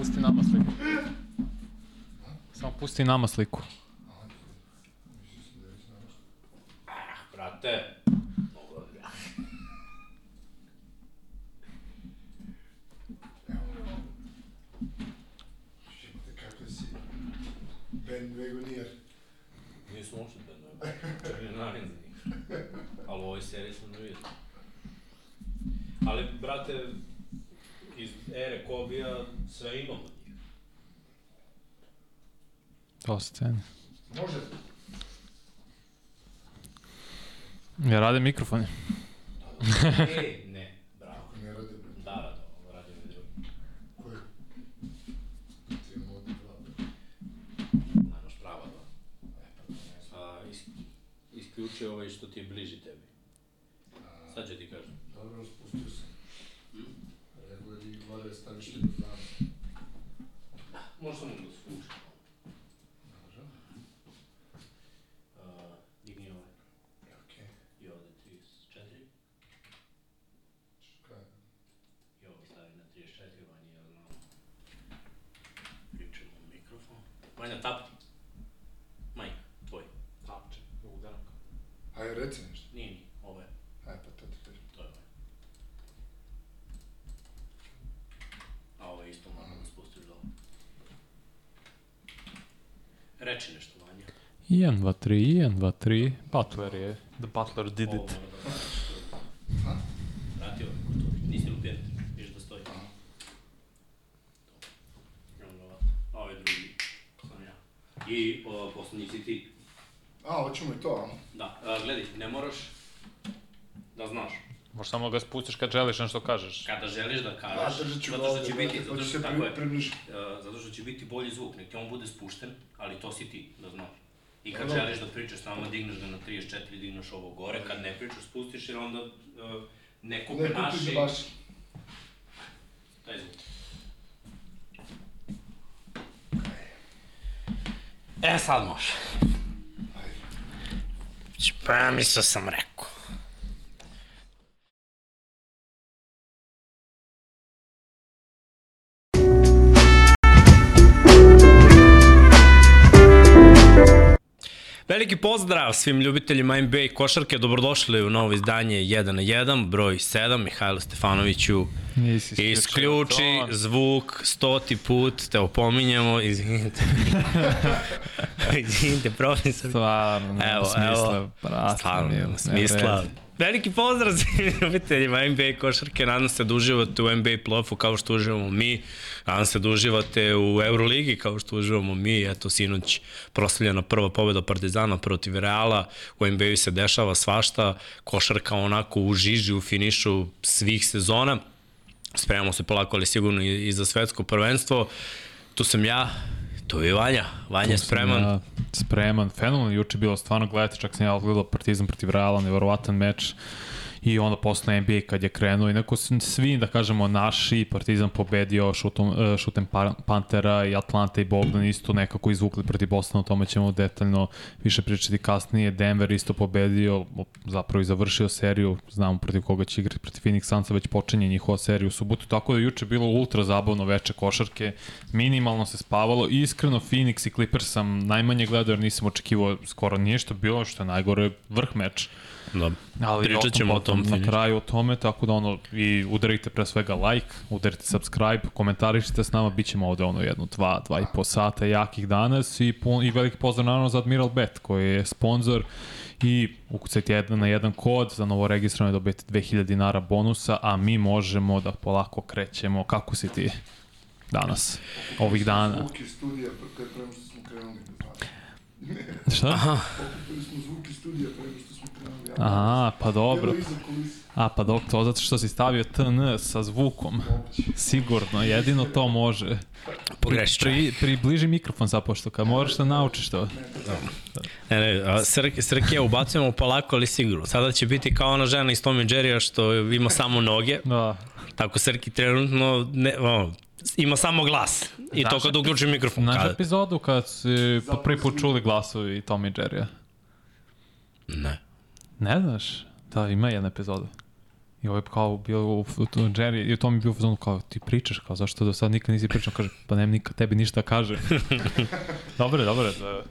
pusti nama sliku. Samo pusti nama sliku. Brate. Bandwagonier. Uopšte da ne. Čak ne navim za njih. Ali u ovoj seriji sam ne vidio. Ali, brate, iz ere Kobija sve imamo od njih. To scene. Može? Ja rade mikrofoni. e, ne, bravo. Ne radi, bre. Da, da, da, ovo radi mi drugi. Koji? Ti imamo ovdje dva. Nemaš prava, da. A, is, isključi ovaj što ti je bliži tebi. Sad ću ti kažem. Dobro, spustio sam. Rekao je da gore staviš ti do dana. Može samo da spušta. Može? Uh, digni ovaj. Okej. I ovde 34. Kaj? I ovo stavi na 34, Vanja, jel na... Pričamo u mikrofon. Vanja, tap. Majk, tvoj. Tapče, udarak. Ajde, reci nešto. Nije ni, ovo je. Aj, pa to ti kažem. To je ovo. A ovo je isto moram da spustiš dole. Reči nešto, Vanja. 1, 2, 3, 1, 2, 3. Butler je. The Butler did it. mora da vrati. Vrati ovo, gotovo. Nisi vidiš da stoji. I onda ovako. A ovo je drugi, sam ja. I o, poslednji si ti. A, hoćemo i to, a? Da, a, gledaj, ne moraš da znaš. Možeš samo ga spustiš kad želiš nešto kažeš. Kada želiš da kažeš, držat ću ga zato što će biti, zato što, tako je. Uh, zato što će biti bolji zvuk, nek ti on bude spušten, ali to si ti, da znaš. I kad želiš da pričaš, samo digneš ga na 34, digneš ovo gore, kad ne pričaš, spustiš jer onda uh, neko Ne penaši, kupi baš. taj zvuk. E, sad može. Pa, mislio sam rekao. Veliki pozdrav svim ljubiteljima NBA i košarke, dobrodošli u novo izdanje 1 na 1, broj 7, Mihajlo Stefanoviću. Nisi Isključi ton. zvuk stoti put, te opominjemo, izvinite. izvinite, profesor. Stvarno, nema Evo, smisla. evo, Stvarno, nema ne smisla. Veliki pozdrav svim ljubiteljima NBA košarke, nadam se da uživate u NBA playoffu kao što uživamo mi, nadam se da uživate u Euroligi kao što uživamo mi, eto sinoć proslavljena prva pobjeda Partizana protiv Reala, u NBA se dešava svašta, košarka onako u žiži, u finišu svih sezona, spremamo se polako, ali sigurno i za svetsko prvenstvo, tu sam ja, tu je Vanja, Vanja je spreman, Ja, spreman, fenomenalno, juče bilo stvarno gledati, čak sam ja odgledao Partizan protiv Reala, nevjerovatan meč. I onda posle NBA kad je krenuo, inako svi, da kažemo, naši, Partizan pobedio šutom, e, šutem Pa- Pantera i Atlanta i Bogdan isto nekako izvukli protiv Bostona, o tome ćemo detaljno više pričati kasnije. Denver isto pobedio, zapravo i završio seriju, znamo protiv koga će igrati, protiv Phoenix Sunsa već počinje njihova serija u subotu, tako da juče bilo ultra zabavno veče košarke, minimalno se spavalo, iskreno Phoenix i Clippers sam najmanje gledao jer nisam očekivao skoro ništa, bilo što je najgore vrh meč. Da, Ali pričat ćemo o tom Na kraju o tome, tako da ono, i udarite pre svega like, udarite subscribe, komentarišite s nama, bit ćemo ovde ono jedno, dva, dva i po sata jakih danas i, pun, i veliki pozdrav naravno za Admiral Bet koji je sponsor i ukucajte jedan na jedan kod za novo registrovanje dobijete 2000 dinara bonusa, a mi možemo da polako krećemo. Kako si ti danas, ovih dana? Zvuk iz studija, pre- pre prema što smo krenuli. Šta? Studija prema što smo krenuli. Ja. Aha, pa dobro. A, pa dok to zato što si stavio TN sa zvukom. Sigurno, jedino to može. Pogrešit ću. Pri, približi mikrofon zapošto, kad moraš da naučiš to. Ne, ne, a Srke, Srke ubacujemo polako, ali sigurno. Sada će biti kao ona žena iz Tom i Jerrya što ima samo noge. Da. Tako Srki trenutno ne, o, ima samo glas. I to Znaš- kad uključi mikrofon. Znaš Kada? epizodu kad si po prvi put čuli glasovi Tom i Jerrya? Ne. Ne znaš? Da, ima jedna epizoda. I ovo je kao bio u, u, u Jerry, i u tom je bio u fazonu kao, ti pričaš, kao, zašto do sad nikad nisi pričao, kaže, pa nemam nikad tebi ništa kaže. dobro, dobro, da,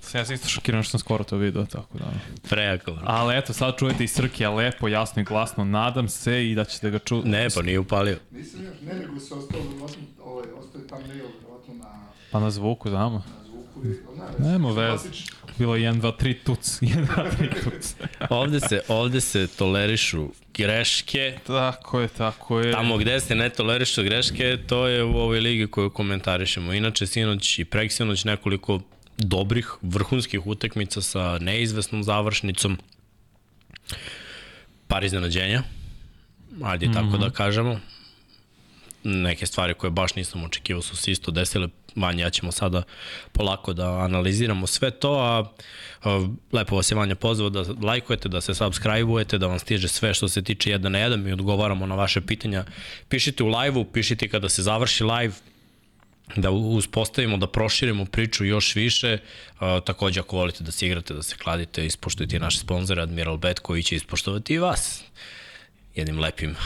sam ja sam isto šokiran što sam skoro to vidio, tako da. Prejako. Ali eto, sad čujete i Srkija lepo, jasno i glasno, nadam se i da ćete ga čuti. Ne, pa nije upalio. Nisam još, ne nego se ostao verovatno, ovaj, ostaje tam mail verovatno na, Pa na zvuku, znamo. na zvuku i, ne, Nemo veze. klasično. Bilo je 1, 2, 3 tuc. 1, 2, 3 tuc. Ovde se, ovde se tolerišu greške, tako je, tako je. Tamo gde se ne tolerišu greške, to je u ovoj ligi koju komentarišemo. Inače, sinoć i preksinoć nekoliko dobrih, vrhunskih utakmica sa neizvesnom završnicom. Par iznenađenja, ajde mm -hmm. tako da kažemo. Neke stvari koje baš nisam očekivao su se isto desile. Vanja, ja ćemo sada polako da analiziramo sve to, a, a lepo vas je Vanja pozvao da lajkujete, da se subscribe-ujete, da vam stiže sve što se tiče 1 na 1, mi odgovaramo na vaše pitanja. Pišite u live-u, pišite kada se završi live, da uspostavimo, da proširimo priču još više. Uh, takođe, ako volite da se igrate, da se kladite, ispoštujte naše sponzore, Admiral Bet, koji će ispoštovati i vas. Jednim lepim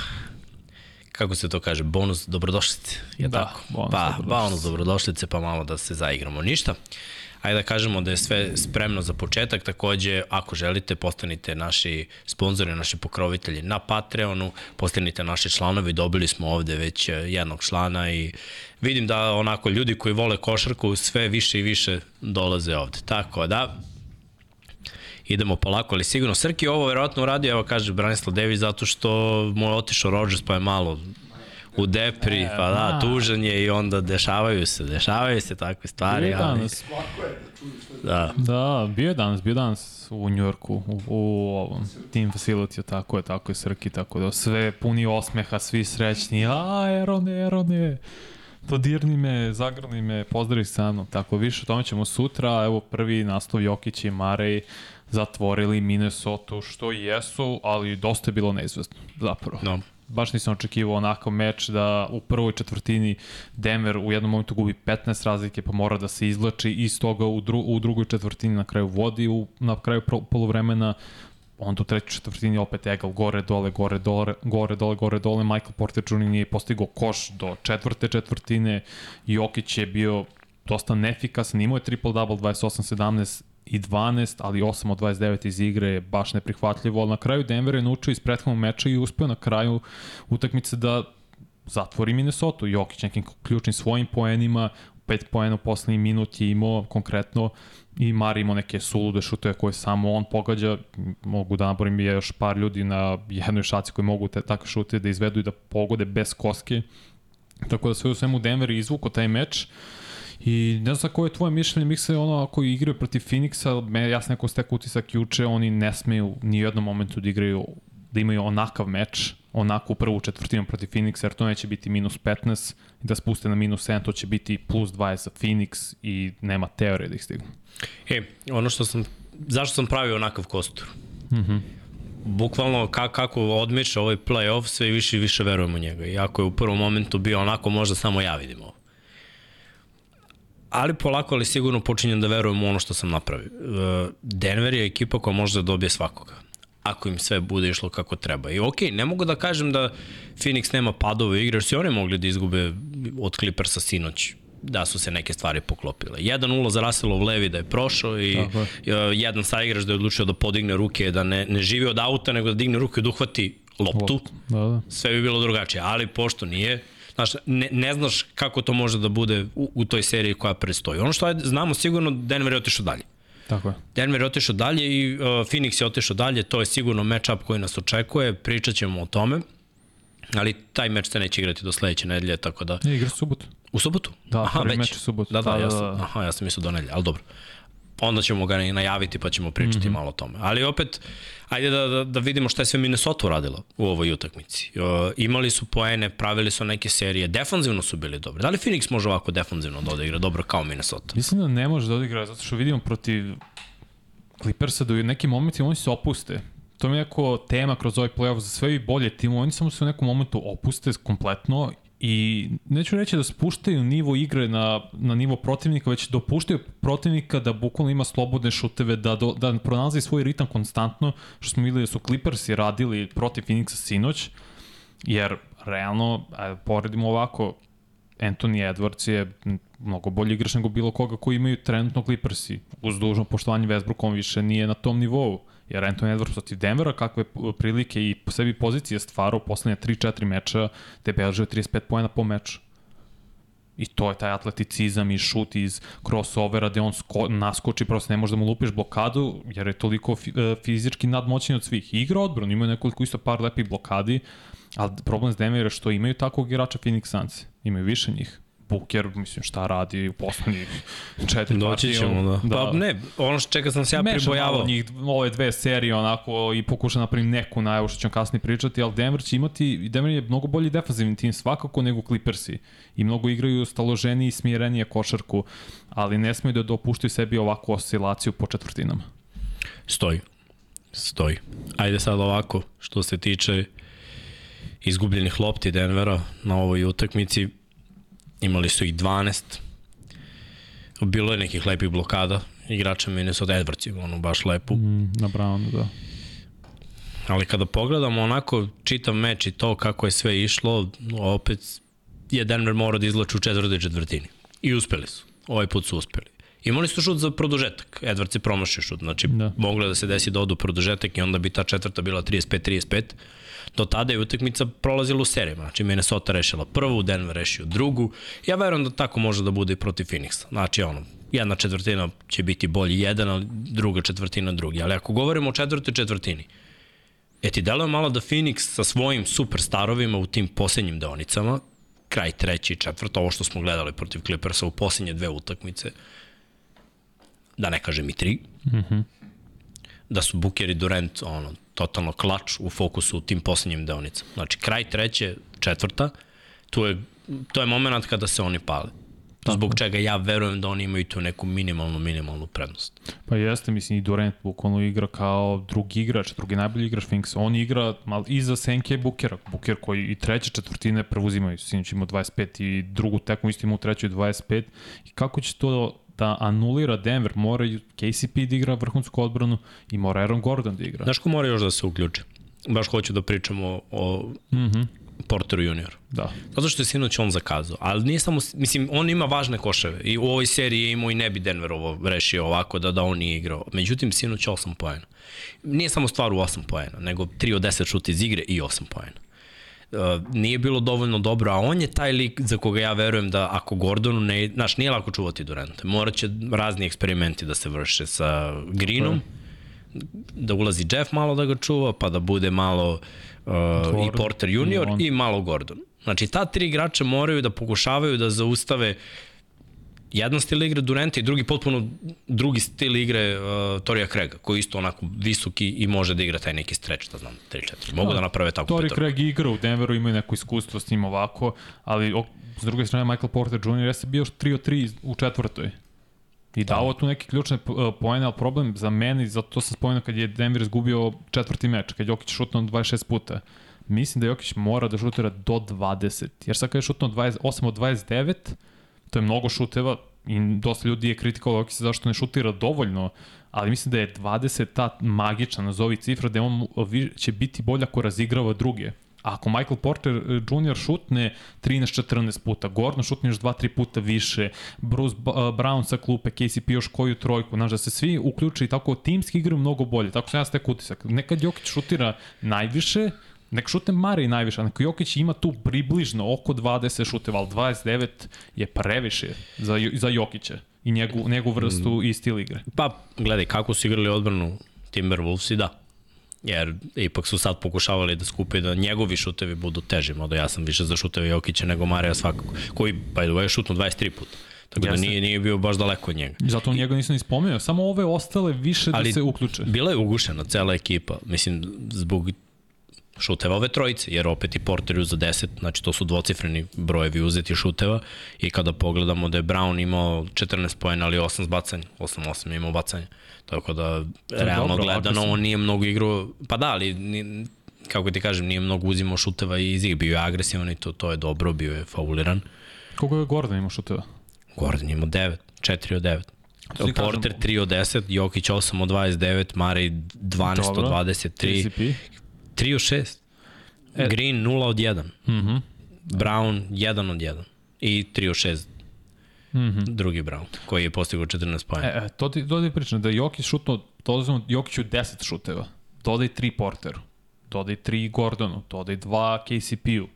kako se to kaže, bonus dobrodošlice. Je Da, tako? bonus pa, dobrodošlice. bonus dobrodošlice, pa malo da se zaigramo. Ništa. Ajde da kažemo da je sve spremno za početak, takođe ako želite postanite naši sponzori, naši pokrovitelji na Patreonu, postanite naši članovi, dobili smo ovde već eh, jednog člana i vidim da onako ljudi koji vole košarku sve više i više dolaze ovde. Tako da, idemo polako, ali sigurno. Srki ovo verovatno uradio, evo kaže Branislav Dević, zato što mu je otišao Rodgers pa je malo u depri, pa da, da. tužan je i onda dešavaju se, dešavaju se takve stvari. Bio je ali- danas, da Da, da, bio je danas, bio je danas u Njorku, u, u ovom team facility, tako je, tako je Srki, tako da sve puni osmeha, svi srećni, a, Erone, Erone, dodirni me, zagrni me, pozdravi sa mnom, tako više o tome ćemo sutra, evo prvi naslov Jokić i Marej zatvorili Minnesota, što jesu, ali dosta je bilo neizvestno, zapravo no. baš nisam očekivao onakav meč da u prvoj četvrtini Denver u jednom momentu gubi 15 razlike pa mora da se izlači i iz toga u, dru, u drugoj četvrtini na kraju vodi u, na kraju polovremena onda u trećoj četvrtini opet egal gore dole gore dole gore dole gore dole Michael Porter Jr. nije postigao koš do četvrte četvrtine Jokić je bio dosta neefikasan, imao je triple-double 28-17 i 12, ali 8 od 29 iz igre je baš neprihvatljivo, ali na kraju Denver je naučio iz prethodnog meča i uspeo na kraju utakmice da zatvori Minnesota. Jokić nekim ključnim svojim poenima, 5 poena u poslednji minut je imao konkretno i Mari imao neke sulude šutove koje samo on pogađa. Mogu da naborim je još par ljudi na jednoj šaci koji mogu te takve šute da izvedu i da pogode bez koske. Tako da sve u svemu Denver je izvuko taj meč. I ne znam koje je tvoje mišljenje, Mikse, ono ako igraju protiv Phoenixa, me, ja sam neko stek utisak juče, oni ne smeju ni u jednom momentu da igraju, da imaju onakav meč, onako u prvu četvrtinu protiv Phoenixa, jer to neće biti minus 15, i da spuste na minus 7, to će biti plus 20 za Phoenix i nema teorije da ih stignu. E, ono što sam, zašto sam pravio onakav kostur? Mm Mhm. -hmm. Bukvalno ka, kako odmiče ovaj play-off, sve više i više verujemo u njega. Iako je u prvom momentu bio onako, možda samo ja vidim ovo. Ali polako, ali sigurno počinjem da verujem u ono što sam napravio. E, Denver je ekipa koja može da dobije svakoga ako im sve bude išlo kako treba. I okej, ne mogu da kažem da Phoenix nema padove igre, jer su oni mogli da izgube od Clippersa sinoć da su se neke stvari poklopile. Jedan ulaz za Russellov levi da je prošao i Tako uh, jedan saigrač da je odlučio da podigne ruke, da ne, ne živi od auta, nego da digne ruke i da uhvati loptu. Da, da. Sve bi bilo drugačije, ali pošto nije, znaš, ne, ne znaš kako to može da bude u, u toj seriji koja predstoji. Ono što je, znamo sigurno, Denver je otišao dalje. Tako je. Denver je otišao dalje i uh, Phoenix je otišao dalje, to je sigurno match-up koji nas očekuje, pričat ćemo o tome, ali taj meč se neće igrati do sledeće nedelje, tako da... Ne, igra subotu. U subotu? Da, aha, prvi već. meč u subotu. Da, da, Da, ja da, sam, da. aha, ja sam mislio do nedelje, ali dobro. Onda ćemo ga i najaviti pa ćemo pričati mm -hmm. malo o tome. Ali opet, ajde da, da, da vidimo šta je sve Minnesota uradila u ovoj utakmici. Uh, imali su poene, pravili su neke serije, defanzivno su bili dobri. Da li Phoenix može ovako defanzivno da odigra dobro kao Minnesota? Mislim da ne može da odigra, zato što vidimo protiv Clippersa da u nekim momentima oni se opuste. To mi je neko tema kroz ovaj playoff za sve i bolje timove, oni samo se u nekom momentu opuste kompletno i neću reći da spuštaju nivo igre na, na nivo protivnika, već dopuštaju protivnika da bukvalno ima slobodne šuteve, da, do, da pronalazi svoj ritam konstantno, što smo videli da su Clippersi radili protiv Phoenixa sinoć, jer realno, ajde, poredimo ovako, Anthony Edwards je mnogo bolji igrač nego bilo koga koji imaju trenutno Clippersi. Uz dužno poštovanje Westbrook, on više nije na tom nivou. Jer Anthony Edwards protiv Denvera, kakve prilike i po sebi pozicije stvarao poslednje 3-4 meča, te beležio 35 pojena po meču. I to je taj atleticizam i šut iz crossovera gde on sko, naskoči, prosto ne može da mu lupiš blokadu, jer je toliko fizički nadmoćen od svih. I igra odbranu, imaju nekoliko isto par lepih blokadi, ali problem s Denvera je što imaju takvog igrača Phoenix Suns. Imaju više njih. Booker, mislim, šta radi u poslednjih četiri Doći ćemo, da. da. Pa ne, ono što čeka sam se ja Mešam pribojavao. njih, ove dve serije, onako, i pokušam napravim neku najavu što ćemo kasnije pričati, ali Denver će imati, Denver je mnogo bolji defanzivni tim svakako nego Clippersi. I mnogo igraju staloženiji i smirenije košarku, ali ne smiju da dopuštaju sebi ovakvu oscilaciju po četvrtinama. Stoji. Stoji. Ajde sad ovako, što se tiče izgubljenih lopti Denvera na ovoj utakmici, imali su ih 12. Bilo je nekih lepih blokada igrača Minnesota Edwards je ono baš lepu. Mm, na Brownu, da. Ali kada pogledamo onako čitav meč i to kako je sve išlo, opet je Denver morao da izlači u četvrtoj četvrtini. I uspeli su. Ovaj put su uspeli. Imali su šut za produžetak. Edwards je promašio šut. Znači, da. moglo da se desi da odu produžetak i onda bi ta četvrta bila 35-35 do tada je utakmica prolazila u serijama. Znači, Minnesota rešila prvu, Denver rešio drugu. Ja verujem da tako može da bude i protiv Phoenixa. Znači, ono, jedna četvrtina će biti bolji jedan, a druga četvrtina drugi. Ali ako govorimo o četvrtoj četvrtini, e ti deluje malo da Phoenix sa svojim superstarovima u tim posljednjim deonicama, kraj treći i četvrt, ovo što smo gledali protiv Clippersa u posljednje dve utakmice, da ne kažem i tri, mm -hmm. Da su Booker i Durant ono, totalno klač u fokusu u tim poslednjim deonicama. Znači, kraj treće, četvrta, tu je, to je moment kada se oni pale. Tako. Zbog čega ja verujem da oni imaju tu neku minimalnu, minimalnu prednost. Pa jeste, mislim, i Durant bukvalno igra kao drugi igrač, drugi najbolji igrač Phoenix. On igra mal iza Senke Bukera. Buker koji i treće četvrtine preuzimaju. Sinoć imao 25 i drugu tekmu isto imao u trećoj 25. I kako će to da anulira Denver, mora KCP da igra vrhunsku odbranu i mora Aaron Gordon da igra. Znaš ko mora još da se uključi? Baš hoću da pričamo o, mm -hmm. Porteru junior. Da. Zato što je sinoć on zakazao. Ali nije samo, mislim, on ima važne koševe. I u ovoj seriji je imao i ne bi Denver ovo rešio ovako da, da on nije igrao. Međutim, sinoć 8 poena. Nije samo stvar u 8 poena, nego 3 od 10 šuta iz igre i 8 poena. Uh, nije bilo dovoljno dobro, a on je taj lik za koga ja verujem da ako Gordonu ne, znaš, nije lako čuvati Duranta. Morat će razni eksperimenti da se vrše sa Greenom, da ulazi Jeff malo da ga čuva, pa da bude malo uh, i Porter junior i, i malo Gordon. Znači, ta tri igrača moraju da pokušavaju da zaustave jedan stil igre Durenta i drugi potpuno drugi stil igre uh, Torija Krega, koji je isto onako visoki i može da igra taj neki stretch, da znam, 3-4. Mogu da, da naprave tako Tori Craig igra u Denveru, imaju neko iskustvo s njim ovako, ali o, s druge strane Michael Porter Jr. jeste bio 3 od 3 u četvrtoj. I da. dao tu neke ključne uh, pojene, ali problem za mene, zato to sam spomenuo kad je Denver izgubio četvrti meč, kad Jokić šutno 26 puta. Mislim da Jokić mora da šutira do 20, jer sad kad je šutno 28 od 29, to je mnogo šuteva i dosta ljudi je kritikovalo Jokića zašto ne šutira dovoljno, ali mislim da je 20 ta magična, nazovi cifra, da on će biti bolja ako razigrava druge. A ako Michael Porter eh, Jr. šutne 13-14 puta, Gordon šutne još 2-3 puta više, Bruce eh, Brown sa klupe, KCP još koju trojku, znaš da se svi uključe i tako timski igraju mnogo bolje. Tako sam ja stek utisak. Nekad Jokić šutira najviše, Nek šutne Mari najviše, neko Jokić ima tu približno oko 20 šuteva, ali 29 je previše za, za Jokića i njegu, njegu vrstu mm. i stil igre. Pa, gledaj, kako su igrali odbranu Timberwolves i da. Jer ipak su sad pokušavali da skupe da njegovi šutevi budu teži, modo ja sam više za šuteve Jokića nego Marija svakako, koji, by the way, je šutno 23 puta. Tako Jeste. da nije, nije bio baš daleko od njega. Zato njega nisam ni spomenuo, samo ove ostale više da Ali da se uključe. Bila je ugušena cela ekipa, mislim, zbog šuteva ove trojice, jer opet i Porter za 10, znači to su dvocifreni brojevi uzeti šuteva i kada pogledamo da je Brown imao 14 pojena, ali 8 zbacanja, 8-8 imao bacanja. Tako da, realno dobro, gledano, on nije mnogo igrao, pa da, ali kako ti kažem, nije mnogo uzimao šuteva iz igre, bio je agresivan i to, to je dobro, bio je fauliran. Koliko je Gordon imao šuteva? Gordon ima 9, 4 od 9. Svi Porter kažemo- 3 od 10, Jokić 8 od 29, Marej 12 Dobro. od 23, KCP? 3 od 6. E. Green 0 od 1. Mhm. Brown 1 od 1. I 3 od 6 Mhm. drugi Brown, koji je postigao 14 pojena. E, e, to ti, to ti pričam, da je Jokić šutno, dodaj Jokiću 10 šuteva, dodaj 3 Porteru, dodaj 3 Gordonu, dodaj 2 KCP-u,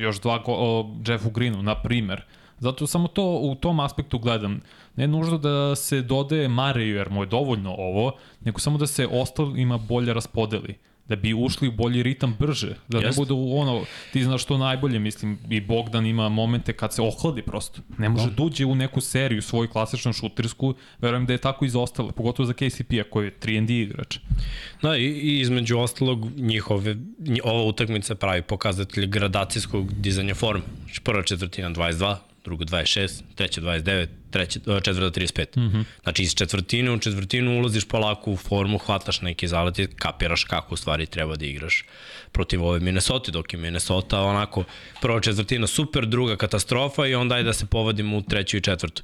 još 2 go, o, Jeffu Greenu, na primer. Zato samo to u tom aspektu gledam. Ne nužno da se dodaje Mareju, jer mu je dovoljno ovo, nego samo da se ostalima bolje raspodeli da bi ušli u bolji ritam brže, da ne Jeste. bude ono, ti znaš što najbolje, mislim, i Bogdan ima momente kad se ohladi prosto. Ne može da uđe u neku seriju svoju klasičnu šutersku, verujem da je tako izostalo, pogotovo za KCP-a koji je 3 igrač. Da, i, i između ostalog njihove, nji- ova utakmica pravi pokazatelj gradacijskog dizanja forme. Znači prva četvrtina 22, druga 26, treća 29, treća, e, četvrta 35. Mm -hmm. Znači iz četvrtine u četvrtinu ulaziš polako u formu, hvataš neki zalet i kapiraš kako u stvari treba da igraš protiv ove Minnesota, dok je Minnesota onako prva četvrtina super, druga katastrofa i onda je da se povadimo u treću i četvrtu.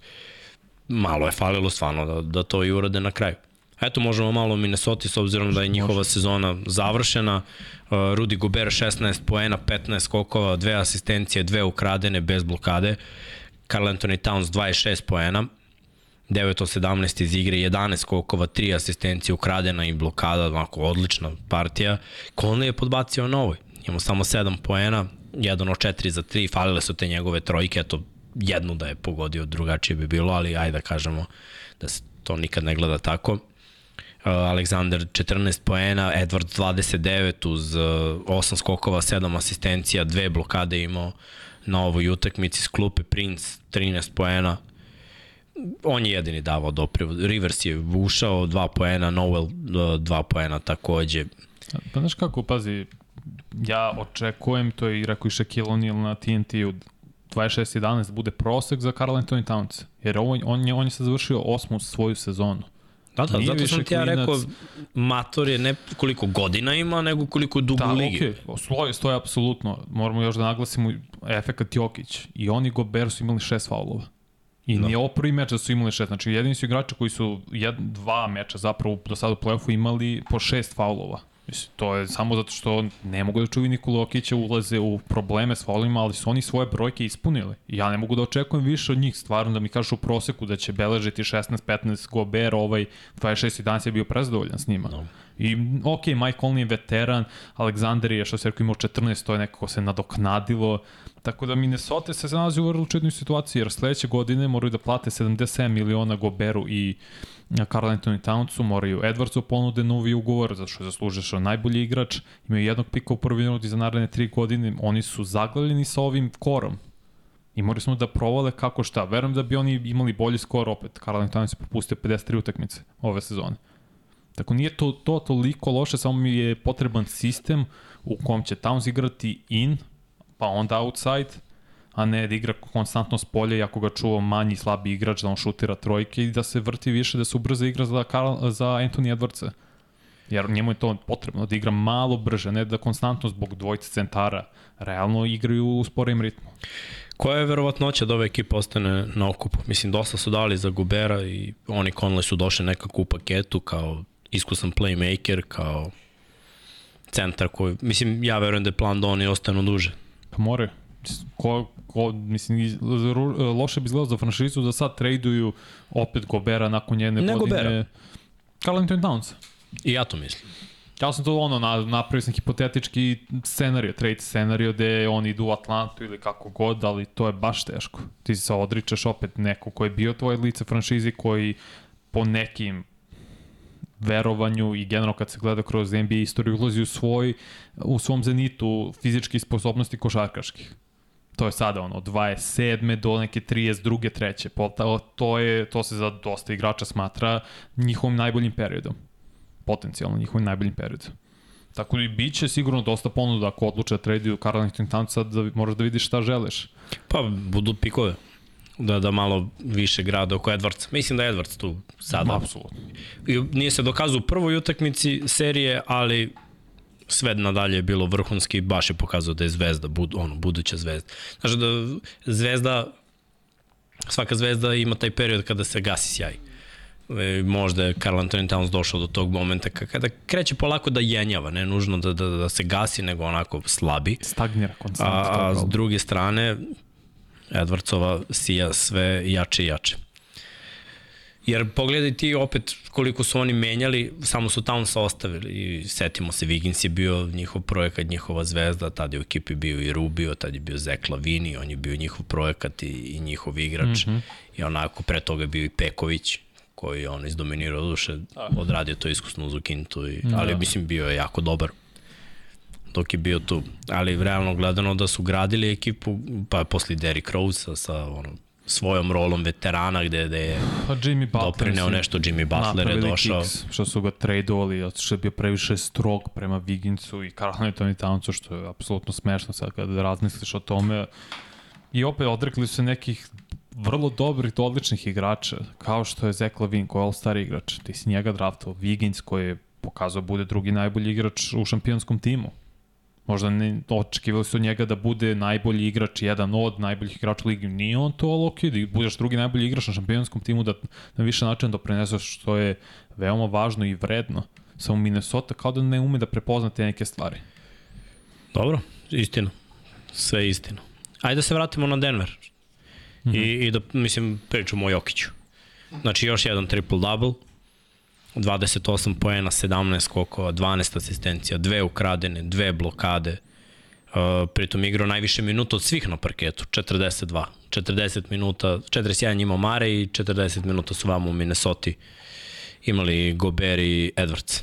Malo je falilo stvarno da, da to i urade na kraju. Eto, možemo malo o Minnesota s obzirom da je njihova sezona završena. Uh, Rudy Gobert 16 poena, 15 skokova, dve asistencije, dve ukradene bez blokade. Carl Anthony Towns 26 poena, 9 od 17 iz igre, 11 skokova, 3 asistencije, ukradena i blokada, onako odlična partija. Conley je podbacio na ovoj. Imamo samo 7 poena, 1 od 4 za 3, falile su te njegove trojke, eto, jednu da je pogodio, drugačije bi bilo, ali ajde da kažemo da se to nikad ne gleda tako. Uh, Alexander 14 poena, Edwards 29 uz uh, 8 skokova, 7 asistencija, dve blokade imao na ovoj utakmici s klupe Prince 13 poena. On je jedini davao doprivu. Rivers je ušao 2 poena, Noel 2 poena takođe. Pa znaš kako, pazi, ja očekujem, to je i rekao i Shaquille O'Neal na TNT-u, 26-11 bude prosek za Carl Anthony Towns. Jer ovo, on, je, on je sad završio osmu svoju sezonu. Da, da, Nije zato sam ti ja klinac. rekao, Mator je ne koliko godina ima, nego koliko dugo Da, u ligi. okej, okay. stoje, stoje apsolutno. Moramo još da naglasimo efekat Jokić. I oni Gobert su imali šest faulova. I Da. nije ovo prvi meč da su imali šest. Znači, jedini su igrači koji su jed, dva meča zapravo do sada u play-offu imali po šest faulova. Mislim, to je samo zato što ne mogu da čuvi Nikola Jokića ulaze u probleme s faulima, ali su oni svoje brojke ispunili. Ja ne mogu da očekujem više od njih, stvarno da mi kažu u proseku da će beležiti 16-15 Gobert, ovaj 26 i danas je bio prezadovoljan s njima. No. I ok, Mike Conley je veteran, Aleksandar je, što se rekao, imao 14, to je nekako se nadoknadilo, tako da Minnesota se nalazi u vrlo četnoj situaciji, jer sledeće godine moraju da plate 77 miliona Goberu i Carl Anthony Townsu, moraju Edwardsu ponude novi ugovor, zato što je zaslužio najbolji igrač, imaju jednog pika u prvi minut za naredne tri godine, oni su zaglavljeni sa ovim korom, I morali smo da provale kako šta. Verujem da bi oni imali bolji skor opet. Karl Anthony Towns je propustio 53 utakmice ove sezone. Tako nije to, to toliko loše, samo mi je potreban sistem u kom će Towns igrati in, pa onda outside, a ne da igra konstantno s polja i ako ga čuva manji slabi igrač da on šutira trojke i da se vrti više, da se ubrza igra za, Karl, za Anthony Edwardsa. Jer njemu je to potrebno, da igra malo brže, ne da konstantno zbog dvojice centara realno igraju u sporijem ritmu. Koja je verovatnoća da ova ekipa ostane na okupu? Mislim, dosta su dali za Gubera i oni Conley su došli nekako u paketu kao iskusan playmaker, kao centar koji, mislim, ja verujem da je plan da oni ostanu duže. Pa more. Ko, ko, mislim, iz- ru- loše bi izgledalo za franšizu da sad traduju opet Gobera nakon jedne Ne godine. Gobera. Carl Anthony Towns. I ja to mislim. Ja sam to ono, na, napravio sam hipotetički scenario, trade scenario gde oni idu u Atlantu ili kako god, ali to je baš teško. Ti se odričeš opet neko ko je bio tvoje lice franšizi koji po nekim verovanju i generalno kad se gleda kroz NBA istoriju ulazi u svoj u svom zenitu fizičkih sposobnosti košarkaških. To je sada ono, od 27. do neke 32. treće. Pota- To, je, to se za dosta igrača smatra njihovim najboljim periodom potencijalno njihovim najboljim periodom. Tako i bit će sigurno dosta ponuda ako odluče da traduju Karl Anthony Townsa da moraš da vidiš šta želiš. Pa, budu pikove. Da, da malo više grada oko Edwardsa. Mislim da je Edwards tu sada. Apsolutno. Nije se dokazao u prvoj utakmici serije, ali sve nadalje je bilo vrhunski, baš je pokazao da je zvezda, bud, ono, buduća zvezda. Znači da zvezda, svaka zvezda ima taj period kada se gasi sjaj. E, možda je Carl Anthony Towns došao do tog momenta kada kreće polako da jenjava, ne nužno da, da, da se gasi, nego onako slabi. Stagnira konstantno. A, a s druge strane, Edwardsova sija sve jače i jače. Jer pogledaj ti opet koliko su oni menjali, samo su Townsa ostavili i setimo se, Wiggins je bio njihov projekat, njihova zvezda, tad je u ekipi bio i Rubio, tad je bio Zek Lavini, on je bio njihov projekat i, i njihov igrač mm -hmm. i onako pre toga je bio i Peković koji je on izdominirao duše, odradio to iskusno uz Ukintu, i, da. ali mislim bio je jako dobar dok je bio tu. Ali realno gledano da su gradili ekipu, pa posle Derrick Rose sa, sa ono, svojom rolom veterana gde, gde je pa Jimmy Butler, doprineo nešto, Jimmy Butler je došao. Kicks, što su ga tradeovali, što je bio previše strog prema Wigginsu i Carl Anthony Townsu, što je apsolutno smešno sad kada razmisliš o tome. I opet odrekli su nekih vrlo dobrih, odličnih igrača, kao što je Zach Lavin, koji je all-star igrač. Ti si njega draftao, Wiggins koji je pokazao bude drugi najbolji igrač u šampionskom timu. Možda ne, očekivali su njega da bude najbolji igrač, jedan od najboljih igrača u ligi. Nije on to, ali ok, da budeš drugi najbolji igrač na šampionskom timu, da na više načina doprineseš što je veoma važno i vredno. Samo Minnesota kao da ne ume da prepozna te neke stvari. Dobro, istina. Sve istina. Ajde da se vratimo na Denver. Mm -hmm. I, I da, mislim, pričamo o Jokiću. Znači, još jedan triple-double 28 poena, 17 skokova, 12 asistencija, dve ukradene, dve blokade. Uh, pritom igrao najviše minuta od svih na parketu, 42. 40 minuta, 41 imao Mare i 40 minuta su vamo u Minnesota imali Gober i Edwards.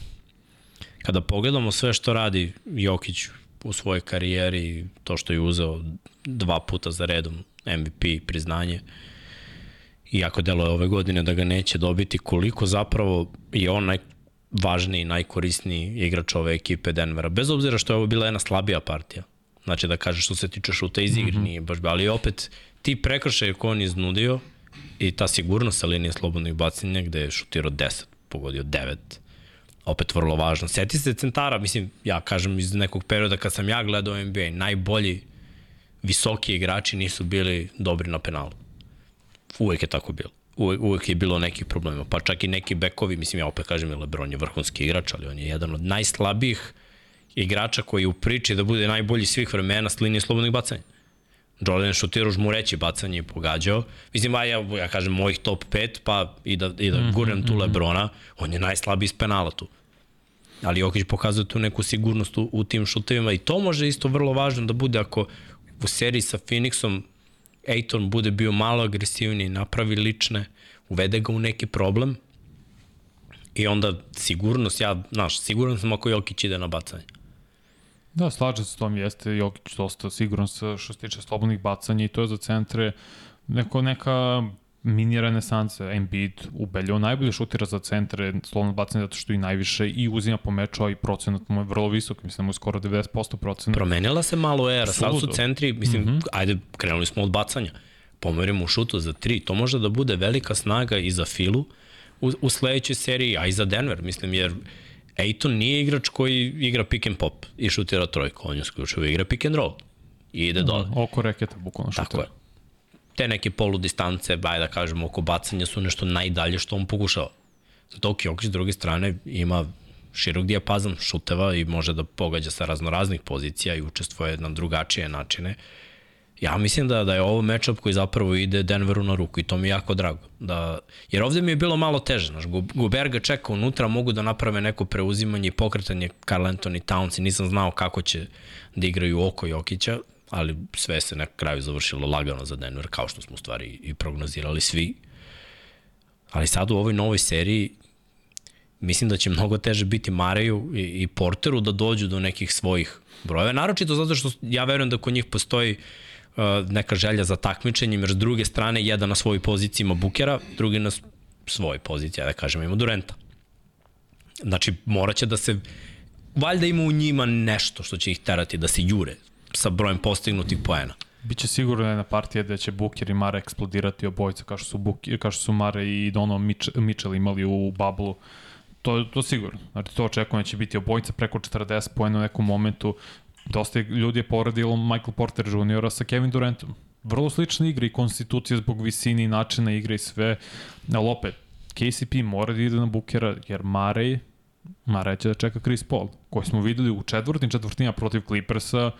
Kada pogledamo sve što radi Jokić u svojoj karijeri, to što je uzeo dva puta za redom MVP priznanje, uh, iako delo je ove godine da ga neće dobiti, koliko zapravo je on najvažniji, najkorisniji igrač ove ekipe Denvera. Bez obzira što je ovo bila jedna slabija partija. Znači da kažeš što se tiče šuta iz igre, mm -hmm. nije baš, ali opet ti prekršaje koje on iznudio i ta sigurnost sa linije slobodnih bacanja gde je šutirao 10, pogodio 9, opet vrlo važno. Seti se centara, mislim, ja kažem iz nekog perioda kad sam ja gledao NBA, najbolji visoki igrači nisu bili dobri na penalu uvek je tako bilo. Uvek, uvek je bilo nekih problema. Pa čak i neki bekovi, mislim ja opet kažem, Lebron je vrhunski igrač, ali on je jedan od najslabijih igrača koji u priči da bude najbolji svih vremena s linije slobodnih bacanja. Jordan Šutirož mu reći bacanje i pogađao. Mislim, ja, ja kažem mojih top 5, pa i da, i da mm -hmm, gurnem tu mm -hmm. Lebrona, on je najslabiji iz penala tu. Ali Jokić pokazuje tu neku sigurnost u, u tim šutevima i to može isto vrlo važno da bude ako u seriji sa Phoenixom Ejton bude bio malo agresivniji, napravi lične, uvede ga u neki problem i onda sigurnost, ja, znaš, siguran sam ako Jokić ide na bacanje. Da, slađa se s tom, jeste Jokić dosta siguran sa što se tiče slobodnih bacanja i to je za centre neko, neka mini renesanse. Embiid ubeljao najbolje šutira za centre, slovno bacanje zato što i najviše i uzima po meču, a i procenat mu je vrlo visok, mislim da mu je skoro 90% procenat. Promenila se malo era, sad su centri, mislim, mm -hmm. ajde, krenuli smo od bacanja. Pomerimo šutu za tri, to može da bude velika snaga i za Filu u, u sledećoj seriji, a i za Denver, mislim, jer Ejton nije igrač koji igra pick and pop i šutira trojku, on je isključivo igra pick and roll i ide dole. Oko reketa, bukvalno šutira. Tako je te neke polu distance, baj da kažemo, oko bacanja su nešto najdalje što on pokušava. Dok Jokić s druge strane ima širok dijapazan šuteva i može da pogađa sa raznoraznih pozicija i učestvuje na drugačije načine. Ja mislim da, da je ovo matchup koji zapravo ide Denveru na ruku i to mi je jako drago. Da, jer ovde mi je bilo malo teže. Znaš, Guber ga čeka unutra, mogu da naprave neko preuzimanje i pokretanje Carl Anthony Towns i nisam znao kako će da igraju oko Jokića ali sve se na kraju završilo lagano za Denver, kao što smo u stvari i prognozirali svi. Ali sad u ovoj novoj seriji mislim da će mnogo teže biti Mareju i, i Porteru da dođu do nekih svojih brojeva. Naročito zato što ja verujem da kod njih postoji uh, neka želja za takmičenjem, jer s druge strane jedan na svojoj poziciji ima Bukera, drugi na svojoj poziciji, da kažem, ima Durenta. Znači, moraće da se valjda ima u njima nešto što će ih terati da se jure sa brojem postignutih poena. Biće sigurno jedna partija da će Buker i Mare eksplodirati obojica kao što su, Buker, kao što su Mare i Dono Mitchell imali u bablu To, to sigurno. Znači, to očekujem da će biti obojica preko 40 pojena u nekom momentu. Dosta ljudi je poredilo Michael Porter Jr. sa Kevin Durantom. Vrlo slična igra i konstitucija zbog visini i načina igre i sve. Ali opet, KCP mora da ide na Bukera, jer Marej, Marej će da čeka Chris Paul, koji smo videli u četvrtim četvrtinja protiv Clippersa,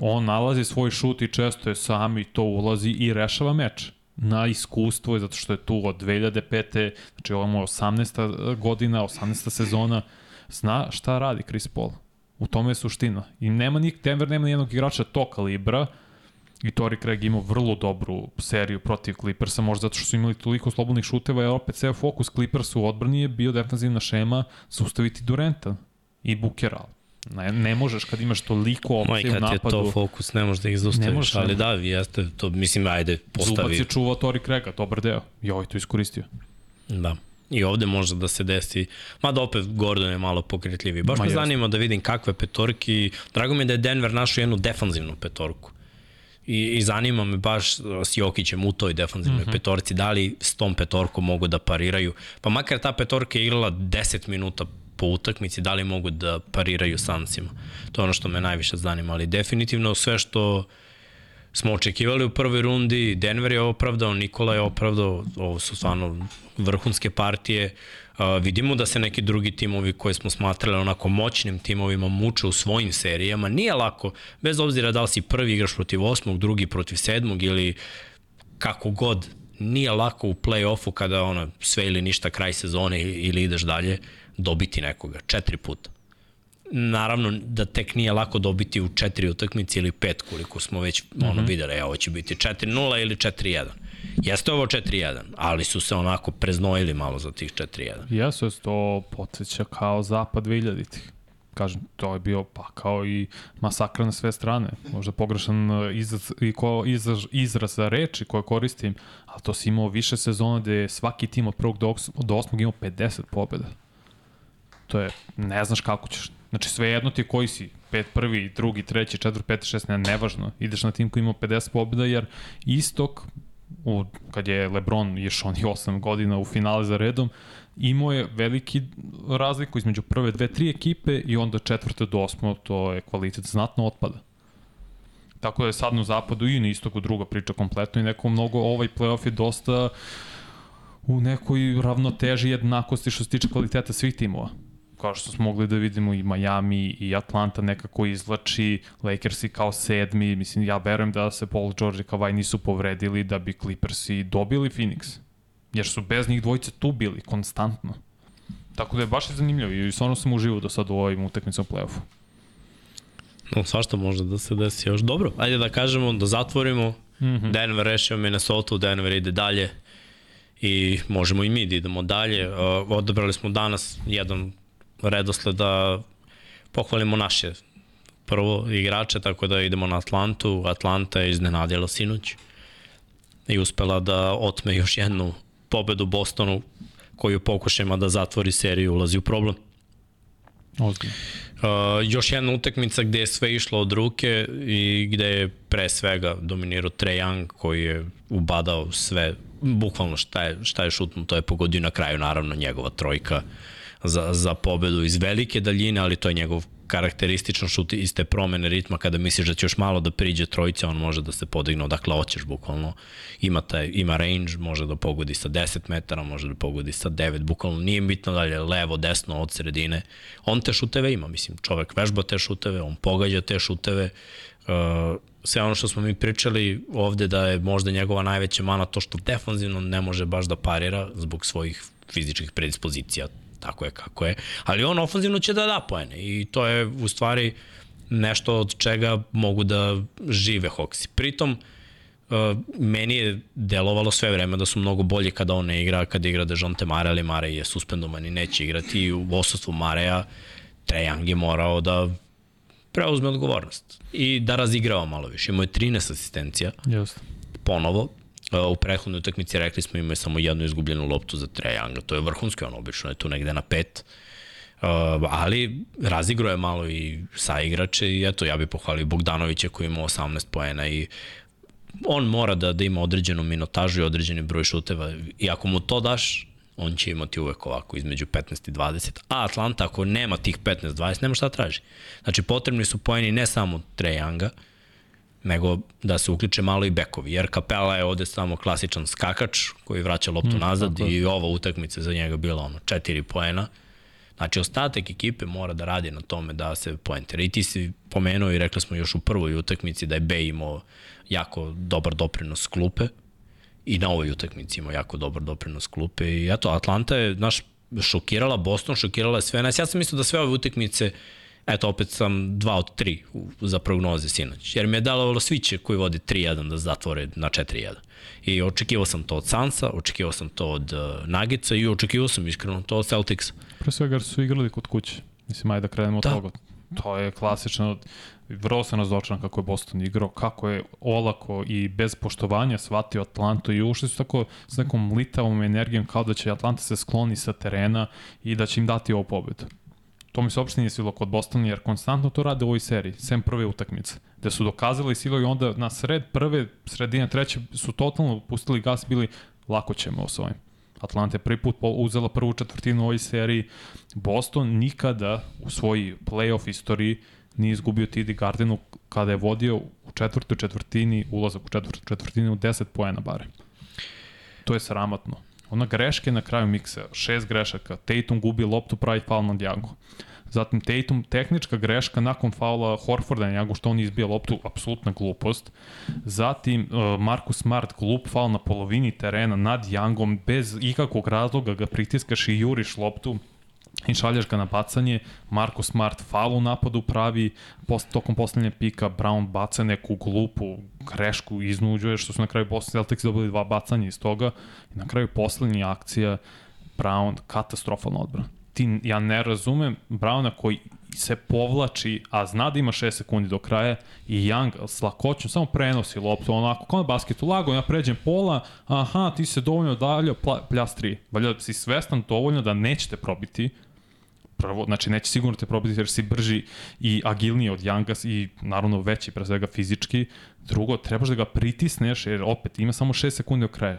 on nalazi svoj šut i često je sam i to ulazi i rešava meč na iskustvo je zato što je tu od 2005. Znači ovo je 18. godina, 18. sezona. Zna šta radi Chris Paul. U tome je suština. I nema nik, Denver nema nijednog igrača to kalibra i Tori Craig imao vrlo dobru seriju protiv Clippersa, možda zato što su imali toliko slobodnih šuteva, jer opet sve fokus Clippersa u odbrani je bio defensivna šema zaustaviti Durenta i Bookera. Ne, ne možeš kad imaš toliko opcije u napadu. Kad je to fokus, ne možeš da ih zaustaviš, ali da, vi jeste, to mislim, ajde, postavi. Zubac je čuvao Tori Krega, dobar deo, i ovaj to iskoristio. Da. I ovde može da se desi, mada opet Gordon je malo pokretljiviji. Baš Ma me zanima da vidim kakve petorki. Drago mi je da je Denver našao jednu defanzivnu petorku. I, I zanima me baš s Jokićem u toj defanzivnoj mm -hmm. petorci, da li s tom petorkom mogu da pariraju. Pa makar ta petorka je igrala 10 minuta po utakmici, da li mogu da pariraju Sansima. To je ono što me najviše zanima, ali definitivno sve što smo očekivali u prvoj rundi, Denver je opravdao, Nikola je opravdao, ovo su stvarno vrhunske partije. Uh, vidimo da se neki drugi timovi koje smo smatrali onako moćnim timovima muče u svojim serijama. Nije lako, bez obzira da li si prvi igraš protiv osmog, drugi protiv sedmog ili kako god, nije lako u play-offu kada ono, sve ili ništa kraj sezone ili ideš dalje dobiti nekoga, četiri puta. Naravno da tek nije lako dobiti u četiri utakmice ili pet koliko smo već mm -hmm. ono mhm. videli, ovo će biti 4-0 ili 4-1. Jeste ovo 4-1, ali su se onako preznojili malo za tih 4-1. Jesu, to podsjeća kao zapad 2000-ih kažem, to je bio pa kao i masakra na sve strane. Možda pogrešan uh, izraz, i ko, izraz, izraz za reči koje koristim, ali to si imao više sezona gde je svaki tim od prvog do, do osmog imao 50 pobjeda. To je, ne znaš kako ćeš. Znači sve jedno ti koji si, pet prvi, drugi, treći, četvr, peti, šest, ne, nevažno. Ideš na tim koji ima 50 pobjeda jer istok, u, kad je Lebron ješ on i 8 godina u finale za redom, imao je veliki razliku između prve dve, tri ekipe i onda četvrte do osmo, to je kvalitet znatno otpada. Tako da je sad na zapadu i na istoku druga priča kompletno i neko mnogo, ovaj playoff je dosta u nekoj ravnoteži jednakosti što se tiče kvaliteta svih timova kao što smo mogli da vidimo i Miami i Atlanta nekako izlači, Lakersi kao sedmi, mislim ja verujem da se Paul George i Kawhi nisu povredili da bi Clippersi dobili Phoenix, jer su bez njih dvojice tu bili konstantno. Tako da je baš zanimljivo i stvarno sam uživao do sad u ovim utakmicama play-offu. No, svašta može da se desi još. Dobro, ajde da kažemo, da zatvorimo. Mm -hmm. Denver rešio Minnesota, Denver ide dalje i možemo i mi da idemo dalje. Uh, odabrali smo danas jedan redosled da pohvalimo naše prvo igrače, tako da idemo na Atlantu. Atlanta je iznenadila sinoć i uspela da otme još jednu pobedu Bostonu koju pokušajma da zatvori seriju ulazi u problem. Ozbiljno. Uh, još jedna utakmica gde je sve išlo od ruke i gde je pre svega dominirao Trae Young koji je ubadao sve, bukvalno šta je, šta je šutno, to je pogodio na kraju naravno njegova trojka za, za pobedu iz velike daljine, ali to je njegov karakteristično šut iz te promene ritma kada misliš da će još malo da priđe trojica, on može da se podigne odakle hoćeš bukvalno. Ima, taj, ima range, može da pogodi sa 10 metara, može da pogodi sa 9, bukvalno nije bitno da je levo, desno, od sredine. On te šuteve ima, mislim, čovek vežba te šuteve, on pogađa te šuteve, uh, sve ono što smo mi pričali ovde da je možda njegova najveća mana to što defanzivno ne može baš da parira zbog svojih fizičkih predispozicija tako je kako je, ali on ofanzivno će da da poene i to je u stvari nešto od čega mogu da žive Hawksi. Pritom, uh, meni je delovalo sve vreme da su mnogo bolji kada on ne igra, kada igra Dejonte Mare, ali Mare je suspendovan i neće igrati i u osustvu Mareja Trejang je morao da preuzme odgovornost i da razigrava malo više. Imao je 13 asistencija. Just. Ponovo, u prethodnoj utakmici rekli smo imaju samo jednu izgubljenu loptu za Trae Younga, to je vrhunski, on obično je tu negde na pet. Uh, ali razigro je malo i sa igrače i eto ja bih pohvalio Bogdanovića koji ima 18 poena i on mora da, da ima određenu minotažu i određeni broj šuteva i ako mu to daš On će imati uvek ovako između 15 i 20, a Atlanta ako nema tih 15-20, nema šta traži. Znači potrebni su poeni ne samo Trae Younga, nego da se uključe malo i bekovi, jer Kapela je ovde samo klasičan skakač koji vraća loptu mm, nazad i ova utakmica za njega bila ono, četiri poena. Znači, ostatak ekipe mora da radi na tome da se poentira. I ti si pomenuo i rekli smo još u prvoj utakmici da je Bey imao jako dobar doprinos klupe i na ovoj utakmici imao jako dobar doprinos klupe i eto, Atlanta je, naš, šokirala Boston, šokirala je sve nas. Ja sam mislio da sve ove utakmice eto opet sam 2 od 3 za prognoze sinoć. Jer mi je dalo sviće koji vodi 3-1 da zatvore na 4-1. I očekivao sam to od Sansa, očekivao sam to od uh, Nagica i očekivao sam iskreno to od Celticsa. Pre svega su igrali kod kuće. Mislim, ajde da krenemo da. od toga. To je klasično, vrlo se nazočan kako je Boston igrao, kako je olako i bez poštovanja shvatio Atlantu i ušli su tako s nekom litavom energijom kao da će Atlanta se skloni sa terena i da će im dati ovu pobedu. To mi se uopšte nije svilo kod Bostona, jer konstantno to rade u ovoj seriji, sem prve utakmice, gde su dokazali silu i onda na sred prve, sredine treće su totalno pustili gas, bili lako ćemo osvojim. Atlanta je prvi put uzela prvu četvrtinu u ovoj seriji. Boston nikada u svojoj playoff istoriji nije izgubio Tidi Gardenu kada je vodio u četvrtoj četvrtini, ulazak u četvrtoj četvrtini u 10 poena bare. To je sramotno. Ona greške na kraju miksa, šest grešaka, Tatum gubi loptu, pravi faul na Django. Zatim Tatum, tehnička greška nakon faula Horforda na Django, što on izbija loptu, apsolutna glupost. Zatim uh, Marcus Smart, glup faul na polovini terena nad Djangom, bez ikakvog razloga ga pritiskaš i juriš loptu, i šaljaš ga na bacanje, Marko Smart faul u napadu pravi, post, tokom poslednje pika Brown baca neku glupu grešku, iznuđuje, što su na kraju Boston Celtics dobili dva bacanja iz toga i na kraju poslednja akcija Brown, katastrofalna odbrana. Ti, ja ne razumem Browna koji se povlači, a zna da ima 6 sekundi do kraja i Young s lakoćom samo prenosi loptu, onako kao na basketu, lago, ja pređem pola, aha, ti se dovoljno dalje, pljas 3. Valjda si svestan dovoljno da nećete probiti, prvo, znači neće sigurno te probiti jer si brži i agilniji od Younga i naravno veći, pre svega fizički. Drugo, trebaš da ga pritisneš jer opet ima samo 6 sekundi do kraja.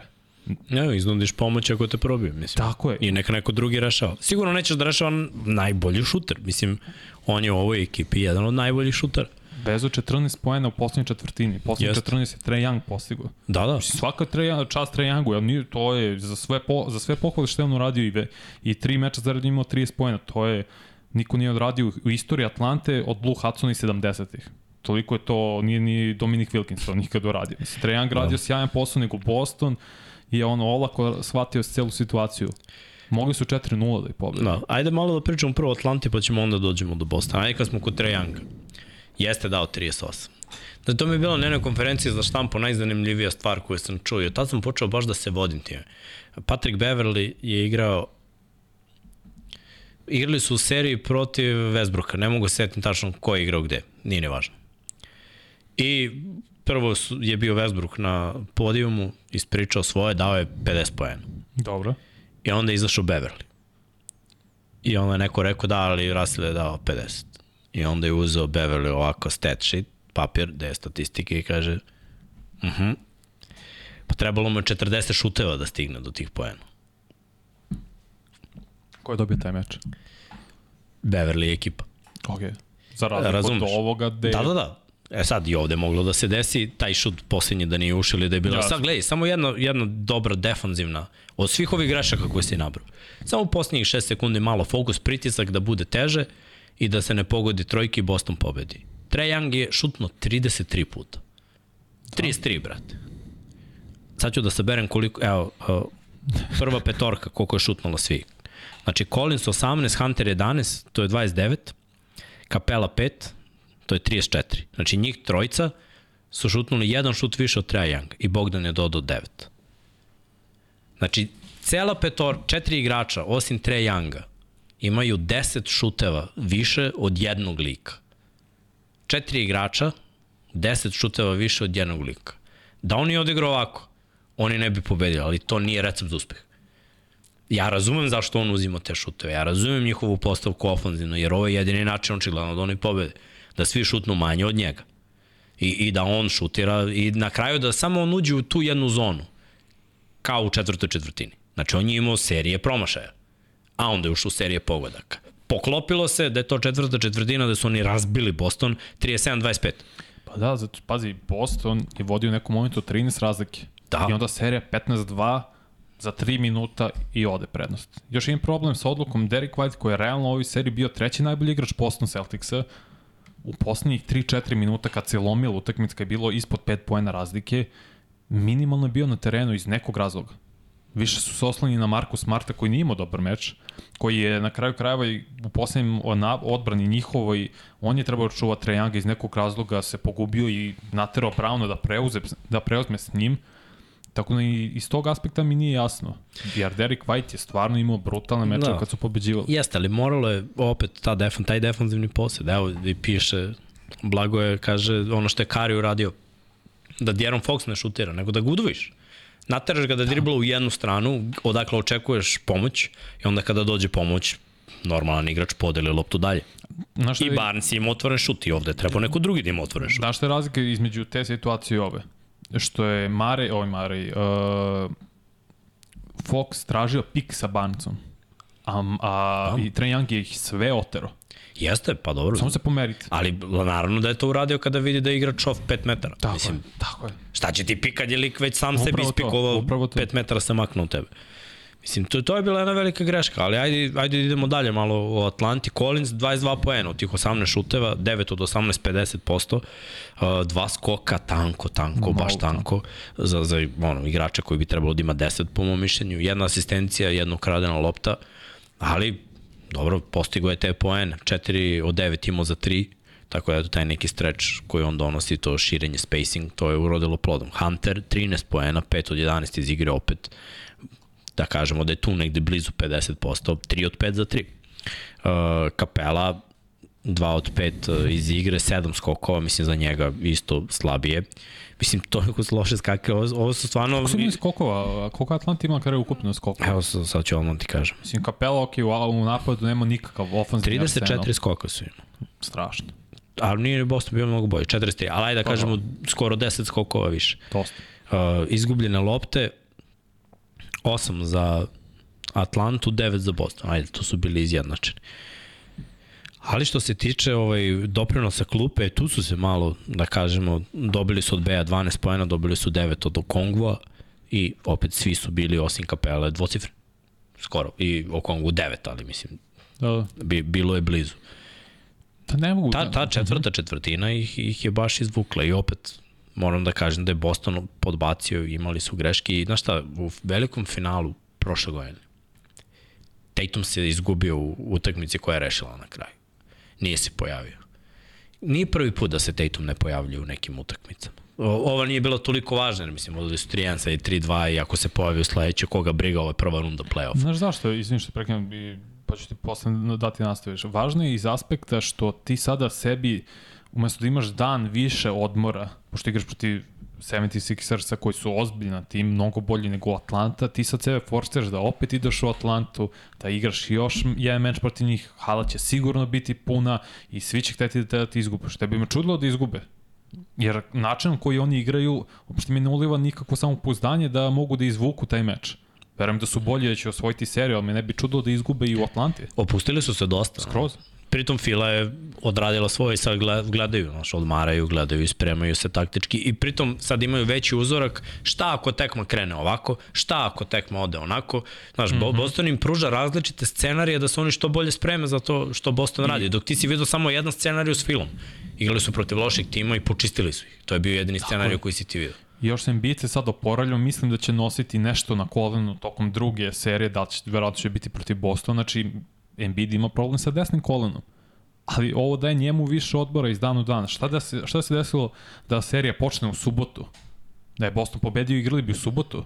Ne, iznudiš pomoć ako te probije, mislim. Tako je. I neka neko drugi rešava. Sigurno nećeš da rešava najbolji šuter. Mislim, on je u ovoj ekipi jedan od najboljih šutera. Bezo 14 poena u poslednjoj četvrtini. Poslednjoj 14 je Trae Young postigao. Da, da. Mislim, svaka Trae, čast Trae Youngu, nije, to je za sve, po, za sve pohvale što je on uradio i, ve, i tri meča zarad imao 30 poena. To je, niko nije odradio u istoriji Atlante od Blue Hudsona i 70-ih. Toliko je to, nije ni Dominik Wilkinson nikad uradio. Mislim, Trae Young radio da. sjajan posao nego Boston i je ono olako shvatio celu situaciju. Mogli su 4-0 da i pobedi. Da, ajde malo da pričamo prvo o Atlanti pa ćemo onda dođemo do Bostona. Ajde kad smo kod Trae Younga jeste dao 38. Da to mi je bilo na jednoj konferenciji za štampu najzanimljivija stvar koju sam čuo i od tada sam počeo baš da se vodim time. Patrick Beverly je igrao igrali su u seriji protiv Westbrooka, ne mogu setim tačno ko je igrao gde, nije ne važno. I prvo je bio Westbrook na podijumu, ispričao svoje, dao je 50 poena. Dobro. I onda je izašao Beverly. I onda je neko rekao da, ali Russell je dao 50. I onda je uzeo Beverly ovako stat sheet, papir, gde je statistike i kaže, uh mhm. -huh. pa trebalo mu 40 šuteva da stigne do tih poena. Ko je dobio taj meč? Beverly ekipa. Ok. Za razliku od ovoga gde... Da, da, da. E sad i ovde moglo da se desi taj šut posljednji da nije ušao ili da je bilo. Sad gledaj, samo jedna, jedna dobra defanzivna od svih ovih grešaka koje si nabrao. Samo posljednjih 6 sekundi malo fokus, pritisak da bude teže i da se ne pogodi trojki Boston pobedi. Trae Young je šutno 33 puta. 33, brate. Sad ću da saberem koliko, evo, prva petorka koliko je šutnula svi. Znači Collins 18, Hunter 11, to je 29, Kapela 5, to je 34. Znači njih trojica su šutnuli jedan šut više od Trae Young i Bogdan je dodao 9. Znači, cela petor, četiri igrača, osim Trae Younga, imaju 10 šuteva više od jednog lika. Četiri igrača, 10 šuteva više od jednog lika. Da oni odigrao ovako, oni ne bi pobedili, ali to nije recept za uspeh. Ja razumem zašto on uzima te šuteve, ja razumem njihovu postavku ofanzivno, jer ovo je jedini način očigledno da oni pobede. Da svi šutnu manje od njega. I, I da on šutira i na kraju da samo on uđe u tu jednu zonu kao u četvrtoj četvrtini. Znači, on je imao serije promašaja, a onda je ušao u serije pogodaka. Poklopilo se da je to četvrta četvrtina, da su oni razbili Boston 37-25. Pa da, zato, pazi, Boston je vodio u nekom momentu 13 razlike. Da. I onda serija 15-2 za 3 minuta i ode prednost. Još imam problem sa odlukom Derek White koji je realno u ovoj seriji bio treći najbolji igrač Boston Celticsa u poslednjih 3-4 minuta kad se lomila utakmica kad je bilo ispod 5 poena razlike, minimalno je bio na terenu iz nekog razloga. Više su se na Marku Smarta koji nije imao dobar meč, koji je na kraju krajeva i u poslednjem odbrani njihovoj, on je trebao čuvati Trejanga iz nekog razloga, se pogubio i naterao Browna da, preuze, da preuzme s njim. Tako da i iz tog aspekta mi nije jasno. Jer Derek White je stvarno imao brutalne mečeve Da. kad su pobeđivali. Jeste, ali moralo je opet ta defon, taj defanzivni posed. Evo, i piše, Blago je, kaže, ono što je Kari uradio, da Djeron Fox ne šutira, nego da ga udvojiš. Nateraš ga da dribla u jednu stranu, odakle očekuješ pomoć, i onda kada dođe pomoć, normalan igrač podeli loptu dalje. Šta I je- Barnes ima otvoren šut i ovde treba neko drugi da ima otvoren šut. Znaš šta je razlika između te situacije i ove? Što je Mare, oj Mare, uh, Fox tražio pik sa Barnesom. A, a i Trae Young je ih sve otero. Jeste, pa dobro. Samo se pomerite. Ali naravno da je to uradio kada vidi da je igrač off 5 metara. Tako Mislim, je, tako je. Šta će ti pikad je lik već sam sebi Upravo to, ispikovao upravo to. 5 metara se maknuo tebe. Mislim, to, to je bila jedna velika greška, ali ajde, ajde idemo dalje malo o Atlanti. Collins 22 poena od tih 18 šuteva, 9 od 18 50%, uh, dva skoka, tanko, tanko, baš Malo tanko, za, za ono, igrača koji bi trebalo da ima 10 po mom mišljenju, jedna asistencija, jedna ukradena lopta, ali dobro, postigo je te poene, 4 od 9 imao za 3, tako da eto taj neki stretch koji on donosi, to širenje spacing, to je urodilo plodom. Hunter 13 poena, 5 od 11 iz igre opet, da kažemo da je tu negde blizu 50%, 3 od 5 za 3. Uh, Kapela 2 od 5 uh, iz igre, 7 skokova, mislim za njega isto slabije. Mislim, to je loše skake, ovo, ovo su stvarno... Koliko su skokova? Koliko Atlanta ima kada je ukupno skokova? Evo, sad ću vam ti kažem. Mislim, Kapela, ok, u, u napadu nema nikakav ofenzivni 34 skoka su imali. Strašno. Ali nije Boston bio mnogo bolji, 43, ali ajde da kažemo skoro 10 skokova više. Dosta. Uh, izgubljene lopte, 8 za Atlantu, 9 za Boston. Ajde, to su bili izjednačeni. Ali što se tiče ovaj, doprinosa klupe, tu su se malo, da kažemo, dobili su od Beja 12 pojena, dobili su 9 od Okongua i opet svi su bili osim kapele dvocifre. Skoro. I Okongu 9, ali mislim, Da, da. bi, bilo je blizu. Pa ne mogu. Ta, ta četvrta četvrtina ih, ih je baš izvukla i opet moram da kažem da je Boston podbacio imali su greške i znaš šta, u velikom finalu prošle godine Tatum se izgubio u utakmici koja je rešila na kraju. Nije se pojavio. Nije prvi put da se Tatum ne pojavljuje u nekim utakmicama. Ova nije bila toliko važna, jer mislim, odali su 3-1 sad i 3-2 i ako se pojavi u sledeće, koga briga, ovo je prva runda play-off. Znaš zašto, izvim što prekinem, i pa ću ti posle dati nastaviš. Važno je iz aspekta što ti sada sebi, umesto da imaš dan više odmora, pošto igraš protiv 76ersa koji su ozbiljna tim, mnogo bolji nego Atlanta, ti sad sebe forsiraš da opet ideš u Atlantu, da igraš još jedan meč protiv njih, hala će sigurno biti puna i svi će hteti da te, da ti izgubiš. Tebi me čudilo da izgube. Jer način na koji oni igraju uopšte mi ne uliva nikakvo samopouzdanje da mogu da izvuku taj meč. Verujem da su bolji da će osvojiti seriju, ali me ne bi čudilo da izgube i u Atlanti. Opustili su se dosta. Skroz. Pritom Fila je odradila svoje i sad gled- gledaju, znaš, odmaraju, gledaju i spremaju se taktički i pritom sad imaju veći uzorak šta ako tekma krene ovako, šta ako tekma ode onako. Znaš, mm -hmm. Boston im pruža različite scenarije da se oni što bolje spreme za to što Boston radi. Dok ti si vidio samo jedan scenariju s Filom. Igrali su protiv loših tima i počistili su ih. To je bio jedini scenarij koji si ti vidio. Još se Embiid se sad oporavljao, mislim da će nositi nešto na kolenu tokom druge serije, da će, verovatno će biti protiv Bostona, znači Embiid ima problem sa desnim kolenom. Ali ovo daje njemu više odbora iz dana u dan. Šta, da se, šta se desilo da serija počne u subotu? Da je Boston pobedio i igrali bi u subotu?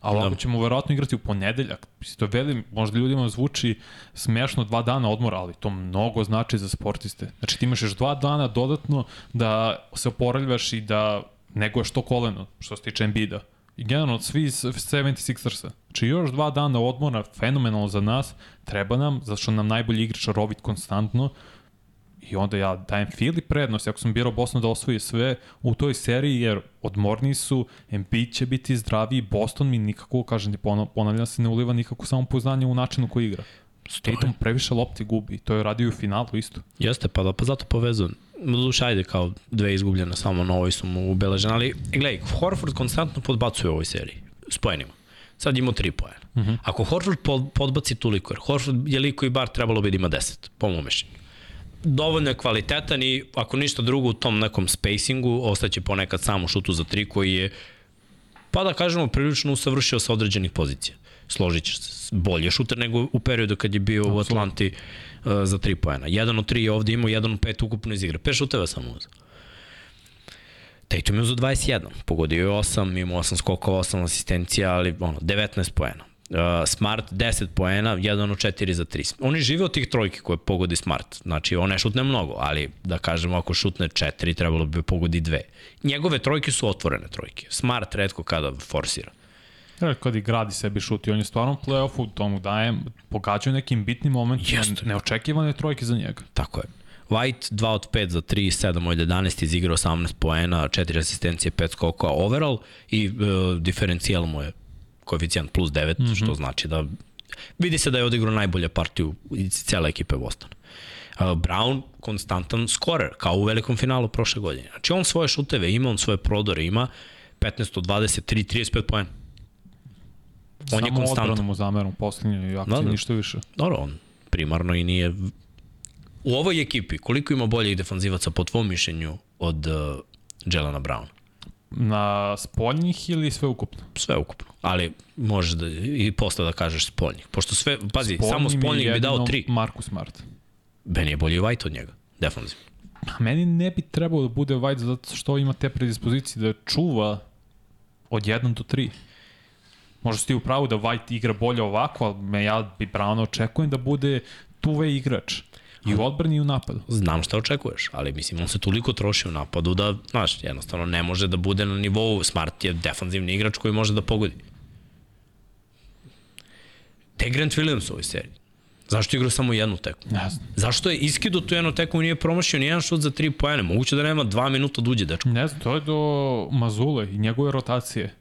A ovako Da. ćemo verovatno igrati u ponedeljak. To velim, možda ljudima zvuči smešno dva dana odmora, ali to mnogo znači za sportiste. Znači ti imaš još dva dana dodatno da se oporavljaš i da neguješ to koleno, što se tiče Embiida. I generalno od svi iz 76ersa. Znači još dva dana odmora, fenomenalno za nas, treba nam, zato što nam najbolji igrač rovit konstantno I onda ja dajem Fili prednost, ako sam birao Boston da osvoji sve u toj seriji, jer odmorni su, Embiid će biti zdraviji, Boston mi nikako, kažem ti, ponavljam se, ne uliva nikako samopoznanje u načinu koji igra. Tatum previše lopti gubi, to je radio u finalu isto. Jeste, pa, da, pa zato povezujem. Duš, ajde, kao dve izgubljene, samo na ovoj su mu ubeležene, ali gledaj, Horford konstantno podbacuje u ovoj seriji, s pojenima. Sad ima 3 poena. Uh -huh. Ako Horford podbaci toliko, jer Horford je liko i bar trebalo bi da ima 10, po mojom mišljenju dovoljno je kvalitetan i ako ništa drugo u tom nekom spacingu ostaće ponekad samo šutu za tri koji je pa da kažemo prilično usavršio sa određenih pozicija. Složit će se bolje šuter nego u periodu kad je bio Absolutno. u Atlanti za 3 poena. Jedan od 3 je ovde imao, jedan od 5 ukupno iz igre. 5 šuteva samo uzao. Tatum je uzao 21, pogodio je 8, imao 8 skokova, 8 asistencija, ali ono, 19 poena. Uh, Smart 10 poena, 1 od 4 za 3. Oni žive od tih trojki koje pogodi Smart. Znači, on ne šutne mnogo, ali da kažemo ako šutne 4, trebalo bi pogodi 2. Njegove trojke su otvorene trojke. Smart redko kada forsira. Ja, kad i gradi sebi šut i on je stvarno play-offu, to mu daje, pogađaju nekim bitnim momentima, Jeste. neočekivane trojke za njega. Tako je. White 2 od 5 za 3, 7 od 11, izigrao 18 poena, 4 asistencije, 5 skokova overall i uh, diferencijal mu je koeficijent plus 9, mm -hmm. što znači da vidi se da je odigrao najbolja partiju iz cele ekipe Boston. Uh, Brown konstantan skorer, kao u velikom finalu prošle godine. Znači on svoje šuteve ima, on svoje prodore ima, 15 od 23, 35 poena. On Samo je konstantan. Samo odbranom u zameru posljednje akcije, da, da. ništa više. Dobro, on primarno i nije... U ovoj ekipi, koliko ima boljih defanzivaca po tvom mišljenju od uh, Jelena Browna? Na spoljnih ili sve ukupno? Sve ukupno, ali možeš da, i posle da kažeš spoljnih. Pošto sve, pazi, spoljnim samo spoljnih bi dao tri. Marku Smart. Ben je bolji White od njega, definitivno. Meni ne bi trebalo da bude White zato što ima te predispozicije da čuva od 1 do 3. Možda si ti u pravu da White igra bolje ovako, ali me ja bi pravno očekujem da bude tuve igrač. I u odbrani i u napadu. Znam šta očekuješ, ali mislim, on se toliko troši u napadu da, znaš, jednostavno ne može da bude na nivou. Smart je defanzivni igrač koji može da pogodi. Te Grant Williams u ovoj seriji. Zašto je igrao samo jednu teku? Ne znam. Zašto je iskido tu jednu teku i nije promašio ni jedan šut za tri pojene? Moguće da nema dva minuta da uđe, dečko. Ne znam, to je do Mazule i njegove rotacije.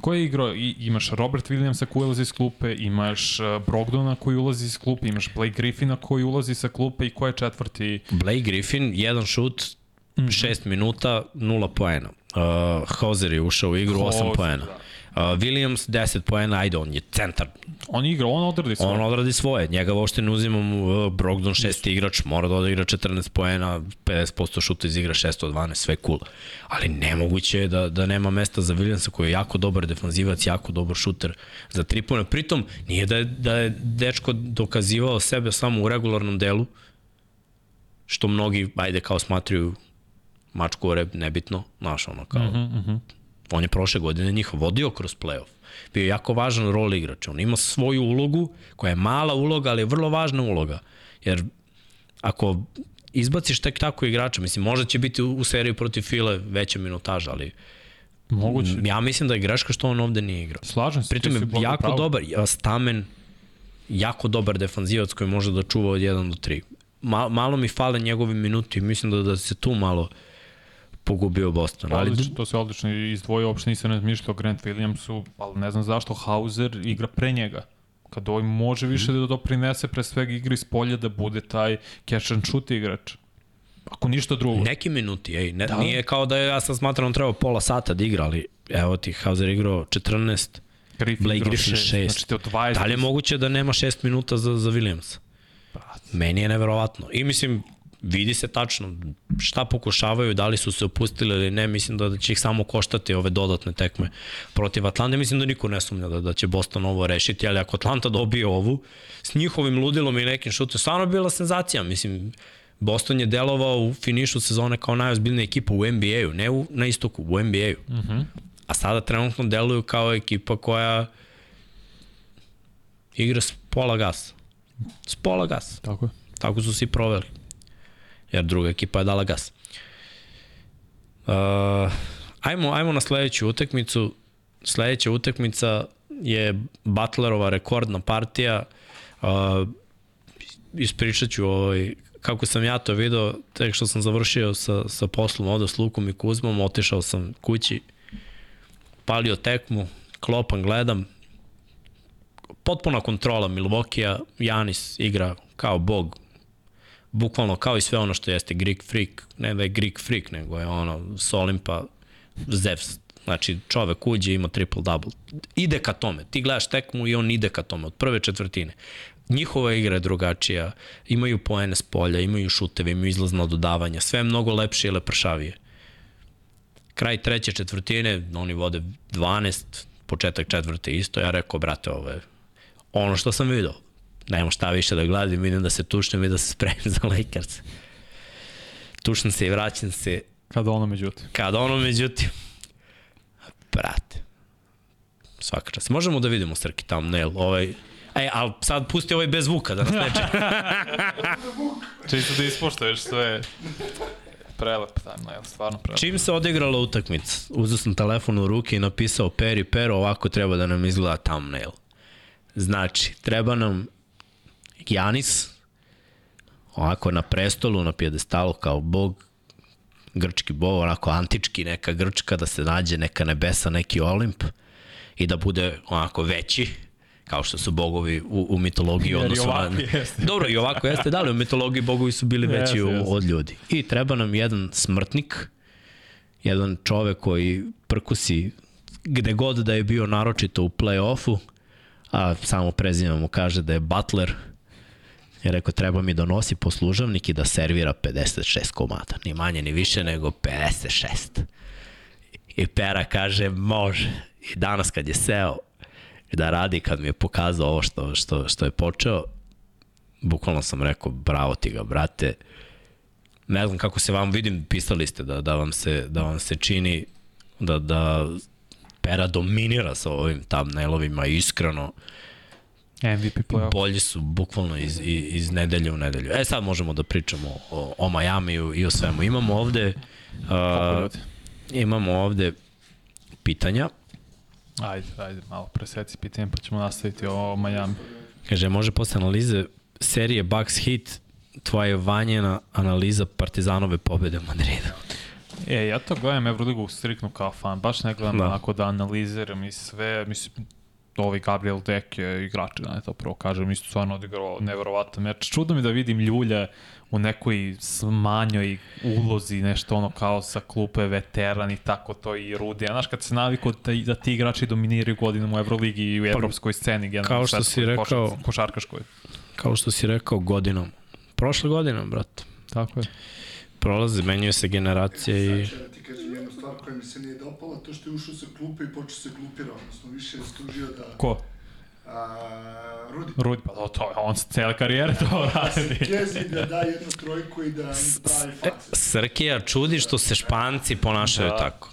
Ko je igrao? I, imaš Robert Williamsa koji ulazi iz klupe, imaš uh, Brogdona koji ulazi iz klupe, imaš Blake Griffina koji ulazi sa klupe i ko je četvrti? Blake Griffin, jedan šut, 6 mm -hmm. minuta, 0 poena. Uh, Hauser je ušao u igru, 8 poena. Da. Uh, Williams 10 poena, ajde, on je centar. On igra, on odradi svoje. On odradi svoje. Njega uopšte ne uzimam uh, Brogdon šesti igrač, mora da odigra 14 poena, 50% šuta iz igra 612, sve cool. Ali nemoguće je da, da nema mesta za Williamsa koji je jako dobar defanzivac, jako dobar šuter za tri poena. Pritom, nije da je, da je dečko dokazivao sebe samo u regularnom delu, što mnogi, ajde, kao smatruju mačkore, nebitno, znaš, ono, kao, uh -huh, uh -huh On je prošle godine njih vodio kroz playoff. Bio je jako važan rol igrač. On ima svoju ulogu, koja je mala uloga, ali je vrlo važna uloga. Jer ako izbaciš tek tako igrača, mislim, možda će biti u, seriji protiv File veća minutaža, ali Moguće. Ja mislim da je greška što on ovde nije igrao. Slažem se. Pritom je jako pravo. dobar, stamen, jako dobar defanzivac koji može da čuva od 1 do 3. Malo, malo mi fale njegovi minuti, mislim da, da se tu malo uh, pogubio Boston. Ali... Odlično, to se odlično izdvojio, uopšte nisam razmišljao o Grant Williamsu, ali ne znam zašto Hauser igra pre njega. Kad ovaj može više da doprinese pre svega igri s polja da bude taj catch and shoot igrač. Ako ništa drugo. Neki minuti, ej. Ne, da. Nije kao da je, ja sam smatram da treba pola sata da igra, ali evo ti Hauser igrao 14, Griffin Blake Griffin 6. Znači, 20... Da li je moguće da nema 6 minuta za, za Williams? Pa, Meni je neverovatno. I mislim, vidi se tačno šta pokušavaju, da li su se opustili ili ne, mislim da, da će ih samo koštati ove dodatne tekme protiv Atlante, mislim da niko ne sumnja da, da će Boston ovo rešiti, ali ako Atlanta dobije ovu, s njihovim ludilom i nekim šutom, stvarno bila senzacija, mislim, Boston je delovao u finišu sezone kao najozbiljnija ekipa u NBA-u, ne u, na istoku, u NBA-u. Uh mhm. -huh. A sada trenutno deluju kao ekipa koja igra s pola gasa. S pola gasa. Tako je. Tako su svi proveli jer druga ekipa je dala gas. Uh, ajmo, ajmo na sledeću utakmicu. Sledeća utakmica je Butlerova rekordna partija. Uh, ispričat ću ovaj, kako sam ja to video, tek što sam završio sa, sa poslom ovde s Lukom i Kuzmom, otišao sam kući, palio tekmu, klopan, gledam, potpuna kontrola Milwaukee-a, Janis igra kao bog, bukvalno kao i sve ono što jeste Greek freak, ne da je Greek freak, nego je ono s Olimpa Zevs, znači čovek uđe ima triple double. Ide ka tome, ti gledaš tekmu i on ide ka tome od prve četvrtine. Njihova igra je drugačija, imaju poene s polja, imaju šuteve, imaju izlazna dodavanja, sve je mnogo lepše i lepršavije. Kraj treće četvrtine, oni vode 12, početak četvrte isto, ja rekao, brate, ovo je ono što sam vidio. Nemo šta više da gledam, vidim da se tušnem i da se spremim za Lakers. Tušnem se i vraćam se Kada ono međutim. kada ono međutim, brate, svaka čast. Možemo da vidimo Srki thumbnail, ovaj, E, ali sad pusti ovaj bez zvuka da nas ne čuje. Čisto da ispoštoješ sve. Prelep thumbnail, stvarno prelep. Čim se odigrala utakmica, uzeo sam telefon u ruke i napisao Peri Pero, ovako treba da nam izgleda thumbnail. Znači, treba nam Janis, ovako na prestolu, na pjedestalu kao bog, grčki bog, onako antički, neka grčka, da se nađe neka nebesa, neki olimp i da bude onako veći, kao što su bogovi u, u mitologiji odnosno ovako na... jeste. Dobro, i ovako jeste, da li u mitologiji bogovi su bili veći Jeste, jeste. od ljudi. I treba nam jedan smrtnik, jedan čovek koji prkusi gde god da je bio naročito u play-offu, a samo prezime mu kaže da je Butler, je rekao treba mi da nosi poslužavnik i da servira 56 komada, ni manje ni više nego 56. I Pera kaže može. I danas kad je seo da radi, kad mi je pokazao ovo što, što, što je počeo, bukvalno sam rekao bravo ti ga brate. Ne znam kako se vam vidim, pisali ste da, da, vam, se, da vam se čini da, da Pera dominira sa ovim thumbnailovima iskreno. MVP playoff. Bolji su bukvalno iz, iz, nedelje u nedelju. E sad možemo da pričamo o, o Majamiju i o svemu. Imamo ovde uh, imamo ovde pitanja. Ajde, ajde, malo preseci pitanje pa ćemo nastaviti o Miami. Kaže, može posle analize serije Bucks Hit tvoja je vanjena analiza Partizanove pobede u Madridu. E, ja to gledam Euroligu striknu kao fan, baš ne gledam Da. da. onako da analiziram i sve, mislim, ovaj Gabriel Dek je igrač, da ne to prvo kažem, isto stvarno odigrao neverovatan meč. Čudno mi da vidim Ljulja u nekoj smanjoj ulozi, nešto ono kao sa klupe veteran i tako to i Rudi. A znaš, kad se naviko da, da ti igrači dominiraju godinom u Euroligi i u evropskoj sceni, generalno kao što si rekao- košar- košarkaškoj. Kao što si rekao, godinom. Prošle godinom, brate. Tako je. Prolaze, menjuje se generacija i... stvar koja mi se nije dopala, to što je ušao sa klupe i počeo se glupira, odnosno više je stužio da... Ko? A, Rudi. Rudi, pa to, to on se cele karijere to radi. Kezi da da jednu trojku i da pravi fakse. Srkija čudi što se španci ponašaju Da. tako.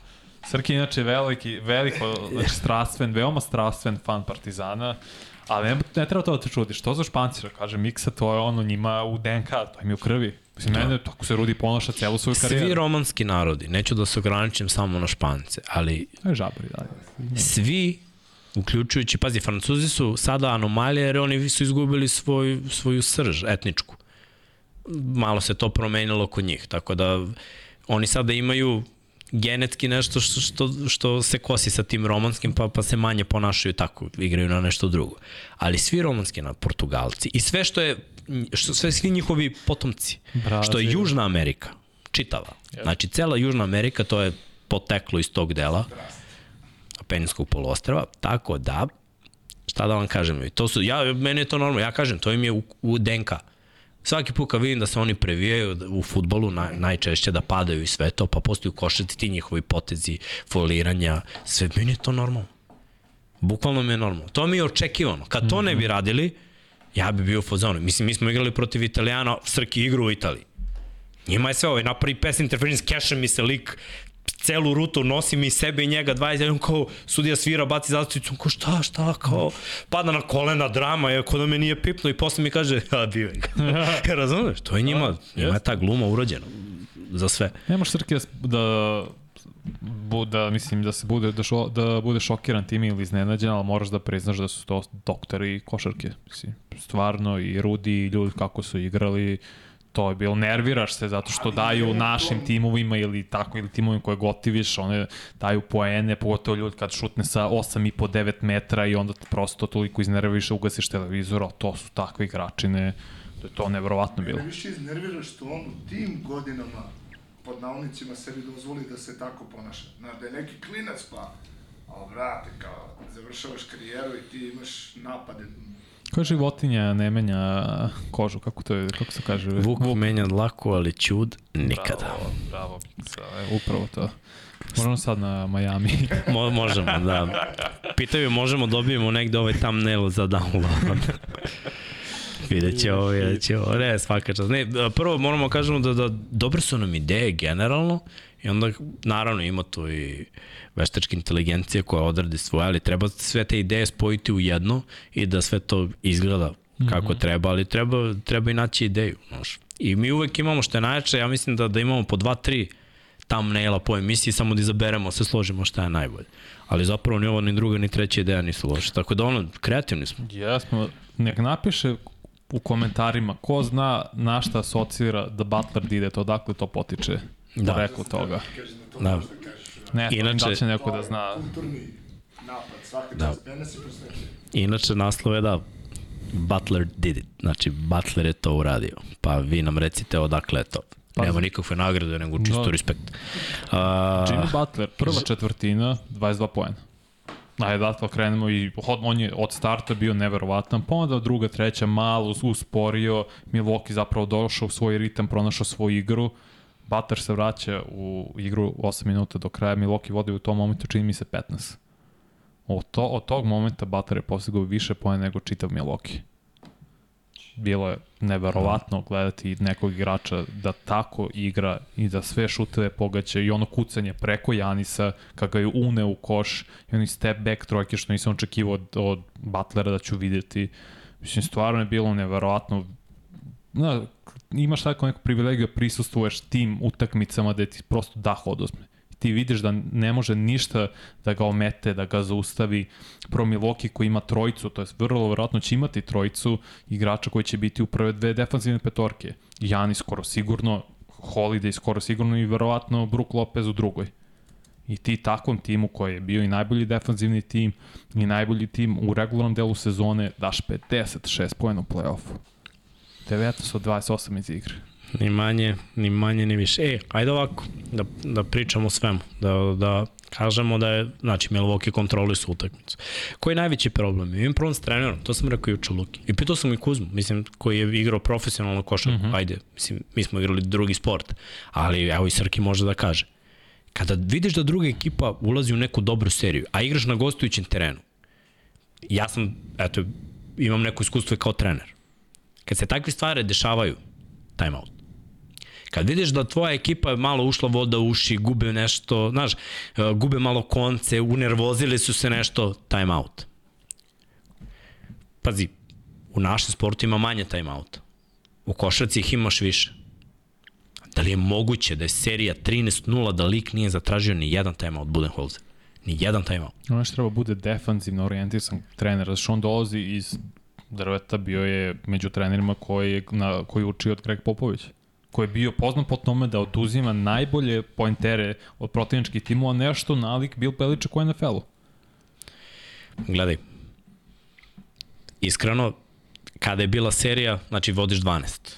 Srki je inače veliki, veliko, znači strastven, veoma strastven fan Partizana, ali ne, ne treba to da te čudiš, to za španci, da kažem, Miksa, to je ono njima u DNK, to im je u krvi. Mislim, da. mene, tako se Rudi ponaša celu svoju Svi karijeru. romanski narodi, neću da se ograničim samo na špance, ali To je žabri, da. svi uključujući, pazi, Francuzi su sada anomalije jer oni su izgubili svoj, svoju srž etničku. Malo se to promenilo kod njih, tako da oni sada imaju genetski nešto što, što, što se kosi sa tim romanskim, pa, pa se manje ponašaju tako, igraju na nešto drugo. Ali svi romanski na Portugalci i sve što je, što, sve svi njihovi potomci, Brazil. što je Južna Amerika, čitava. Znači, cela Južna Amerika, to je poteklo iz tog dela. Peninskog poluostrava, tako da, šta da vam kažem, to su, ja, meni je to normalno, ja kažem, to im je u, u DNK. Svaki put kad vidim da se oni previjaju u futbolu, naj, najčešće da padaju i sve to, pa postaju košati ti njihovi potezi, foliranja, sve, meni je to normalno. Bukvalno mi je normalno. To mi je očekivano. Kad to ne bi radili, ja bi bio u fazonu. Mislim, mi smo igrali protiv Italijana, Srki igru u Italiji. Njima je sve ovaj, napravi pass interference, keša mi se lik, celu rutu nosi mi sebe i njega 20, on kao sudija svira, baci zastavicu, on kao šta, šta, kao pada na kolena, drama, je, ko da me nije pipno i posle mi kaže, a bio je ga. Razumeš, to je njima, njima je ta gluma urođena za sve. Nemaš Srki da, da da mislim da se bude da, šo, da bude šokiran tim ili iznenađen, ali moraš da priznaš da su to doktori košarke. Mislim, stvarno i Rudi i ljudi kako su igrali, to je bilo, nerviraš se zato što daju našim timovima ili tako, ili timovima koje gotiviš, one daju poene, pogotovo ljudi kad šutne sa 8,5-9 metra i onda prosto toliko iznerviš, ugasiš televizor, a to su takvi igrači, ne, to je to nevrovatno bilo. Mene više iznervira što on u tim godinama pod navodnicima sebi dozvoli da se tako ponaša. Znaš, da je neki klinac pa, ali brate, kao, završavaš karijeru i ti imaš napade. Koja životinja ne menja kožu, kako to je, kako se kaže? Vuk, Vuk. menja dlaku, ali čud nikada. Bravo, bravo, Sa, e, upravo to. Možemo sad na Miami. Mo, možemo, da. Pitaju, možemo dobijemo negde ovaj thumbnail za download. vidjet će ovo, vidjet će ovo. Ne, svaka čast. Ne, prvo moramo kažemo da, da dobre su nam ideje generalno i onda naravno ima tu i veštačka inteligencija koja odradi svoje, ali treba sve te ideje spojiti u jedno i da sve to izgleda kako mm -hmm. treba, ali treba, treba i naći ideju. Znaš. I mi uvek imamo što je najjače, ja mislim da, da imamo po dva, tri thumbnaila po emisiji, samo da izaberemo, se složimo šta je najbolje. Ali zapravo ni ovo, ni druga, ni treća ideja nisu loše. Tako da ono, kreativni smo. Jesmo. Nek napiše u komentarima ko zna na šta asocira da Butler dide to, odakle to potiče. Da. Reklo toga. Da. Ne, Inače, da će neko da zna. Kulturni napad, svaka da. prosvetio. Inače, naslov je da Butler did it. Znači, Butler je to uradio. Pa vi nam recite odakle je to. Pa, Nema nikakve nagrade, nego čisto no. respekt. Uh, Jimmy Butler, prva četvrtina, 22 poena. Ajde, da krenemo i on je od starta bio neverovatan, pa onda druga, treća malo usporio, Milwaukee zapravo došao u svoj ritam, pronašao svoju igru, Butler se vraća u igru 8 minuta do kraja, Milwaukee vodi u tom momentu, čini mi se 15. Od, to, od tog momenta Butler je postigao više poena nego čitav Milwaukee. Bilo je neverovatno gledati nekog igrača da tako igra i da sve šuteve pogaća i ono kucanje preko Janisa, kada ga je une u koš i oni step back trojke što nisam očekivao od, od Butlera da ću videti. Mislim, stvarno je bilo neverovatno na, imaš tako neku privilegiju da prisustuješ tim utakmicama da ti prosto dah odosme. Ti vidiš da ne može ništa da ga omete, da ga zaustavi. Pro Milwaukee koji ima trojicu, to je vrlo verovatno će imati trojicu igrača koji će biti u prve dve defanzivne petorke. Jani skoro sigurno, Holiday skoro sigurno i verovatno Brook Lopez u drugoj. I ti takvom timu koji je bio i najbolji defanzivni tim i najbolji tim u regularnom delu sezone daš 56 pojena u play-offu. 19 od 28 iz igre. Ni manje, ni manje, ni više. E, ajde ovako, da, da pričamo o svemu, da, da kažemo da je, znači, Milwaukee kontroli su utakmicu. Koji je najveći problem? Imam problem s trenerom, to sam rekao juče Luki. I pitao sam i Kuzmu, mislim, koji je igrao profesionalno košarku, mm -hmm. ajde, mislim, mi smo igrali drugi sport, ali evo i Srki može da kaže. Kada vidiš da druga ekipa ulazi u neku dobru seriju, a igraš na gostujućem terenu, ja sam, eto, imam neko iskustvo kao trener Kad se takve stvari dešavaju, time out. Kad vidiš da tvoja ekipa je malo ušla voda u uši, gube nešto, znaš, e, gube malo konce, unervozili su se nešto, time out. Pazi, u našem sportu ima manje time out. U košarci ih imaš više. Da li je moguće da je serija 13-0 da lik nije zatražio ni jedan timeout Budenholzer? Ni jedan timeout. Ono što treba bude defanzivno orijentisan trener, zato što on dolazi iz Drveta bio je među trenerima koji, na, koji uči od Greg Popović koji je bio poznat po tome da oduzima najbolje pointere od protivničkih timova, nešto nalik Bill Beliček u NFL-u. Gledaj, iskreno, kada je bila serija, znači vodiš 12.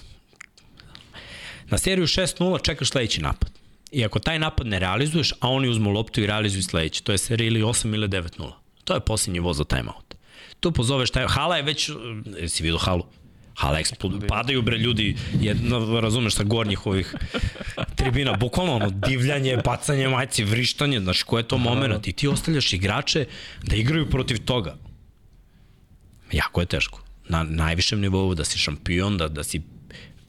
Na seriju 6-0 čekaš sledeći napad. I ako taj napad ne realizuješ, a oni uzmu loptu i realizuju sledeći, to je serija ili 8 ili 9-0. To je posljednji voz za timeout tu pozoveš taj, hala je već, jesi vidio halu? Hala eksplod, padaju bre ljudi, jedno, razumeš, sa gornjih ovih tribina, bukvalno ono, divljanje, bacanje majci, vrištanje, znaš, ko je to moment i ti ostavljaš igrače da igraju protiv toga. Jako je teško. Na najvišem nivou da si šampion, da, da si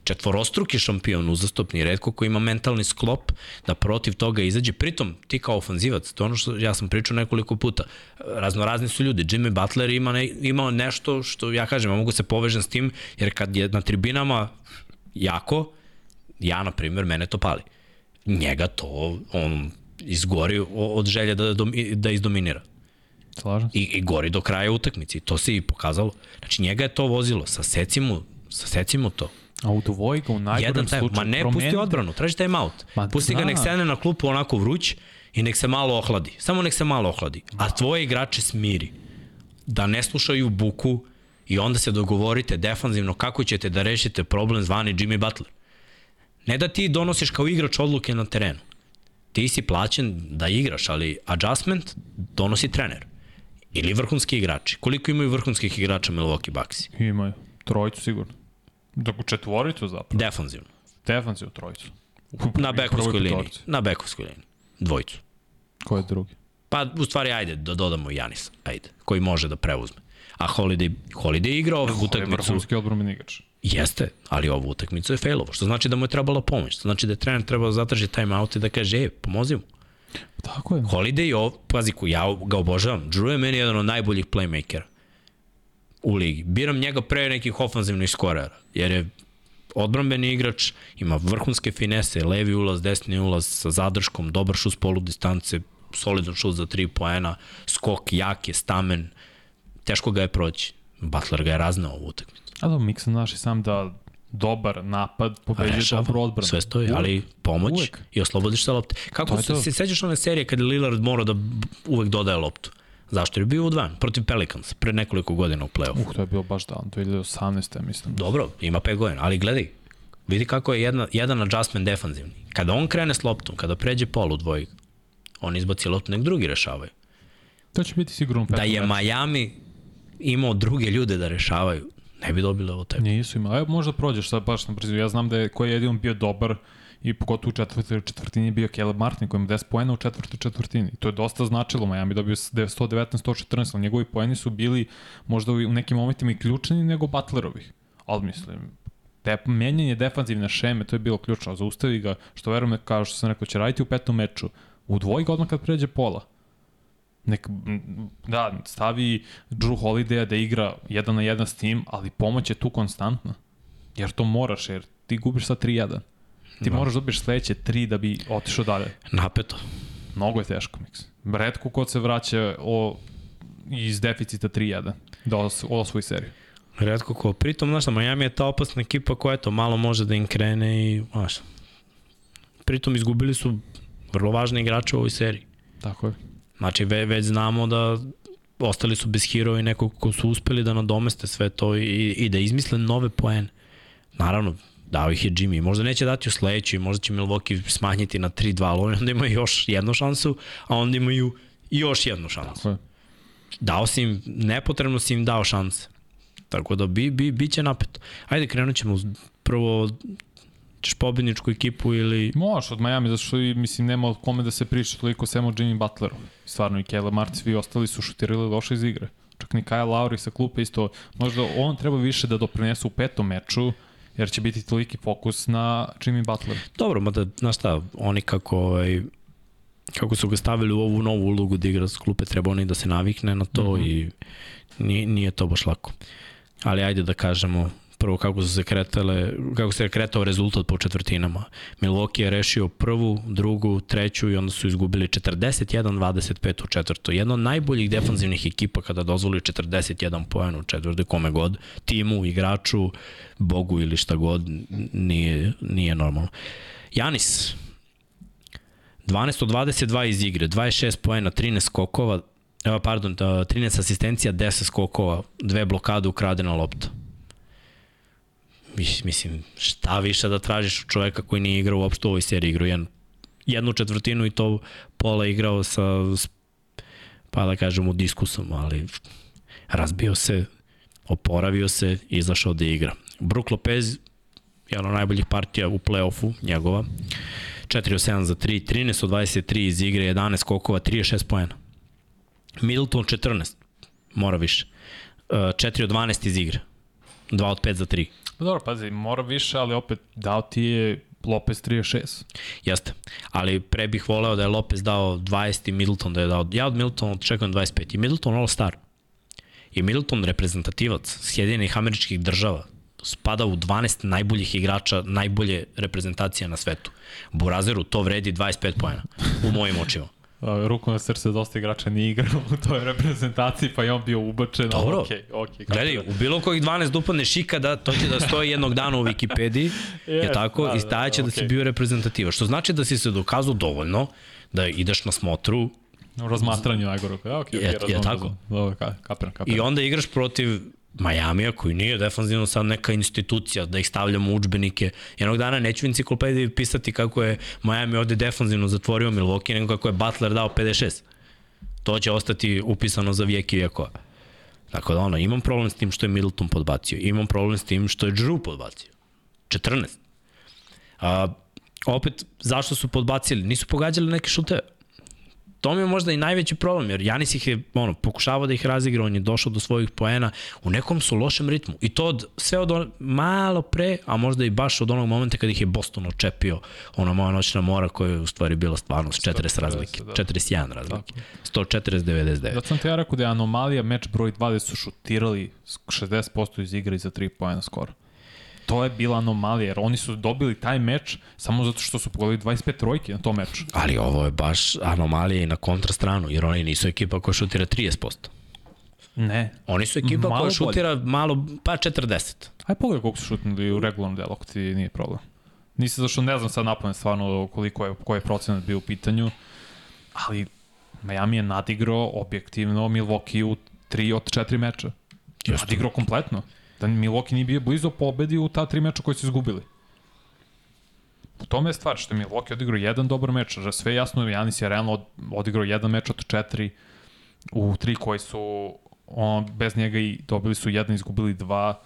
četvorostruki šampion uzastopni, redko ko ima mentalni sklop da protiv toga izađe. Pritom, ti kao ofanzivac, to ono što ja sam pričao nekoliko puta, raznorazni su ljudi. Jimmy Butler ima, ne, ima nešto što ja kažem, ja mogu se povežem s tim, jer kad je na tribinama jako, ja, na primjer, mene to pali. Njega to, on izgori od želje da, da izdominira. Slažem I, I gori do kraja utakmice. I to se i pokazalo. Znači, njega je to vozilo. Sasecimo, sasecimo to. A u dvojga u najgorem taj, slučaju ma ne, promenite. pusti odbranu, traži time out. Ma pusti ga, nek sedne na klupu onako vruć i nek se malo ohladi. Samo nek se malo ohladi. A tvoje igrače smiri. Da ne slušaju buku i onda se dogovorite defanzivno kako ćete da rešite problem zvani Jimmy Butler. Ne da ti donosiš kao igrač odluke na terenu. Ti si plaćen da igraš, ali adjustment donosi trener. Ili vrhunski igrači. Koliko imaju vrhunskih igrača Milwaukee Bucks? Imaju. Trojicu sigurno. U četvoricu zapravo. Defanzivno. Defanziju trojicu. Na bekovskoj liniji. Na bekovskoj liniji. Dvojicu. Ko je drugi? Pa, u stvari, ajde, da dodamo i Janisa, ajde, koji može da preuzme. A Holiday, Holiday je igrao ovu je utakmicu. vrhunski odbrambeni igrač. Jeste, ali ovu utakmicu je failovo, što znači da mu je trebala pomoć. Što znači da je trener trebao da zatraži time out i da kaže, ej, pomozi mu. Tako je. Holiday je, ov, pazi, ja ga obožavam. Drew je meni jedan od najboljih playmakera u ligi. Biram njega pre nekih ofanzivnih skorera, jer je odbrambeni igrač, ima vrhunske finese, levi ulaz, desni ulaz sa zadrškom, dobar šut s polu distance, solidan šut za 3 poena, skok, jak je, stamen, teško ga je proći. Butler ga je raznao u utakmicu. A da, Miksa naši sam da dobar napad pobeđuje dobro odbranu. Sve stoji, Uvek. ali pomoć Uvek. i oslobodiš se lopte. Kako se, to. se sećaš one serije kada Lillard morao da uvek dodaje loptu? Zašto? Je bio udvan protiv Pelicans pre nekoliko godina u play-offu. Uh, to je bilo baš dan, 2018. mislim. Dobro, ima 5 godina, ali gledaj, vidi kako je jedna, jedan adjustment defanzivni. Kada on krene s loptom, kada pređe polu dvojeg, on izbaci loptu, nek drugi rešavaju. To će biti sigurno Da je. Miami imao druge ljude da rešavaju, ne bi dobili ovo tebe. Nisu imali. Evo možda prođeš sad baš na brzu. Ja znam da je ko je jedino bio dobar i pogotovo u četvrtoj četvrtini je bio Caleb Martin koji ima 10 poena u četvrtoj četvrtini. I to je dosta značilo. Miami dobio s- 119-114, ali njegovi poeni su bili možda u nekim momentima i ključni nego Butlerovih. Ali mislim, te, menjanje defanzivne šeme, to je bilo ključno. Zaustavi ga, što verujem, kao što sam rekao, će raditi u petom meču. U ga odmah kad pređe pola. Nek, da, stavi Drew Holiday da igra jedan na jedan s tim, ali pomoć je tu konstantna. Jer to moraš, jer ti gubiš sa 3-1. Ti da. moraš da dobiješ sledeće 3 da bi otišao dalje. Napeto. Mnogo je teško, Miks. Redko ko se vraća o, iz deficita 3-1 da os, osvoji seriju. Redko ko. Pritom, znaš, Miami je ta opasna ekipa koja eto, malo može da im krene i, znaš, pritom izgubili su vrlo važne igrače u ovoj seriji. Tako je. Znači, ve, već znamo da ostali su bez hero i nekog ko su uspeli da nadomeste sve to i, i da izmisle nove poene. Naravno, dao ih je Jimmy. Možda neće dati u sledeću i možda će Milwaukee smanjiti na 3-2, ali oni onda imaju još jednu šansu, a onda imaju još jednu šansu. Tako je. Dao si im, nepotrebno si im dao šanse. Tako da bi, bi, bit će napeto. Ajde, krenut ćemo prvo ćeš pobedničku ekipu ili... Možeš od Miami, zato što mislim nema od kome da se priča toliko sem o Jimmy Butleru. Stvarno i Caleb Martin, svi ostali su šutirali loše iz igre. Čak ni Kyle Lowry sa klupe isto, možda on treba više da doprinese u petom meču, jer će biti toliki fokus na Jimmy Butler. Dobro, mada, znaš šta, oni kako, ovaj, kako su ga stavili u ovu novu ulogu da igra s klupe, treba oni da se navikne na to mm -hmm. i nije, nije to baš lako. Ali ajde da kažemo prvo kako su se kretale, kako se je kretao rezultat po četvrtinama. Milwaukee je rešio prvu, drugu, treću i onda su izgubili 41-25 u četvrtu. Jedna od najboljih defanzivnih ekipa kada dozvoli 41 poen u četvrtu, kome god, timu, igraču, bogu ili šta god, nije, nije normalno. Janis, 12 od 22 iz igre, 26 poena, 13 skokova, evo, pardon, 13 asistencija, 10 skokova, dve blokade, ukradena lopta. Mis- Mislim, šta više da tražiš od čoveka koji nije igrao uopšte u ovoj seriji, igrao jednu, jednu četvrtinu i to pola igrao sa, pa da kažemo, diskusom, ali razbio se, oporavio se, izašao da igra. Brook Lopez, jedan od najboljih partija u play-offu, njegova, 4 od 7 za 3, 13 od 23 iz igre, 11 skokova, 36 poena. Middleton 14, mora više. 4 od 12 iz igre, 2 od 5 za 3. Pa dobro, pazi, mora više, ali opet dao ti je Lopez 36. Jeste. Ali pre bih voleo da je Lopez dao 20 i Middleton da je dao... Ja od Middletona očekujem 25. I Middleton All Star. I Middleton reprezentativac Sjedinjenih američkih država spada u 12 najboljih igrača, najbolje reprezentacije na svetu. Burazeru to vredi 25 pojena u mojim očima. Ruku na srce dosta igrača nije igrao u toj reprezentaciji, pa je on bio ubačen. Dobro. Okay, okay, Gledaj, u bilo kojih 12 da upadne šika, da, to će da stoji jednog dana u Wikipediji, je Yes, tako, da, i da, stajaće da, da, si okej. bio reprezentativa. Što znači da si se dokazao dovoljno da ideš na smotru U razmatranju najgore. Ja, okay, Je- je okay, razumem, tako? Dobro, ka, kapiram, kapiram. i onda igraš protiv Majamija koji nije defanzivno sad neka institucija da ih stavljamo u učbenike. Jednog dana neću enciklopediji pisati kako je Miami ovde defanzivno zatvorio Milwaukee, nego kako je Butler dao 56. To će ostati upisano za vijek i vijekova. Tako da ono, imam problem s tim što je Middleton podbacio. Imam problem s tim što je Drew podbacio. 14. A, opet, zašto su podbacili? Nisu pogađali neke šuteve. To mi je možda i najveći problem, jer Janis ih je ono, pokušavao da ih razigra, on je došao do svojih poena, u nekom su lošem ritmu. I to od, sve od on, malo pre, a možda i baš od onog momenta kad ih je Boston očepio, ona moja noćna mora koja je u stvari bila stvarno s 40 razlike, da. 41 razlike, 140-99. Zato sam ti ja rekao da je anomalija meč broj 2 gde su šutirali 60% iz igre za 3 pojena skoro. To je bila anomalija, jer oni su dobili taj meč samo zato što su pogodili 25 trojki na tom meču. Ali ovo je baš anomalija i na kontrastranu, jer oni nisu ekipa koja šutira 30%. Ne. Oni su ekipa Malo koja šutira malo, pa 40. Aj pogledaj koliko su šutnuli u regularnom delu, ako ti nije problem. Nisam zašto ne znam sad napamet stvarno koliko je, koji je procenat bio u pitanju, ali Miami je nadigrao objektivno Milwaukee u 3 od 4 meča. Jeste. Nadigrao kompletno. Da Milwaukee nije bio blizu pobedi u ta tri meča koji su izgubili. U tome je stvar što je Milwaukee odigrao jedan dobar meč, že sve jasno, Janis je realno od, odigrao jedan meč od četiri u tri koji su on, bez njega i dobili su jedan, izgubili dva.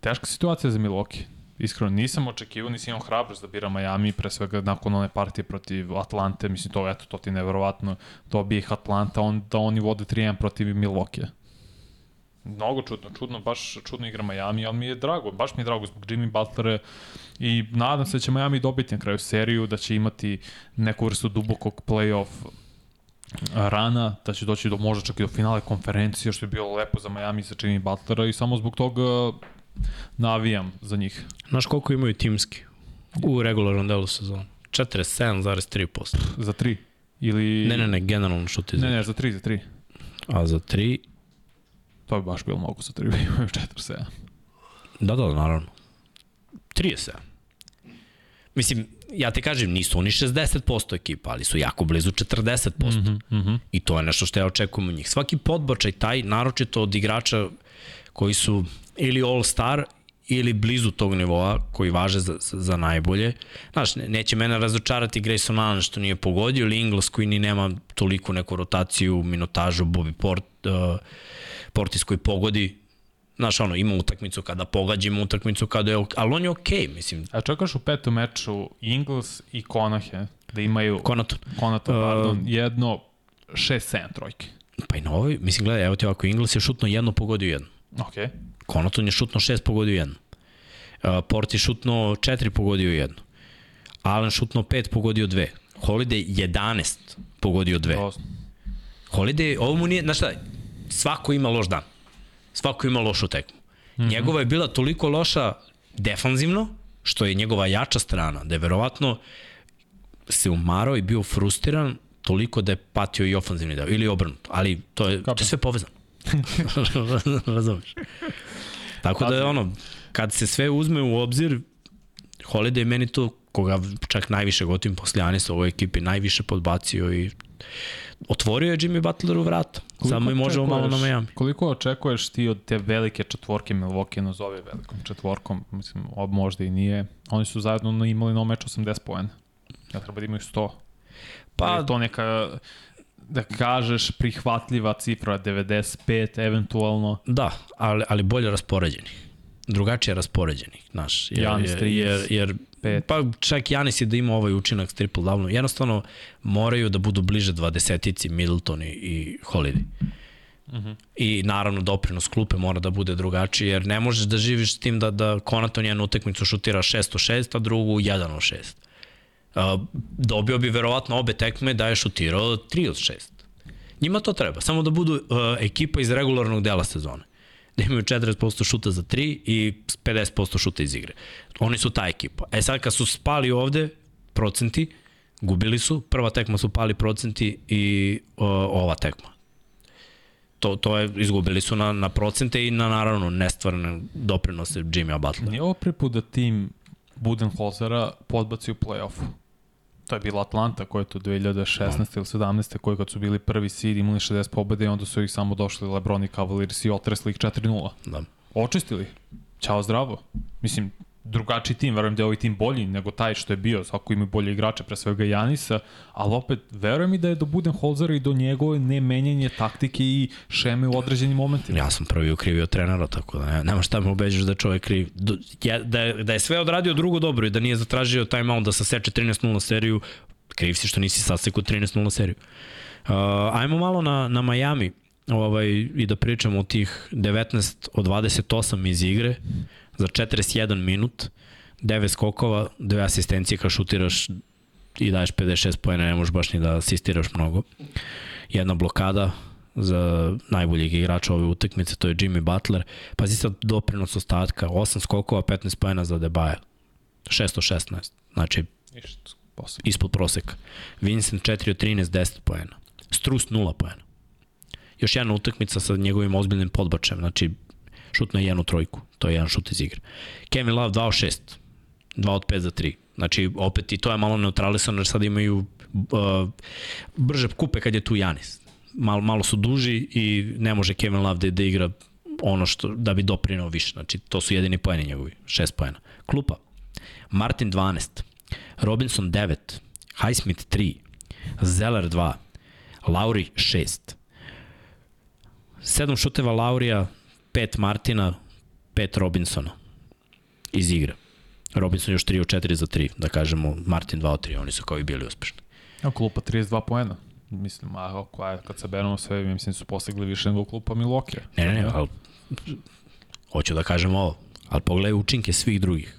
Teška situacija za Milwaukee. Iskreno, nisam očekivao, nisam imao hrabrost da bira Miami, pre svega nakon one partije protiv Atlante, mislim to, eto, to ti je neverovatno, dobije ih Atlanta, on, da oni vode 3-1 protiv Milwaukee. Mnogo čudno, čudno, baš čudno igra Miami, ali mi je drago, baš mi je drago zbog Jimmy Butlera i nadam se da će Miami dobiti na kraju seriju, da će imati neku vrstu dubokog playoff rana, da će doći do možda čak i do finale konferencije, što je bilo lepo za Miami sa Jimmy Butlera i samo zbog toga navijam za njih. Znaš koliko imaju timski u regularnom delu sezona? 47,3%. Za tri. Ili... Ne, ne, ne, generalno šut iz Ne, ne, za tri, za tri. A za 3, To bi baš bilo mnogo za tri, imaju 4-7. da, da, naravno. 37. Mislim, ja te kažem, nisu oni 60% ekipa, ali su jako blizu 40%. Mm -hmm. Mm -hmm. I to je nešto što ja očekujem od njih. Svaki podbačaj taj, naročito od igrača koji su ili all-star ili blizu tog nivoa koji važe za, za, najbolje. Znaš, ne, neće mene razočarati Grayson Allen što nije pogodio ili Ingles koji ni nema toliko neku rotaciju, minutažu, Bobby Port, uh, Portis koji pogodi. Znaš, ono, ima utakmicu kada pogađa, ima utakmicu kada je, ali on je okej, okay, mislim, A čekaš u petom meču Ingles i Konahe, da imaju Konaton. Konaton, Uh, pardon, jedno 6-7 trojke. Pa i na ovoj, mislim, gledaj, evo ti ovako, Ingles je šutno jedno, pogodio jedno. Ok. Konaton je šutno šest, pogodio jedno. Uh, Port je šutno četiri, pogodio jedno. Allen šutno pet, pogodio dve. Holiday 11, pogodio dve. Holiday, ovo mu nije, znaš šta, svako ima loš dan. Svako ima lošu tekmu. Mm -hmm. Njegova je bila toliko loša defanzivno, što je njegova jača strana, da je verovatno se umarao i bio frustriran toliko da je patio i ofanzivni deo, ili obrnuto, ali to je, to je sve povezano. Razumeš? Tako da je ono, kad se sve uzme u obzir, Holiday je meni to, koga čak najviše gotivim posle Janisa u ovoj ekipi, najviše podbacio i otvorio je Jimmy Butleru vrata. Samo i možemo malo na Miami. Koliko očekuješ ti od te velike četvorke Milwaukee nazove velikom četvorkom, mislim, ob možda i nije. Oni su zajedno imali na meč 80 poena. Ja treba da imaju 100. Pa, je to neka, da kažeš, prihvatljiva cifra, 95 eventualno. da, ali, ali bolje raspoređeni. Drugačije raspoređeni, znaš. Jer, jer, 30, jer, jer pet. pa čak Janis je da ima ovaj učinak s triple double jednostavno moraju da budu bliže dvadesetici Middleton i, i Holiday. Uh -huh. I naravno doprinos klupe mora da bude drugačiji, jer ne možeš da živiš s tim da, da Konaton jednu utakmicu šutira 6 od 6, a drugu 1 od 6. Uh, dobio bi verovatno obe tekme da je šutirao 3 od 6. Njima to treba, samo da budu uh, ekipa iz regularnog dela sezone. Da imaju 40% šuta za 3 i 50% šuta iz igre. Oni su ta ekipa. E sad kad su spali ovde procenti, Gubili su, prva tekma su pali procenti i o, ova tekma. To, to je, izgubili su na, na procente i na naravno nestvarne doprinose Jimmya Butlera. Nije ovo prvi put da tim Budenholzera podbaci u play-offu. To je bila Atlanta koja je to 2016. ili 17. koji kad su bili prvi seed imali 60 pobede i onda su ih samo došli Lebron i Cavaliers i otresli ih 4-0. Da. Očistili. Ćao zdravo. Mislim, drugačiji tim, verujem da je ovaj tim bolji nego taj što je bio, svako ima bolje igrače, pre svega Janisa, ali opet verujem i da je do Budenholzera i do njegove nemenjanje taktike i šeme u određenim momentima. Ja sam prvi ukrivio trenera, tako da ne, nema šta me ubeđaš da je čovjek kriv. Ja, da, da je sve odradio drugo dobro i da nije zatražio timeout da saseče 13-0 seriju, kriv si što nisi sasekao 13-0 seriju. Uh, ajmo malo na, na Miami ovaj, i da pričamo o tih 19 od 28 iz igre za 41 minut, 9 skokova, 2 asistencije kad šutiraš i daješ 56 pojene, ne možeš baš ni da asistiraš mnogo. Jedna blokada za najboljeg igrača ove utakmice, to je Jimmy Butler. Pazi sad doprinos ostatka, 8 skokova, 15 pojena za Debaja. 616, znači Ništa ispod proseka. Vincent 4 od 13, 10 pojena. Strus 0 pojena. Još jedna utakmica sa njegovim ozbiljnim podbačajem, znači šutno je jednu trojku, to je jedan šut iz igre. Kevin Love 2 od 6, 2 od 5 za 3. Znači, opet i to je malo neutralisano, jer sad imaju uh, brže kupe kad je tu Janis. Malo, malo su duži i ne može Kevin Love da, da igra ono što, da bi doprinao više. Znači, to su jedini pojeni njegovi, 6 pojena. Klupa, Martin 12, Robinson 9, Highsmith 3, Zeller 2, Lauri 6. 7 šuteva Laurija, 5 Martina, 5 Robinsona iz igre. Robinson još 3 od 4 za 3, da kažemo Martin 2 od 3, oni su kao i bili uspešni. Evo klupa 32 poena. Mislim, a ako je, kad se beremo sve, mislim su postigli više nego klupa Milwaukee. Ne, ne, ne, ali hoću da kažem ovo, ali pogledaj učinke svih drugih.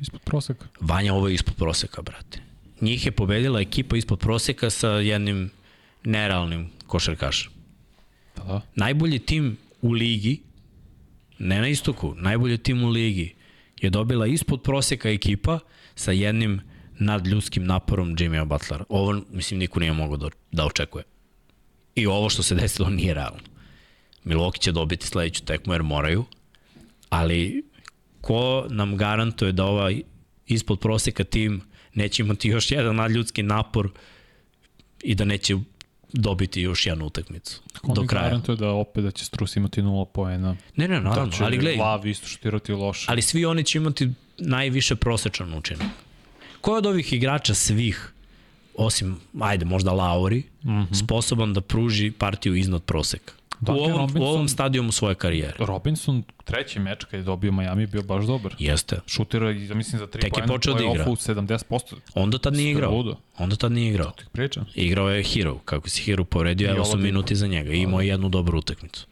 Ispod proseka. Vanja ovo je ispod proseka, brate. Njih je pobedila ekipa ispod proseka sa jednim nerealnim košarkašem. Da, da. najbolji tim u ligi, ne na istoku, najbolji tim u ligi je dobila ispod proseka ekipa sa jednim nadljudskim naporom Jimmya Butlera. Ovo, mislim, niko nije mogao da, da očekuje. I ovo što se desilo nije realno. Milwaukee će dobiti sledeću tekmu jer moraju, ali ko nam garantuje da ovaj ispod proseka tim neće imati još jedan nadljudski napor i da neće dobiti još jednu utakmicu Ko do kraja. garantuje da opet da će Strus imati 0 poena. Ne, ne, naravno, da će ali gledaj, Lav isto šutirati loše. ali svi oni će imati najviše prosečan učinak. Ko od ovih igrača svih, osim, ajde, možda Lauri, mm. -hmm. sposoban da pruži partiju iznad proseka? Duncan u, ovom, Robinson- u ovom stadijumu svoje karijere. Robinson, treći meč kad je dobio Miami, bio baš dobar. Jeste. Šutira, ja mislim, za 3 Tek je počeo da igra. U 70%. Onda tad nije Sve igrao. ludo. Onda tad nije igrao. Ti pričam. Igrao je Hero, kako si Hero povredio, evo su Oladipo. minuti za njega. I imao je jednu dobru utakmicu.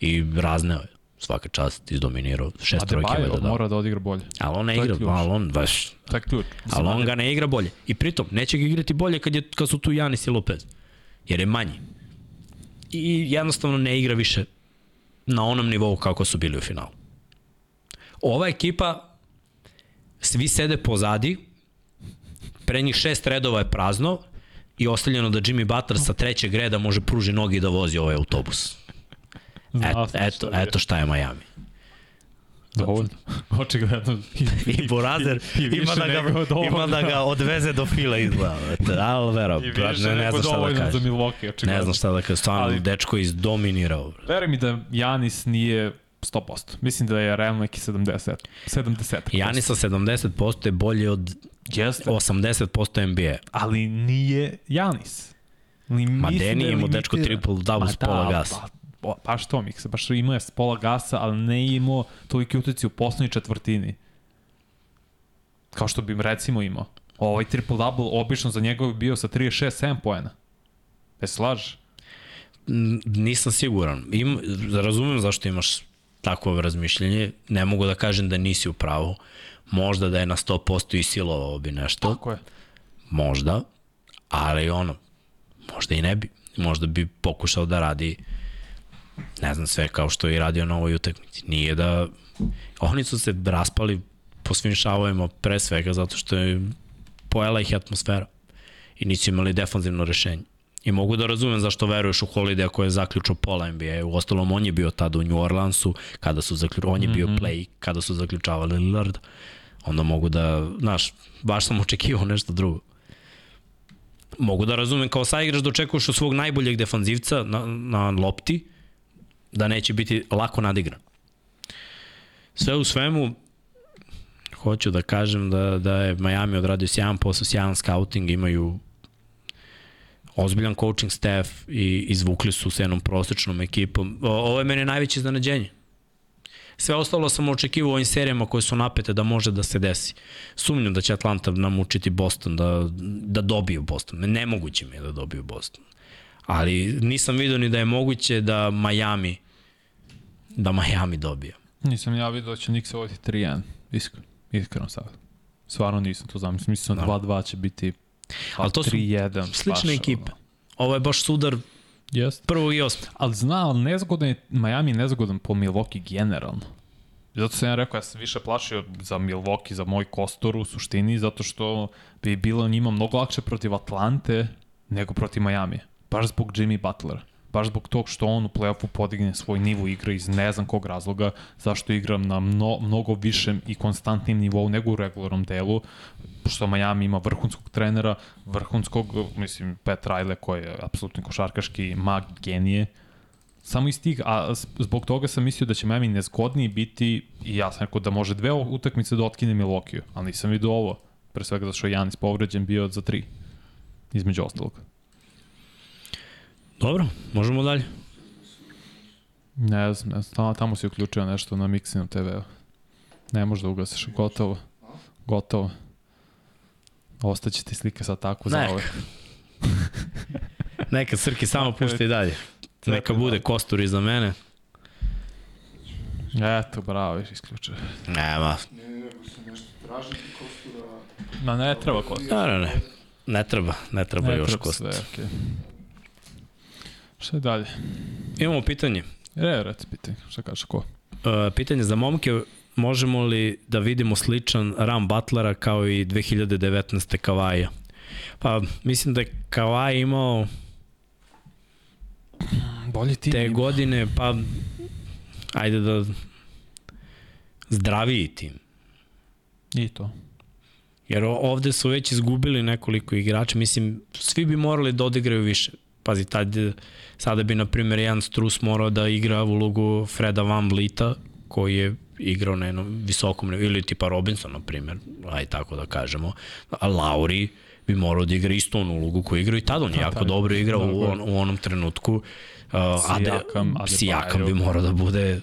I razneo je. Svaka čast, izdominirao. Šest trojke valjda dao. mora da odigra bolje. Ali on ne igra, ali on baš je ključ. Ali on ga ne igra bolje. I pritom, neće ga igrati bolje kad, je, kad su tu Janis i Lopez. Jer je manji. I jednostavno ne igra više na onom nivou kako su bili u finalu. Ova ekipa, svi sede pozadi, pre njih šest redova je prazno i ostavljeno da Jimmy Butler sa trećeg reda može pruži nogi i da vozi ovaj autobus. Et, eto, je. eto šta je Miami. Dovoljno. Očigledno. I Borazer i ima više da, ga, ima da ga odveze do fila izgleda. I brat, više ne, ne znam šta da dovoljno za kažem. Milwaukee, očigledno. Ne znam šta da kažem, stvarno Ali- dečko je izdominirao. Veruj mi da Janis nije 100%. Mislim da je realno neki 70. 70. Janis sa 70% je bolji od Jeste. 80% NBA. Ali nije Janis. Li, Ma Deni da je imao dečko limitiran. triple-double Ma s pola gasa. Baš to mi se, baš imao je pola gasa, ali ne imao toliki utjeci u poslednjoj četvrtini. Kao što bi recimo imao. Ovaj triple-double obično za njega bi bio sa 36-7 poena. E slažeš? N- Nisam siguran. Im, razumem zašto imaš takvo razmišljenje. Ne mogu da kažem da nisi u pravu. Možda da je na 100% isilovao bi nešto. Tako je. Možda. Ali ono, možda i ne bi. Možda bi pokušao da radi ne znam sve kao što je i radio na ovoj utakmici. Nije da oni su se raspali po svim šavovima pre svega zato što je pojela ih atmosfera. i nisu imali defanzivno rešenje. I mogu da razumem zašto veruješ u Holiday koji je zaključao pola NBA. U ostalom, on je bio tada u New Orleansu, kada su zaključali, on je bio play, kada su zaključavali Lillard. Onda mogu da, znaš, baš sam očekivao nešto drugo. Mogu da razumem, kao saigrač da očekuješ od svog najboljeg defanzivca na, na lopti, da neće biti lako nadigran. Sve u svemu, hoću da kažem da, da je Miami odradio sjajan posao, sjajan scouting, imaju ozbiljan coaching staff i izvukli su se jednom prosečnom ekipom. O, ovo je mene najveće iznenađenje. Sve ostalo sam očekivao u ovim serijama koje su napete da može da se desi. Sumnjam da će Atlanta namučiti Boston da, da dobiju Boston. Nemoguće mi je da dobiju Boston. Ali nisam vidio ni da je moguće da Miami da Miami dobije. Nisam ja vidio da će Nix ovojiti 3-1. Iskreno. Iskreno sad. Stvarno nisam to zamislio. Mislim da 2-2 će biti Ali to su 3-1. slične ekipe. Ovo je baš sudar Jest. prvog i osmog. Ali zna, ali nezgodan je, Miami je nezgodan po Milwaukee generalno. Zato sam ja rekao, ja sam više plašio za Milwaukee, za moj kostor u suštini, zato što bi bilo njima mnogo lakše protiv Atlante nego protiv Miami. Baš zbog Jimmy Butlera. Baš zbog tog što on u playoffu podigne svoj nivo igre iz ne znam kog razloga, zašto igram na mno, mnogo višem i konstantnim nivou nego u regularnom delu, što Miami ima vrhunskog trenera, vrhunskog, mislim, Pat Riley koji je apsolutni košarkaški mag, genije, samo iz tih, a zbog toga sam mislio da će Miami nezgodniji biti i ja sam rekao da može dve utakmice da otkine Milokiju, ali nisam vidio ovo, pre svega zato što je Janis povređen bio za tri, između ostalog. Dobro, možemo dalje. Ne znam, ne znam, tamo, si uključio nešto na Mixinu TV-u. Ne možeš da ugasiš, gotovo. Gotovo. Ostaće ti slike sad tako za ove. Neka Srki samo pušta i dalje. Neka bude kostur iza mene. Eto, bravo, viš isključio. Nema. Ne, ne, se nešto tražiti kostura... Ma ne treba kostur. Ne, ne, ne. Ne treba, ne treba Ne još treba kostur. sve, okej. Šta je dalje? Imamo pitanje. E, reci pitanje, šta kaže ko? Uh, pitanje za momke, možemo li da vidimo sličan Ram Butlera kao i 2019. Kavaja? Pa, mislim da je Kavaj imao Bolji tim. te godine, pa, ajde da zdraviji tim. I to. Jer ovde su već izgubili nekoliko igrača, mislim, svi bi morali da odigraju više. Pazi, tad, sada bi, na primjer, Jan Strus morao da igra ulogu Freda Van Vlita, koji je igrao na jednom visokom nivou, ili tipa Robinson, na primjer, aj tako da kažemo. A Lauri bi morao da igra isto onu ulogu koju igra i tada on je jako taj, dobro igrao u, on, u onom trenutku. Uh, Ade, Sijakam, Adebayo. Sijakam bi morao da bude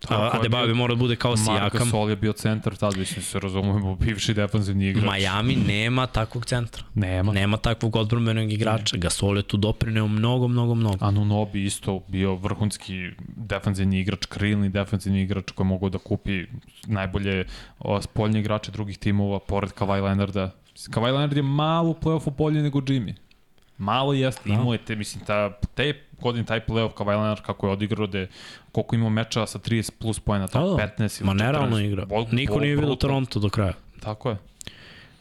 Tako je Adebayo bi bio- morao da bude kao Marko Sijakam. Sol je bio centar, tad mislim se razumemo, bivši defensivni igrač. Miami nema takvog centra. Nema. Nema takvog odbrmenog igrača. Gasol je tu doprineo mnogo, mnogo, mnogo. Anunobi isto bio vrhunski defensivni igrač, krilni defensivni igrač koji mogu da kupi najbolje spoljne igrače drugih timova, pored Kawhi Leonarda. Kawhi Leonard je malo u play-offu bolje nego Jimmy. Malo jeste, imao je te, mislim, ta, te godine taj play-off Kawhi Leonard kako je odigrao da koliko imao meča sa 30 plus pojena, Da, tako da. 15 ili Ma nerealno 14. igra. Bol- Niko bol- nije vidio brutalno. Toronto do kraja. Tako je.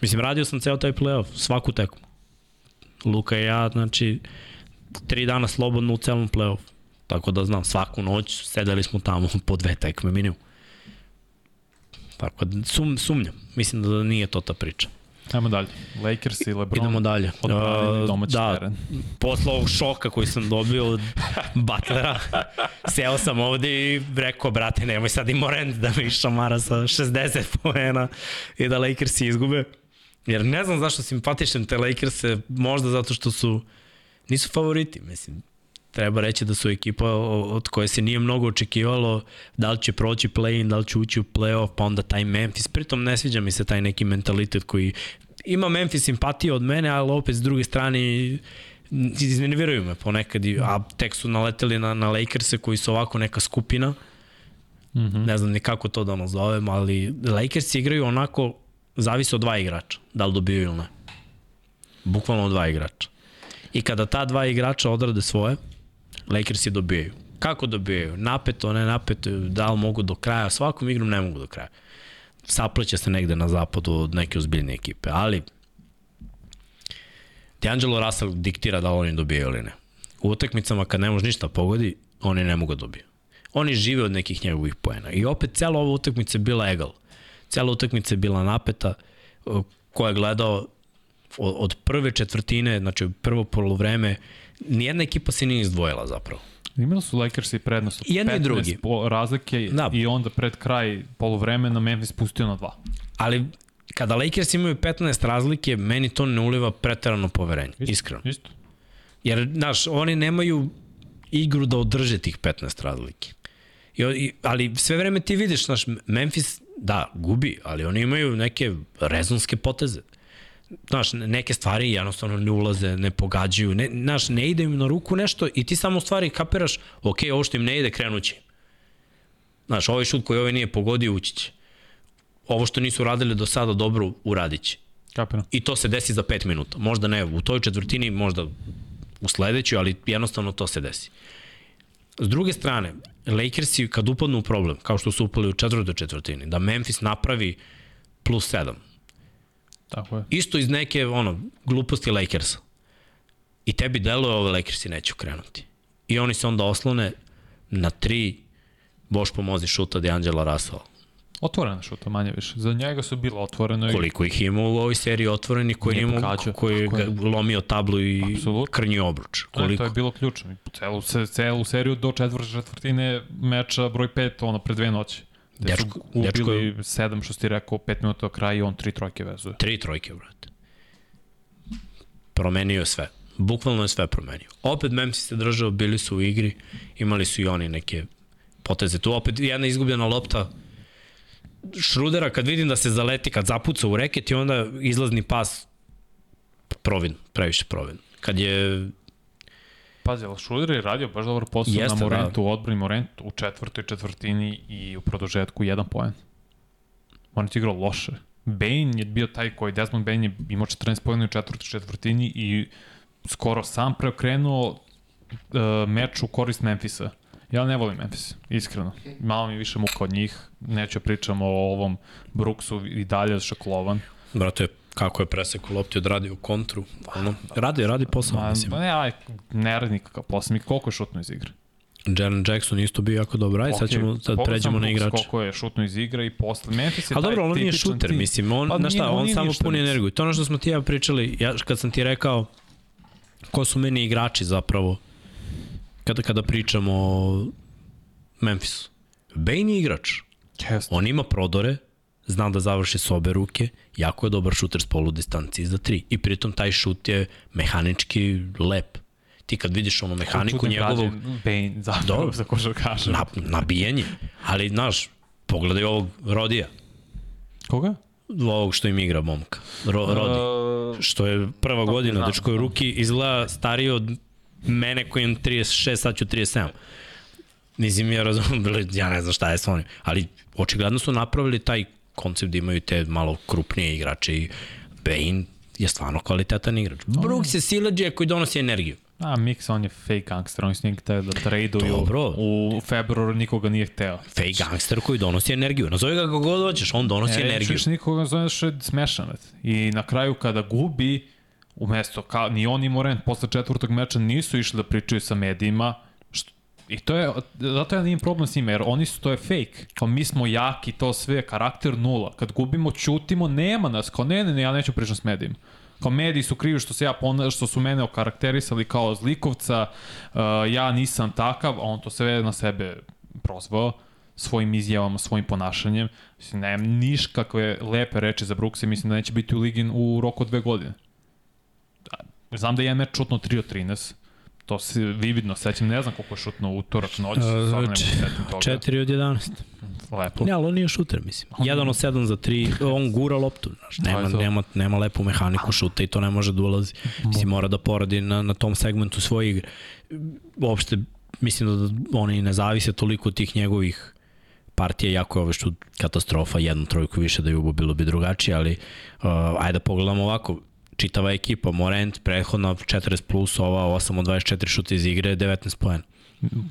Mislim, radio sam ceo taj playoff, svaku tekmu. Luka i ja, znači, tri dana slobodno u celom playoffu. Tako da znam, svaku noć sedeli smo tamo po dve tekme minimum. Tako da sum, sumnjam. Mislim da nije to ta priča. Ajmo dalje. Lakers i LeBron. Idemo dalje. Uh, domaći da, teren. posle ovog šoka koji sam dobio od Butlera, seo sam ovde i rekao, brate, nemoj sad i Morant da mi šamara sa 60 poena i da Lakers izgube. Jer ne znam zašto simpatišem te Lakers-e, možda zato što su, nisu favoriti, mislim. Treba reći da su ekipa od koje se nije mnogo očekivalo da li će proći play-in, da li će ući u play-off, pa onda taj Memphis. Pritom ne sviđa mi se taj neki mentalitet koji ima Memphis simpatije od mene, ali opet s druge strane iznerviraju me ponekad, a tek su naleteli na, na Lakers-e koji su ovako neka skupina, Mm -hmm. ne znam ni kako to da nazovem, ali Lakers igraju onako, zavisi od dva igrača, da li dobiju ili ne. Bukvalno od dva igrača. I kada ta dva igrača odrade svoje, Lakersi dobijaju. Kako dobijaju? Napeto, ne napeto, da li mogu do kraja? Svakom igrom ne mogu do kraja. Sapleće se negde na zapadu od neke ozbiljne ekipe, ali D'Angelo Russell diktira da oni dobijaju ili ne. U utakmicama kad ne može ništa pogodi, oni ne mogu da dobiju. Oni žive od nekih njegovih poena. I opet cela ova utakmica je bila egal. Cela utakmica je bila napeta, o, ko je gledao od, prve četvrtine, znači prvo polovreme, nijedna ekipa se nije izdvojila zapravo. Imali su Lakersi prednost od I jedni i 15 drugi. po razlike Da. i onda pred kraj poluvremena Memphis pustio na dva. Ali kada Lakers imaju 15 razlike, meni to ne uliva pretarano poverenje, iskreno. Isto. Jer, znaš, oni nemaju igru da održe tih 15 razlike. I, i, ali sve vreme ti vidiš, znaš, Memphis, da, gubi, ali oni imaju neke rezonske poteze. Znaš, neke stvari jednostavno ne ulaze, ne pogađaju, ne, znaš, ne ide im na ruku nešto i ti samo stvari kapiraš, ok, ovo što im ne ide, krenuće. im. Znaš, ovaj šut koji ovaj nije pogodio, ući će. Ovo što nisu radili do sada dobro, uradit će. Kapiram. I to se desi za 5 minuta. Možda ne u toj četvrtini, možda u sledećoj, ali jednostavno to se desi. S druge strane, Lakersi kad upadnu u problem, kao što su upali u četvrtoj četvrtini, da Memphis napravi plus 7, Tako je. isto iz neke ono, gluposti Lakersa. I tebi deluje ove Lakersi neće krenuti. I oni se onda oslone na tri Boš pomozi šuta D'Angela Russella. Otvorena šuta, manje više. Za njega su bilo otvoreno i Koliko ih ima u ovoj seriji otvoreni koji, Nije ima, pogađao. koji je lomio tablu i Apsolutno. krnji obruč. Koliko? Koliko? To je bilo ključno. Celu, celu seriju do četvrte četvrtine meča broj 5, ono, pre dve noći. Gde su Dečko- ubili dečko- sedam, što si ti rekao, pet minuta do kraja i on tri trojke vezuje. Tri trojke, brate. Promenio sve. Bukvalno je sve promenio. Opet Memphis se držao, bili su u igri, imali su i oni neke poteze. Tu opet jedna izgubljena lopta Šrudera kad vidim da se zaleti, kad zapuca u reket i onda izlazni pas provin, previše provin. Kad je Pazi, ali Šuler je radio baš dobar posao Jeste, na da. Morentu, u odbrani Morentu u četvrtoj četvrtini i u produžetku jedan poen. On je igrao loše. Bane je bio taj koji, Desmond Bane je imao 14 pojena u četvrtoj četvrtini i skoro sam preokrenuo uh, meč u korist Memfisa. Ja ne volim Memphis, iskreno. Malo mi više muka od njih. Neću pričamo o ovom Brooksu i dalje šaklovan. brate, kako je presekao lopti odradio kontru, ono, radi, radi posao, Ma, mislim. ne, aj, ne radi nikakav posao. Mi koliko je šutno iz igre? Jaren Jackson isto bio jako dobro. Ajde, sad ćemo, sad pređemo na igrače. Koliko je šutno iz igre i posle. Memphis je taj dobro, on nije šuter, tim. mislim, on, Pa znaš šta, nije- on, nije samo puni mislim. energiju. To ono što smo ti ja pričali, ja, kad sam ti rekao ko su meni igrači zapravo, kada, kada pričamo o Memphisu. Bane je igrač. Jeste. On ima prodore, zna da završi s obe ruke, jako je dobar šuter s polu distancije za tri. I pritom taj šut je mehanički lep. Ti kad vidiš ono mehaniku njegovog, Bane, zapravo, Dobro. za košarkaša. na, nabijanje. Ali, znaš, pogledaj ovog Rodija, Koga? ovog što im igra momka. Ro, Rodi. Uh, što je prva godina, znam, dečko je ruki izgleda stariji od mene koji imam 36, sad ću 37. Mislim, ja razumem, ja ne znam šta je s onim, ali očigledno su napravili taj koncept da imaju te malo krupnije igrače i Bane je stvarno kvalitetan igrač. Brooks je silađe koji donosi energiju. a, Mix, on je fake gangster, oni su hteli da traduju. Dobro. U februaru nikoga nije hteo. Fake gangster koji donosi energiju. Nazovi ga kako god hoćeš, on donosi Ne, energiju. više nikoga zove što je smešanac. I na kraju kada gubi, umesto ka, ni on ni Morent posle četvrtog meča nisu išli da pričaju sa medijima, I to je, zato ja nijem problem s njima, jer oni su, to je fake. Kao mi smo jaki, to sve, karakter nula. Kad gubimo, ćutimo, nema nas. Kao ne, ne, ne, ja neću pričam s medijima. Kao mediji su krivi što se ja pona, što su mene okarakterisali kao zlikovca, uh, ja nisam takav, a on to sve na sebe prozvao svojim izjavama, svojim ponašanjem. Mislim, nemam niš kakve lepe reči za Brooksa i mislim da neće biti u ligi u roku dve godine. Znam da je jedan meč šutno 3 od 13, to se vividno sećam, ne znam koliko je šutno utorak noć, stvarno ne setim toga. 4 od 11. Lepo. Ne, ali on nije šuter, mislim. 1 od 7 za 3, on gura loptu, znaš, nema, nema, nema lepu mehaniku šuta i to ne može da ulazi. Mislim, mora da poradi na, na tom segmentu svoje igre. Uopšte, mislim da oni ne zavise toliko od tih njegovih partija, jako je ovo što katastrofa, jednu trojku više da je ubo bilo bi drugačije, ali uh, ajde da pogledamo ovako, čitava ekipa, Morent, prethodna 40 plus, ova 8 od 24 šuta iz igre, 19 poena.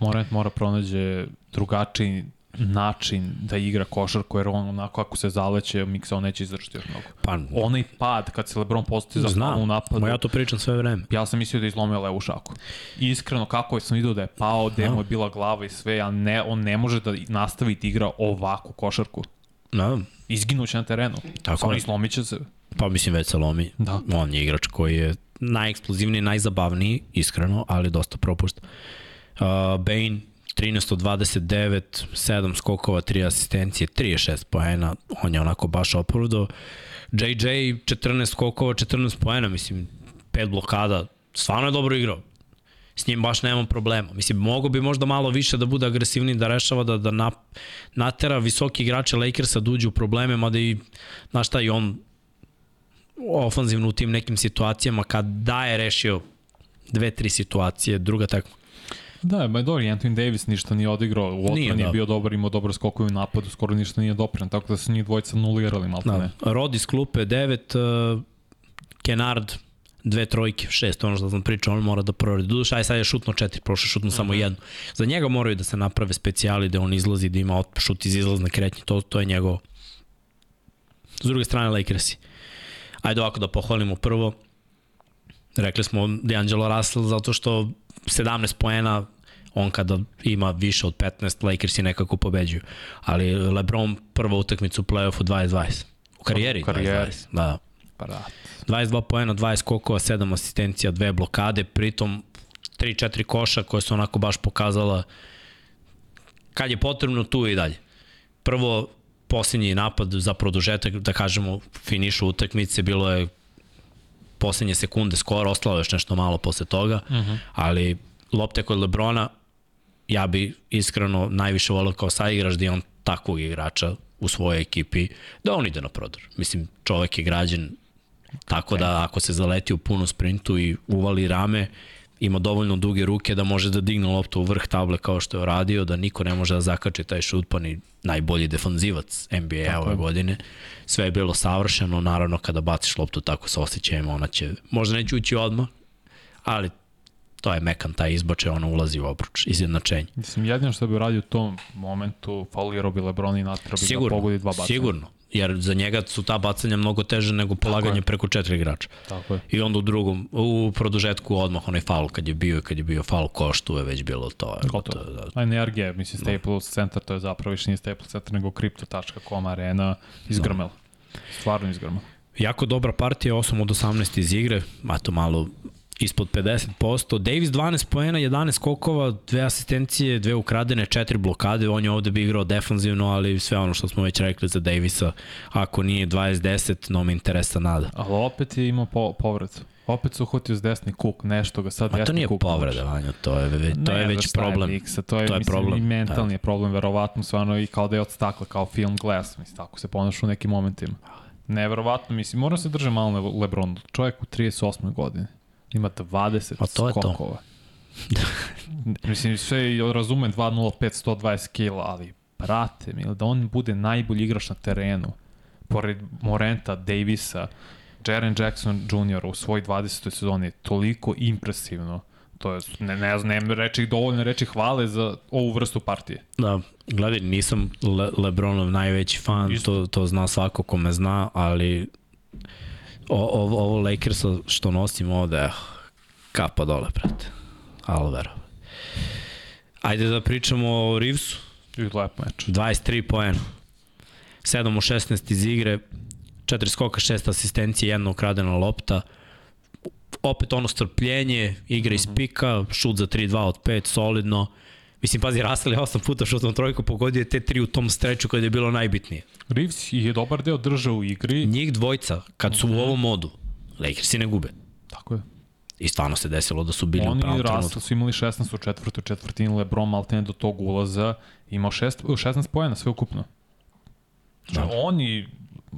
Morant mora pronađe drugačiji način da igra košarku, jer on onako ako se zaleće, Miksa on neće izdržati još mnogo. Pa, Onaj pad, kad se Lebron postoji za znam, u napadu, ma ja to pričam sve vreme. ja sam mislio da je izlomio levu šaku. Iskreno, kako je sam vidio da je pao, da mu je bila glava i sve, a ne, on ne može da nastavi da igra ovakvu košarku. Da, Izginuće na terenu. Tako Samo je. i slomit će se. Pa mislim već se lomi. Da. On je igrač koji je najeksplozivniji, najzabavniji, iskreno, ali dosta propušta. Uh, Bane, 13 od 29, 7 skokova, 3 asistencije, 36 poena, on je onako baš opravdao. JJ, 14 skokova, 14 poena, mislim, 5 blokada, stvarno je dobro igrao. S njim baš nemam problema. Mislim, mogo bi možda malo više da bude agresivniji, da rešava, da, da nap, natera visoki igrače Lakersa da uđu u probleme, mada i, znaš šta, i on ofanzivno u tim nekim situacijama, kad da je rešio dve, tri situacije, druga takva. Da, ma je dobro, Anthony Davis ništa nije odigrao, u Nije, da. bio dobar, imao dobro skokove u napadu, skoro ništa nije dopren, tako da su njih dvojica nulirali malo Da. ne. Rod iz klupe 9, uh, Kenard dve trojke, šest, ono što sam pričao, on mora da proradi. Duduš, aj sad je šutno četiri, prošle šutno samo jednu. Za njega moraju da se naprave specijali, da on izlazi, da ima šut iz izlazne kretnje, to, to je njegovo. S druge strane, Lakersi. Ajde ovako da pohvalimo prvo. Rekli smo D'Angelo Russell zato što 17 poena on kada ima više od 15, Lakersi nekako pobeđuju. Ali LeBron prva utakmica u play-offu 20-20. U karijeri, U karijeri. 20-20. Da. Pa da. 22 poena, 20 skokova, 7 asistencija, dve blokade, pritom 3-4 koša koje su onako baš pokazala kad je potrebno tu i dalje. Prvo, posljednji napad za produžetak, da kažemo, finišu utakmice, bilo je poslednje sekunde skoro, ostalo je još nešto malo posle toga, uh -huh. ali lopte kod Lebrona, ja bi iskreno najviše volio kao saigrač da imam takvog igrača u svojoj ekipi, da on ide na prodor. Mislim, čovek je građen tako da ako se zaleti u punu sprintu i uvali rame, ima dovoljno duge ruke da može da digne loptu u vrh table kao što je radio, da niko ne može da zakače taj šut, pa ni najbolji defanzivac NBA ove godine. Sve je bilo savršeno, naravno kada baciš loptu tako sa osjećajima, ona će, možda neće ući odmah, ali to je mekan taj izbače, ona ulazi u obruč, izjednačenje. Mislim, jedino što bi uradio u tom momentu, faulirao bi Lebron i natrao bi da pogodi dva bacanja. sigurno, jer za njega su ta bacanja mnogo teže nego polaganje je. preko četiri igrača. Tako je. I onda u drugom, u produžetku odmah onaj faul kad je bio i kad je bio faul koš, tu je već bilo to. Je, Gotovo. to, da. A energija, mislim, Staples Center, to je zapravo više nije Staples Center, nego Crypto.com arena izgrmela. Stvarno izgrmela. Jako dobra partija, 8 od 18 iz igre, a to malo ispod 50%. Davis 12 poena, 11 skokova, dve asistencije, dve ukradene, četiri blokade. On je ovde bi igrao defanzivno, ali sve ono što smo već rekli za Davisa, ako nije 20-10, no mi interesa nada. Ali opet je imao po, povred. Opet se uhvatio s desni kuk, nešto ga sad A to desni nije kuk povreda. Vanja, to je, ve, to Ne je već problem. Miksa, to je, to je mislim, problem. i mentalni Da. je problem, verovatno stvarno i kao da je od stakla, kao film glass, mislim, tako se ponaša u nekim momentima. Neverovatno, mislim, mora se drže malo na Lebron, čovjek u 38. godini, ima 20 Pa to je to. skokova. mislim, sve razumem 2.05, 120 kila, ali brate mi, da on bude najbolji igrač na terenu, pored Morenta, Davisa, Jaren Jackson Jr. u svoj 20. sezoni je toliko impresivno. To je, ne, ne znam, ne reći dovoljno reći hvale za ovu vrstu partije. Da, gledaj, nisam Le Lebronov najveći fan, Isto. to, to zna svako ko me zna, ali o, ovo, ovo Lakersa što nosim ovde, eh, kapa dole, brate. Alvaro. Ajde da pričamo o Reevesu. I lep meč. 23 poena. 7 u 16 iz igre, 4 skoka, 6 asistencije, jedna ukradena lopta. Opet ono strpljenje, igra iz pika, šut za 3-2 od 5, solidno. Mislim, pazi, Russell je 8 puta šutnom trojku, pogodio je te 3 u tom streču kada je bilo najbitnije. Reeves je dobar deo držao u igri. Njih dvojca, kad su u ovom modu, Lakersi ne gube. Tako je. I stvarno se desilo da su bili u Oni pravom i trenutku. Russell su imali 16 u četvrtoj četvrtini, Lebron maltene do tog ulaza imao šest, 16 pojena sve ukupno. Znači, Da. oni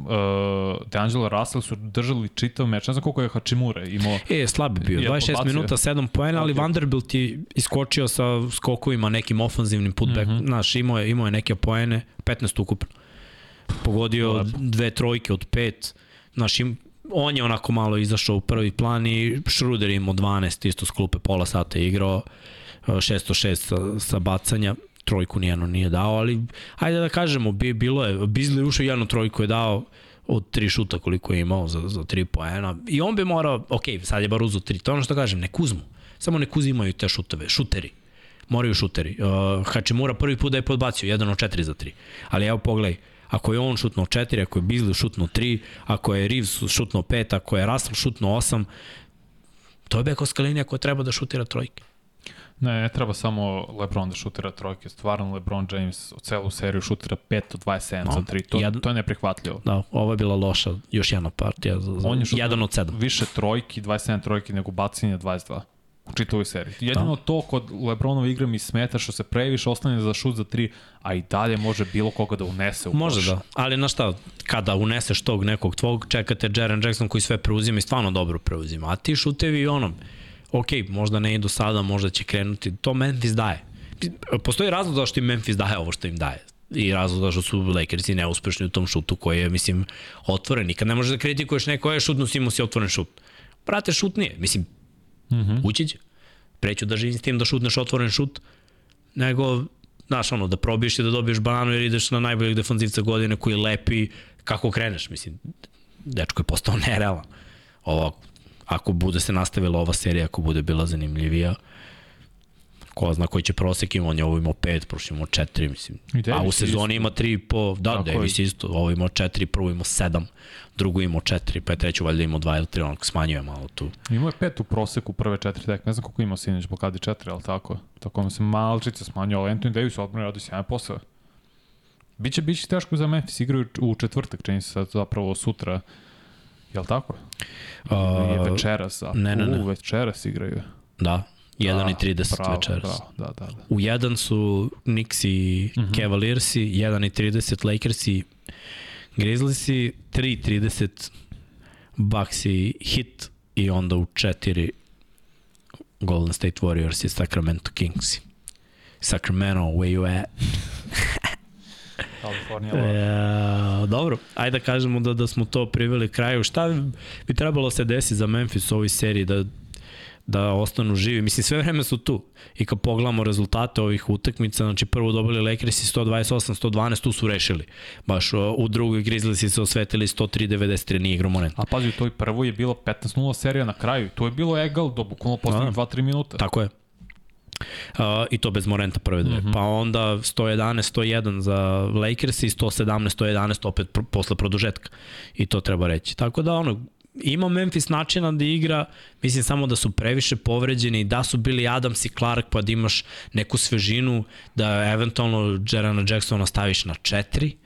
uh, D'Angelo Russell su držali čitav meč, ne znam koliko je Hachimure imao. E, slab je bio. Je 26 podbacio. minuta, 7 poena, ali. Vanderbilt je iskočio sa skokovima nekim ofanzivnim putback. Mm. -hmm. Znaš, imao je, imao je neke poene, 15 ukupno. Pogodio Lepo. dve trojke od pet. Znaš, im, on je onako malo izašao u prvi plan i Schroeder imao 12, isto s klupe, pola sata je igrao. 606 sa, sa bacanja. Trojku nijedno nije dao, ali ajde da kažemo, bi, bilo je, Bizli ušao jednu trojku je dao od tri šuta koliko je imao za, za tri poena i on bi morao, ok, sad je bar uzo tri, to ono što kažem, nek uzmu, samo nek uzimaju te šuteve, šuteri, moraju šuteri. Uh, Hačimura prvi put da je podbacio, jedan od četiri za tri, ali evo pogledaj, ako je on šutno 4, ako je Bizli šutno 3, ako je Reeves šutno 5, ako je Russell šutno 8, to je bekovska linija koja treba da šutira trojke. Ne, ne treba samo LeBron da šutira trojke, stvarno LeBron James u celu seriju šutira 5 od 27 no, za 3, to, jed... to je neprihvatljivo. Da, ovo je bila loša, još jedna partija, za, za, On je jedan od 7. Više trojki, 27 trojki nego bacanje 22 u čitavoj seriji. Jedino da. to kod Lebronova igra mi smeta što se previše ostane za šut za 3, a i dalje može bilo koga da unese u Može koš. da, ali na šta, kada uneseš tog nekog tvog, čekate Jaren Jackson koji sve preuzima i stvarno dobro preuzima, a ti šutevi onom, ok, možda ne idu sada, možda će krenuti, to Memphis daje. Postoji razlog zašto im Memphis daje ovo što im daje i razlog zašto su Lakersi neuspešni u tom šutu koji je, mislim, otvoren. I kad ne možeš da kritikuješ neko je šutno, si si otvoren šut. Brate, šut nije. Mislim, mm -hmm. ući će. Preću da živim s tim da šutneš otvoren šut, nego, znaš, ono, da probiješ i da dobiješ bananu jer ideš na najboljeg defanzivca godine koji lepi kako kreneš. Mislim, dečko je postao nerealan. Ovo, ako bude se nastavila ova serija, ako bude bila zanimljivija, ko zna koji će prosek ima, on je ovo imao 5, prošli imao 4, mislim. A u sezoni ima 3,5, da, Tako Davis je. isto, ovo imao 4, prvo imao 7, drugo imao 4, pa je treću valjda imao 2 ili 3, on smanjuje malo tu. Imao je 5 u proseku prve 4 tek, ne znam koliko imao Sinić, blokadi 4, ali tako. Tako ono se malčice smanjuje, ali Anthony Davis odmah radi sjajan posao. Biće, biće teško za Memphis, igraju u četvrtak, čini se sad zapravo sutra. Jel tako? Uh, je večeras, a ne, ne, ne. U, večeras igraju. Da, 1 i 30 bravo, večeras. Bravo, da, da, da. U 1 su Knicks i uh mhm. -huh. Cavaliersi, 1 i 30 Lakers i Grizzliesi, 3 i 30 Bucks i Hit i onda u 4 Golden State Warriors i Sacramento Kings. Sacramento, where you at? Kalifornija. E, dobro, ajde da kažemo da, da smo to priveli kraju. Šta bi trebalo se desiti za Memphis u ovoj seriji da da ostanu živi. Mislim, sve vreme su tu. I kad pogledamo rezultate ovih utakmica, znači prvo dobili Lakersi 128-112, tu su rešili. Baš u drugoj Grizzliesi se osvetili 103-93, nije igro moment. A pazi, u toj prvoj je bilo 15-0 serija na kraju. To je bilo egal do bukvalno poslednjih 2-3 da. minuta. Tako je. Uh, I to bez Morenta prve dve. Mm -hmm. Pa onda 111-101 za Lakers i 117-111 opet pr posle produžetka. I to treba reći. Tako da ono, ima Memphis načina da igra, mislim samo da su previše povređeni, da su bili Adams i Clark pa da imaš neku svežinu, da eventualno Jerana Jacksona staviš na četiri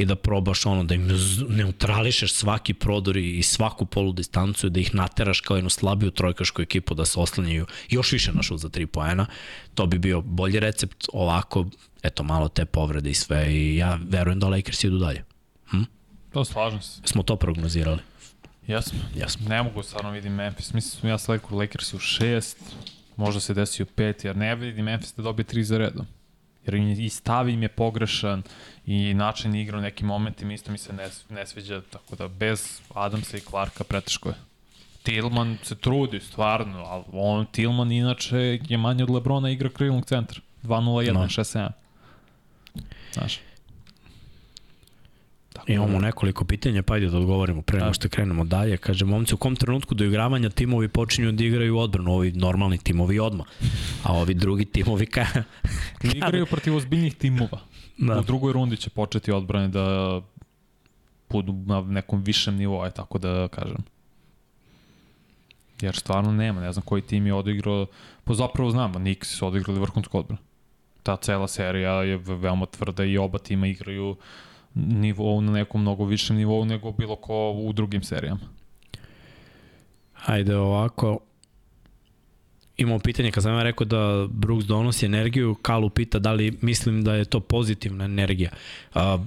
i da probaš ono, da im neutrališeš svaki prodor i svaku polu distancu, da ih nateraš kao jednu slabiju trojkašku ekipu da se oslanjaju još više na šut za 3 poena, to bi bio bolji recept, ovako, eto, malo te povrede i sve i ja verujem da Lakers idu dalje. Hm? To slažem se. Smo to prognozirali. Jesmo. Jesmo. Ne mogu stvarno vidim Memphis. Mislim ja sledeću Lakers u šest, možda se desi u pet, jer ne vidim Memphis da dobije tri za redom. Jer i stav im je pogrešan i način igra u nekim momentima isto mi se ne, ne sviđa, tako da bez Adamsa i Clarka preteško je. Tillman se trudi, stvarno, ali on, Tillman inače je manje od Lebrona igra krilnog centra. 2-0-1, no. 6-7. Znaš. Imamo da. nekoliko pitanja, pa ajde da odgovorimo pre nego što krenemo dalje. Kaže, momci, u kom trenutku do igravanja timovi počinju da igraju odbranu? Ovi normalni timovi odma, a ovi drugi timovi ka... Ne igraju protiv ozbiljnih timova. Da. U drugoj rundi će početi odbrane da budu na nekom višem nivou, aj tako da kažem. Jer stvarno nema, ne znam koji tim je odigrao, pa zapravo znam, Knicks su odigrali vrhunsku odbranu. Ta cela serija je veoma tvrda i oba tima igraju uh, nivou, na nekom mnogo višem nivou nego bilo ko u drugim serijama. Hajde ovako, imamo pitanje, kad sam ja rekao da Brooks donosi energiju, Kalu pita da li mislim da je to pozitivna energija. A,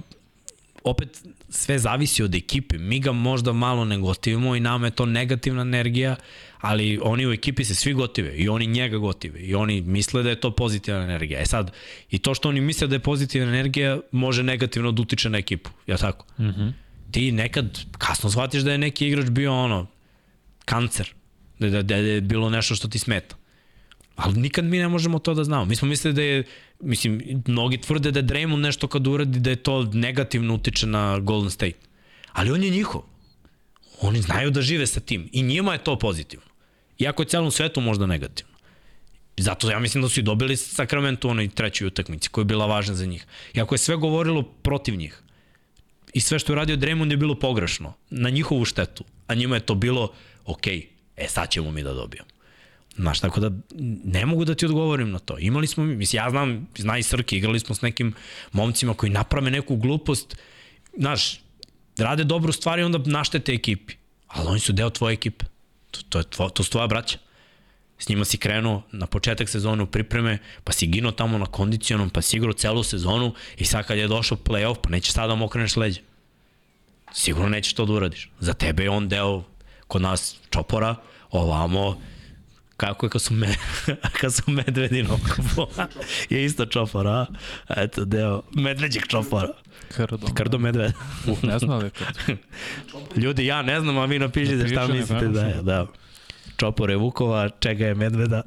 opet sve zavisi od ekipe. Mi ga možda malo ne gotivimo i nama je to negativna energija, ali oni u ekipi se svi gotive i oni njega gotive i oni misle da je to pozitivna energija. E sad, i to što oni misle da je pozitivna energija može negativno da utiče na ekipu, ja tako? Mm -hmm. Ti nekad kasno shvatiš da je neki igrač bio ono, kancer, da, da, da je bilo nešto što ti smeta. Ali nikad mi ne možemo to da znamo. Mi smo mislili da je mislim, mnogi tvrde da Draymond nešto kad uradi da je to negativno utiče na Golden State. Ali on je njihov. Oni znaju da žive sa tim i njima je to pozitivno. Iako je celom svetu možda negativno. Zato ja mislim da su i dobili Sacramento u onoj trećoj utakmici koja je bila važna za njih. Iako je sve govorilo protiv njih. I sve što je radio Draymond je bilo pogrešno. Na njihovu štetu. A njima je to bilo, ok, e sad ćemo mi da dobijemo. Znaš, tako da ne mogu da ti odgovorim na to. Imali smo, mislim, ja znam, zna i Srke, igrali smo s nekim momcima koji naprave neku glupost, znaš, rade dobru stvar i onda naštete ekipi. Ali oni su deo tvoje ekipe. To, to, je tvo, to su tvoja braća. S njima si krenuo na početak sezone u pripreme, pa si gino tamo na kondicionom, pa si igrao celu sezonu i sad kad je došao playoff, pa nećeš sada da mu okreneš leđa. Sigurno nećeš to da uradiš. Za tebe je on deo kod nas čopora, ovamo, kako je kad su, me, kad su medvedi na okupu. je isto čopor, a? Eto, deo medveđeg čopora. Krdo. Krdo medved. Uh, ne znam li je krdo. Ljudi, ja ne znam, a vi napišite šta mislite da je. Da. Čopor je Vukova, čega je medveda.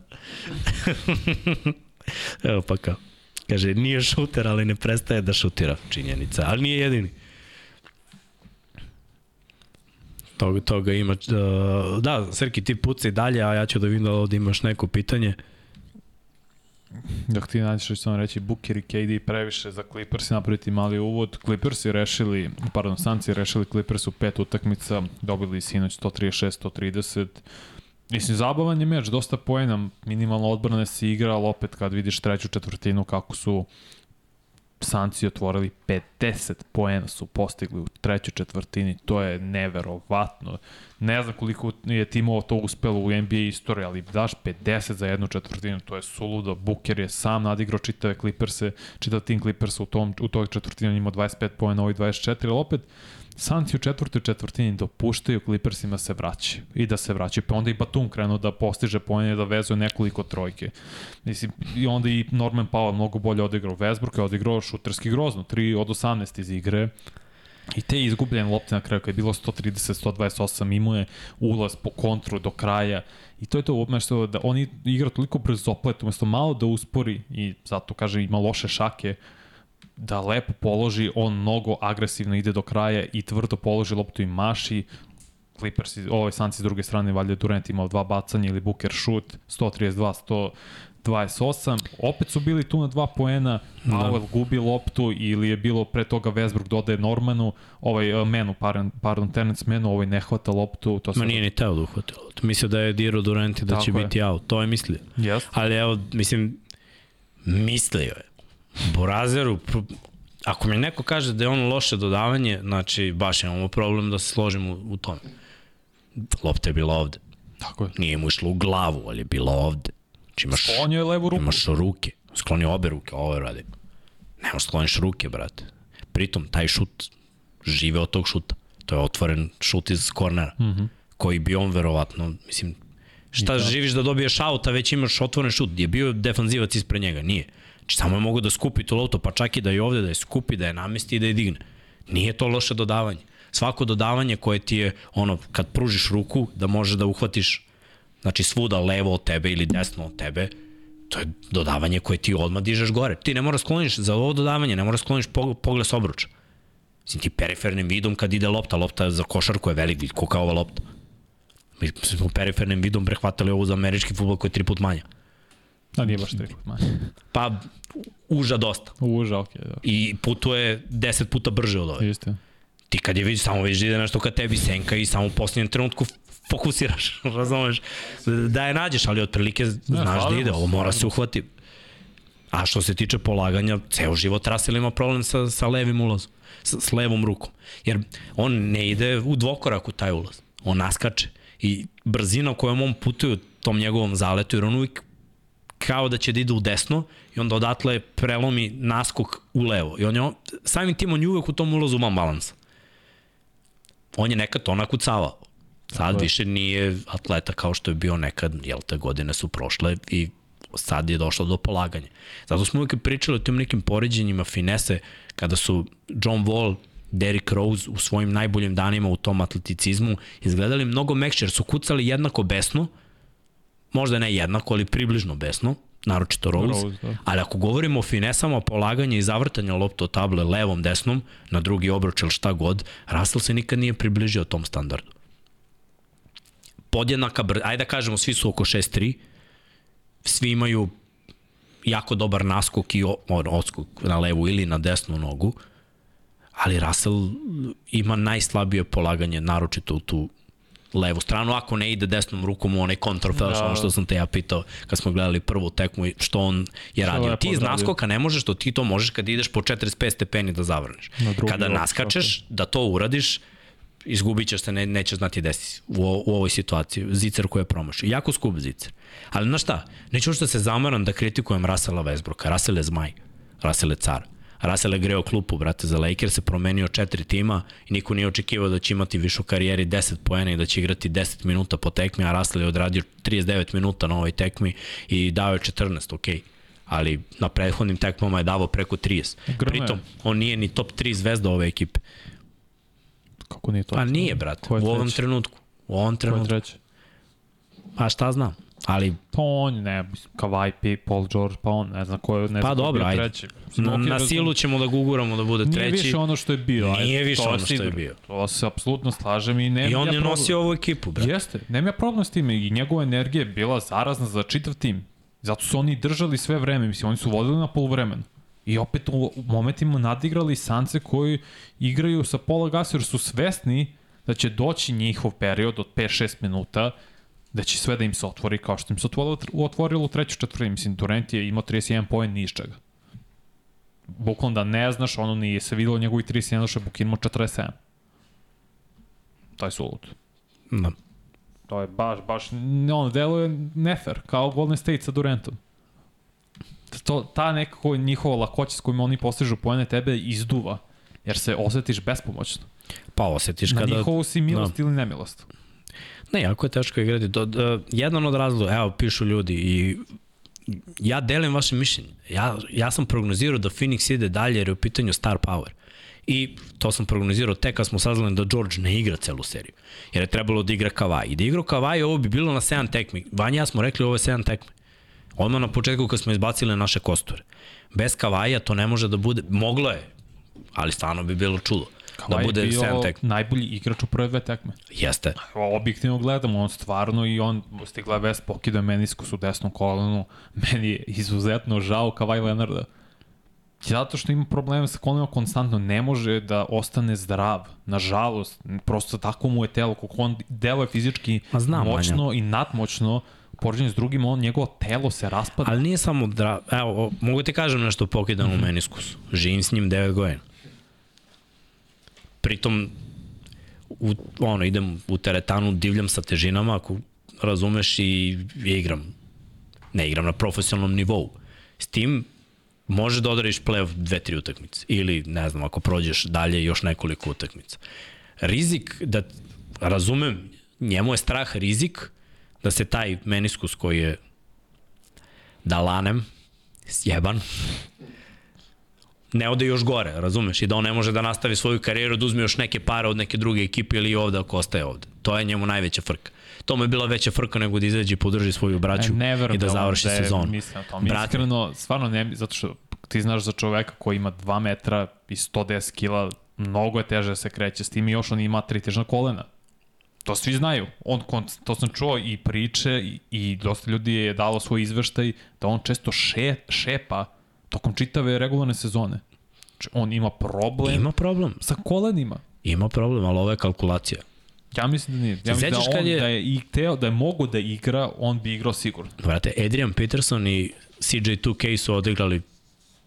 Evo pa kao. Kaže, nije šuter, ali ne prestaje da šutira. Činjenica, ali nije jedini. Toga, toga ima. Uh, da, Srki, ti pucaj dalje, a ja ću da vidim da ovde imaš neko pitanje. Dok ti nađeš što ću samo reći, Booker i KD previše za Clippers i napraviti mali uvod. Clippers je rešili, pardon, Sanci rešili Clippers u pet utakmica, dobili sinoć 136-130. Mislim, zabavan je meč, dosta poena, minimalno odbrane se ali opet kad vidiš treću četvrtinu kako su Sanci otvorili 50 poena su postigli u trećoj četvrtini, to je neverovatno. Ne znam koliko je timova to uspelo u NBA istoriji, ali daš 50 za jednu četvrtinu, to je suludo. Booker je sam nadigrao čitave Clippers-e, čitav tim Clippers u, tom, u toj četvrtini ima 25 poena, ovaj 24, ali opet Sanci u četvrtoj četvrtini dopuštaju Clippersima se vraći i da se vraći. Pa onda i Batum krenuo da postiže poene da vezuje nekoliko trojke. Mislim, i onda i Norman Powell mnogo bolje odigrao. Westbrook je odigrao šuterski grozno, 3 od 18 iz igre. I te izgubljene lopte na kraju, kad je bilo 130-128, imao je ulaz po kontru do kraja. I to je to umesto da oni igra toliko brzoplet, umesto malo da uspori i zato kaže ima loše šake, da lepo položi, on mnogo agresivno ide do kraja i tvrdo položi loptu i maši, Clippers, ovaj Sanci s druge strane, valjda Durant imao dva bacanja ili Booker shoot, 132, 128. Opet su bili tu na dva poena, Powell da. gubi loptu ili je bilo pre toga Westbrook dodaje Normanu, ovaj uh, Menu, pardon, pardon Terence Menu, ovaj ne hvata loptu. To Ma nije ni teo da uhvata loptu. Mislio da je Diro Durant da Tako će je. biti out, to je mislio. Yes. Ali evo, mislim, mislio je. Borazeru, ako mi neko kaže da je ono loše dodavanje, znači baš imamo problem da se složimo u, u tome. Lopta je bila ovde. Tako je. Nije mu išlo u glavu, ali je bila ovde. Znači imaš, Sklonio je levu ruku. Imaš ruke. Sklonio obe ruke, ovo je radi. Nemo skloniš ruke, brate. Pritom, taj šut žive od tog šuta. To je otvoren šut iz kornera. Mm -hmm. Koji bi on verovatno, mislim, šta da. živiš da dobiješ auta, već imaš otvoren šut. Je bio defanzivac ispred njega? Nije. Znači, samo je mogu da skupi tu loptu, pa čak i da je ovde, da je skupi, da je namesti i da je digne. Nije to loše dodavanje. Svako dodavanje koje ti je, ono, kad pružiš ruku, da može da uhvatiš, znači, svuda levo od tebe ili desno od tebe, to je dodavanje koje ti odmah dižeš gore. Ti ne moraš skloniš za ovo dodavanje, ne moraš skloniš pogled s obruča. Mislim, ti perifernim vidom kad ide lopta, lopta za košarku je velik koliko ova lopta. Mi smo perifernim vidom prehvatali ovo za američki futbol koji je tri put manja. Da, nije baš tri put manje. Pa, uža dosta. Uža, okej. Okay, da. I putuje 10 puta brže od ove. Isto. Ti kad je vidiš, samo vidiš da ide nešto kad tebi senka i samo u posljednjem trenutku fokusiraš, razumeš? Da je nađeš, ali otprilike znaš da ide, ovo mora se uhvati. A što se tiče polaganja, ceo život Russell ima problem sa, sa levim ulazom, sa, s levom rukom. Jer on ne ide u dvokorak u taj ulaz, on naskače. I brzina kojom on putuje tom njegovom zaletu, jer on uvijek kao da će da ide u desno i onda odatle prelomi naskok u levo. I on je, samim tim on je uvek u tom ulazu ima balans. On je nekad to nakucavao. Sad Tako više nije atleta kao što je bio nekad, jel te godine su prošle i sad je došlo do polaganja. Zato smo uvijek pričali o tim nekim poređenjima finese kada su John Wall, Derrick Rose u svojim najboljim danima u tom atleticizmu izgledali mnogo mekše jer su kucali jednako besno, možda ne jednako, ali približno besno, naročito Rose, Rose, da. ali ako govorimo o finesama polaganja i zavrtanja lopta od table levom, desnom, na drugi obruč ili šta god, Russell se nikad nije približio tom standardu. Podjednaka, ajde da kažemo, svi su oko 6-3, svi imaju jako dobar naskok i on, odskok na levu ili na desnu nogu, ali Russell ima najslabije polaganje, naročito u tu levu stranu, ako ne ide desnom rukom u onaj kontrafel, da. ono što sam te ja pitao kad smo gledali prvu tekmu i što on je radio. lepo Ti iz naskoka ne možeš, to ti to možeš kad ideš po 45 stepeni da zavrneš. Na Kada naskačeš, da to uradiš, izgubit ćeš se, ne, nećeš znati desi u, o- u ovoj situaciji. Zicer koji je promašio. Jako skup zicer. Ali znaš šta, neću što se zamaram da kritikujem Rasela Westbrooka. Rasel je zmaj. Rasel je car. Russell je greo klupu, brate, za Lakers se promenio četiri tima i niko nije očekivao da će imati više u karijeri 10 poena i da će igrati 10 minuta po tekmi, a Russell je odradio 39 minuta na ovoj tekmi i dao je 14, ok. Ali na prethodnim tekmama je davao preko 30. Grme. Pritom, on nije ni top 3 zvezda ove ekipe. Kako nije to? Pa nije, brate, u ovom trenutku. U ovom Ko je trenutku. treći? Pa šta znam. Ali Pa on, ne, Kawhi, Paul George, pa on, ne znam ko je, ne Pa znam ko je dobro, bio ajde. treći. Na, na silu ćemo da guguramo da bude Nije treći. više ono što je bio. ajde, Nije više je ono što je bio. To se apsolutno slažem i nema I on ja je problem. nosio ovu ekipu, brate. Jeste, nema ja problem s time i njegova energija je bila zarazna za čitav tim. Zato su oni držali sve vreme, mislim, oni su vodili na polovremenu. I opet u, u momentima nadigrali sance koji igraju sa pola gasa jer su svesni da će doći njihov period od 5-6 minuta da će sve da im se otvori kao što im se otvorilo, otvorilo u trećoj četvrtini. Mislim, Durant je imao 31 poen ni iz čega. Bukvalno da ne znaš, ono nije se videlo njegovi 31, što je Bukin imao 47. To je sulud. Da. To je baš, baš, ono, deluje nefer, kao Golden State sa Durantom. To, ta nekako njihova lakoća s kojima oni postižu pojene tebe izduva, jer se osetiš bespomoćno. Pa osjetiš Na kada... njihovu si milost ili nemilost. Ne, jako je teško igrati. Do, do, jedan od razloga, evo, pišu ljudi i ja delim vaše mišljenje. Ja, ja sam prognozirao da Phoenix ide dalje jer je u pitanju star power. I to sam prognozirao tek kad smo saznali da George ne igra celu seriju. Jer je trebalo da igra Kavaj. I da igra Kavaj ovo bi bilo na 7 tekmi. Vanja ja smo rekli ovo je 7 tekmi. Odmah na početku kad smo izbacili naše kosture. Bez Kavaja to ne može da bude, moglo je, ali stvarno bi bilo čudo. Kavaj da bude bio 7 tekmi. najbolji igrač u prve dve tekme. Jeste. Objektivno gledamo, on stvarno i on stigla vest pokida meniskus u desnom kolenu. Meni je izuzetno žao Kavaj Leonarda. Zato što ima probleme sa kolenima konstantno, ne može da ostane zdrav. Nažalost, prosto tako mu je telo, kako on deluje fizički znam, moćno i nadmoćno, u poređenju s drugim, on, njegovo telo se raspada. Ali nije samo da, evo, mogu ti kažem nešto o pokidanom mm -hmm. meniskusu. Živim s njim 9 godina. Pritom, u, ono, idem u teretanu, divljam sa težinama, ako razumeš, i, igram. Ne igram na profesionalnom nivou. S tim, može da odradiš play-off dve, tri utakmice. Ili, ne znam, ako prođeš dalje još nekoliko utakmica. Rizik da, razumem, njemu je strah rizik da se taj meniskus koji je da lanem, sjeban, ne ode još gore, razumeš? I da on ne može da nastavi svoju karijeru, da uzme još neke pare od neke druge ekipe ili ovde ako ostaje ovde. To je njemu najveća frka. To mu je bila veća frka nego da izađe i podrži svoju braću E, ne i da završi da je sezonu. Mislim na to. Mi Brate. iskreno, stvarno ne, zato što ti znaš za čoveka koji ima 2 metra i 110 kila, mnogo je teže da se kreće s tim i još on ima tri težna kolena. To svi znaju. On, to sam čuo i priče i, i dosta ljudi je dalo svoj izveštaj da on često še, šepa tokom čitave regularne sezone. Znači, on ima problem Ima problem. sa kolenima. Ima problem, ali ovo je kalkulacija. Ja mislim da nije. Ja mislim da on je- da je i teo, da je mogo da igra, on bi igrao sigurno. Brate, Adrian Peterson i CJ2K su odigrali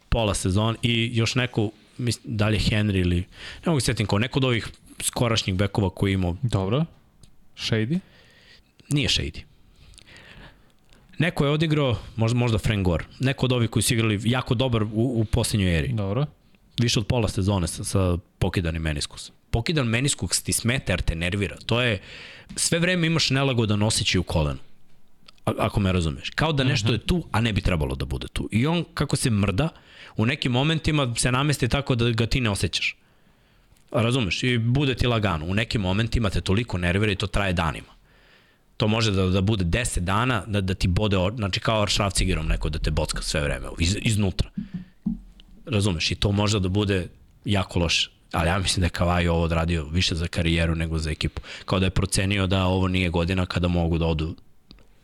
pola sezon i još neko, mislim, da li je Henry ili, ne mogu se sjetim ko, neko od ovih skorašnjih bekova koji imao, Dobro. Shady? nije Shady. Neko je odigrao, možda, možda Frank Gore, neko od ovih koji su igrali jako dobar u, u posljednjoj eri. Dobro. Više od pola sezone sa, sa pokidanim meniskusom. Pokidan meniskus ti smeta jer te nervira. To je, sve vreme imaš nelagodan osjećaj u kolenu. A- ako me razumeš. Kao da nešto je tu, a ne bi trebalo da bude tu. I on, kako se mrda, u nekim momentima se namesti tako da ga ti ne osjećaš. Razumeš? I bude ti lagano. U nekim momentima te toliko nervira i to traje danima. To može da, da bude 10 dana, da, da ti bode, znači kao šrafcigerom neko da te bocka sve vreme, iz, iznutra. Razumeš? I to može da bude jako loše. Ali ja mislim da je Kavaj ovo odradio više za karijeru nego za ekipu. Kao da je procenio da ovo nije godina kada mogu da odu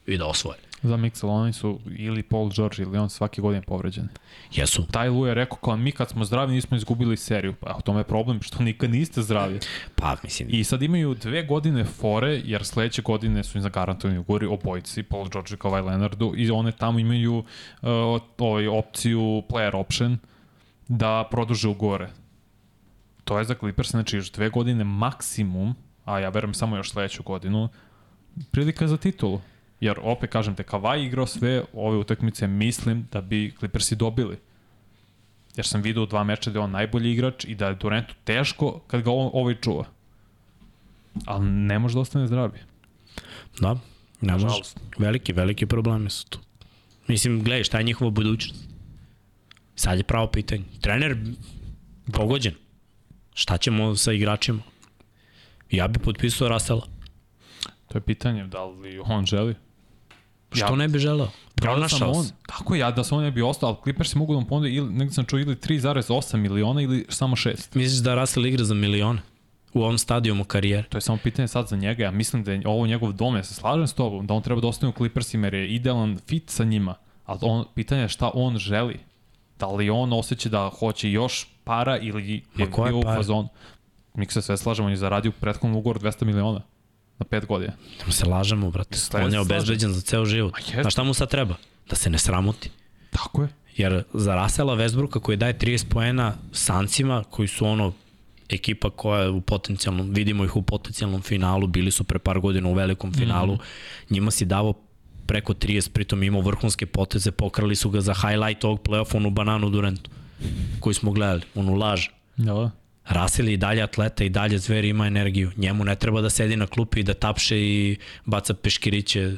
i da osvoje. Za Mixel, oni su ili Paul George ili on svake godine povređeni. Jesu. Taj Lu je rekao kao mi kad smo zdravi nismo izgubili seriju. Pa u tome je problem što nikad niste zdravi. Pa, mislim, I sad imaju dve godine fore, jer sledeće godine su im zagarantovani ugovori obojci, Paul George i Kawhi Leonardu, i one tamo imaju uh, ovaj, opciju player option da produže ugovore. To je za Clippers, znači još dve godine maksimum, a ja verujem samo još sledeću godinu, prilika za titulu. Jer opet kažem te, Kawhi igrao sve ove utakmice, mislim da bi Clippersi dobili. Jer sam vidio u dva meča da je on najbolji igrač i da je Durantu teško kad ga on, ovaj čuva. Ali ne može da ostane zdravi. Da, ne može. Veliki, veliki problemi su tu. Mislim, gledaj, šta je njihova budućnost? Sad je pravo pitanje. Trener pogođen. Šta ćemo sa igračima? Ja bi potpisao Rasela. To je pitanje da li on želi. Što Ja- ne bi želeo? Da Pronašao on, se. kako ja da sam on ne bi ostao, ali Clippersi mogu da mu ponude, ili, negde sam čuo ili 3,8 miliona ili samo 6. Misliš da Russell igra za milione? U ovom stadijumu karijere? To je samo pitanje sad za njega. Ja mislim da je ovo njegov dom, ja se slažem s tobom, da on treba da ostane u Clippersima jer je idealan fit sa njima. Ali on, pitanje je šta on želi. Da li on osjeća da hoće još para ili je Ma bio u fazonu. Mi se sve slažemo, on je zaradio prethodnom ugovoru 200 miliona na 5 godina. Da se lažemo, brate. Slažem On je obezbeđen za ceo život. Znaš šta mu sad treba? Da se ne sramoti. Tako je. Jer za Rasela Westbrooka koji daje 30 poena Sancima, koji su ono ekipa koja je u potencijalnom, vidimo ih u potencijalnom finalu, bili su pre par godina u velikom finalu, mm. njima si davo preko 30, pritom imao vrhunske poteze, pokrali su ga za highlight ovog play-offa, onu bananu Durantu, koju smo gledali, onu laž. Da, Rasel je i dalje atleta i dalje zver ima energiju. Njemu ne treba da sedi na klupi i da tapše i baca peškiriće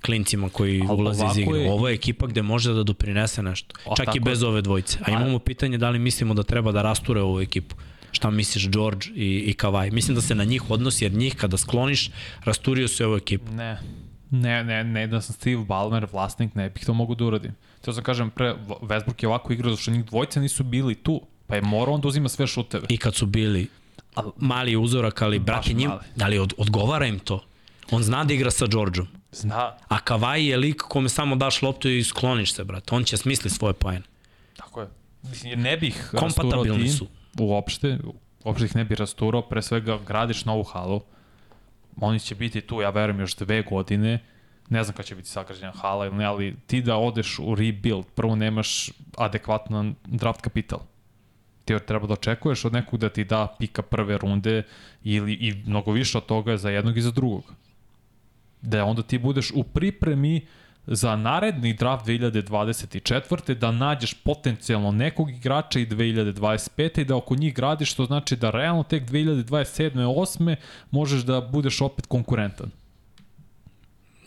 klincima koji ulaze iz igre. je- Ovo je ekipa gde može da doprinese nešto. A Čak i tako bez je. ove dvojice. A imamo pitanje da li mislimo da treba da rasture ovu ekipu. Šta misliš George i, i Kavaj? Mislim da se na njih odnosi jer njih kada skloniš, rasturio se ovu ekipu. Ne. Ne, ne, ne, da sam Steve Ballmer, vlasnik, ne bih to mogu da uradim. To sam kažem pre, Westbrook je ovako igrao, zato što njih dvojica nisu bili tu. Pa je morao on da uzima sve šuteve. I kad su bili mali uzorak, ali brate njim, mali. ali od, odgovara im to. On zna da igra sa Georgeom. Zna. A Kavaj je lik kome samo daš loptu i skloniš se, brate. On će smisli svoje poene. Tako je. Mislim, ne bih rasturao tim su. uopšte, uopšte ih ne bih rasturao, pre svega gradiš novu halu, oni će biti tu, ja verujem, još dve godine, ne znam kada će biti sagrađena hala ili ne, ali ti da odeš u rebuild, prvo nemaš adekvatan draft kapital. Ti treba da očekuješ od nekog da ti da pika prve runde ili i mnogo više od toga za jednog i za drugog. Da onda ti budeš u pripremi za naredni draft 2024. da nađeš potencijalno nekog igrača i 2025. i da oko njih gradiš, što znači da realno tek 2027. 8. možeš da budeš opet konkurentan.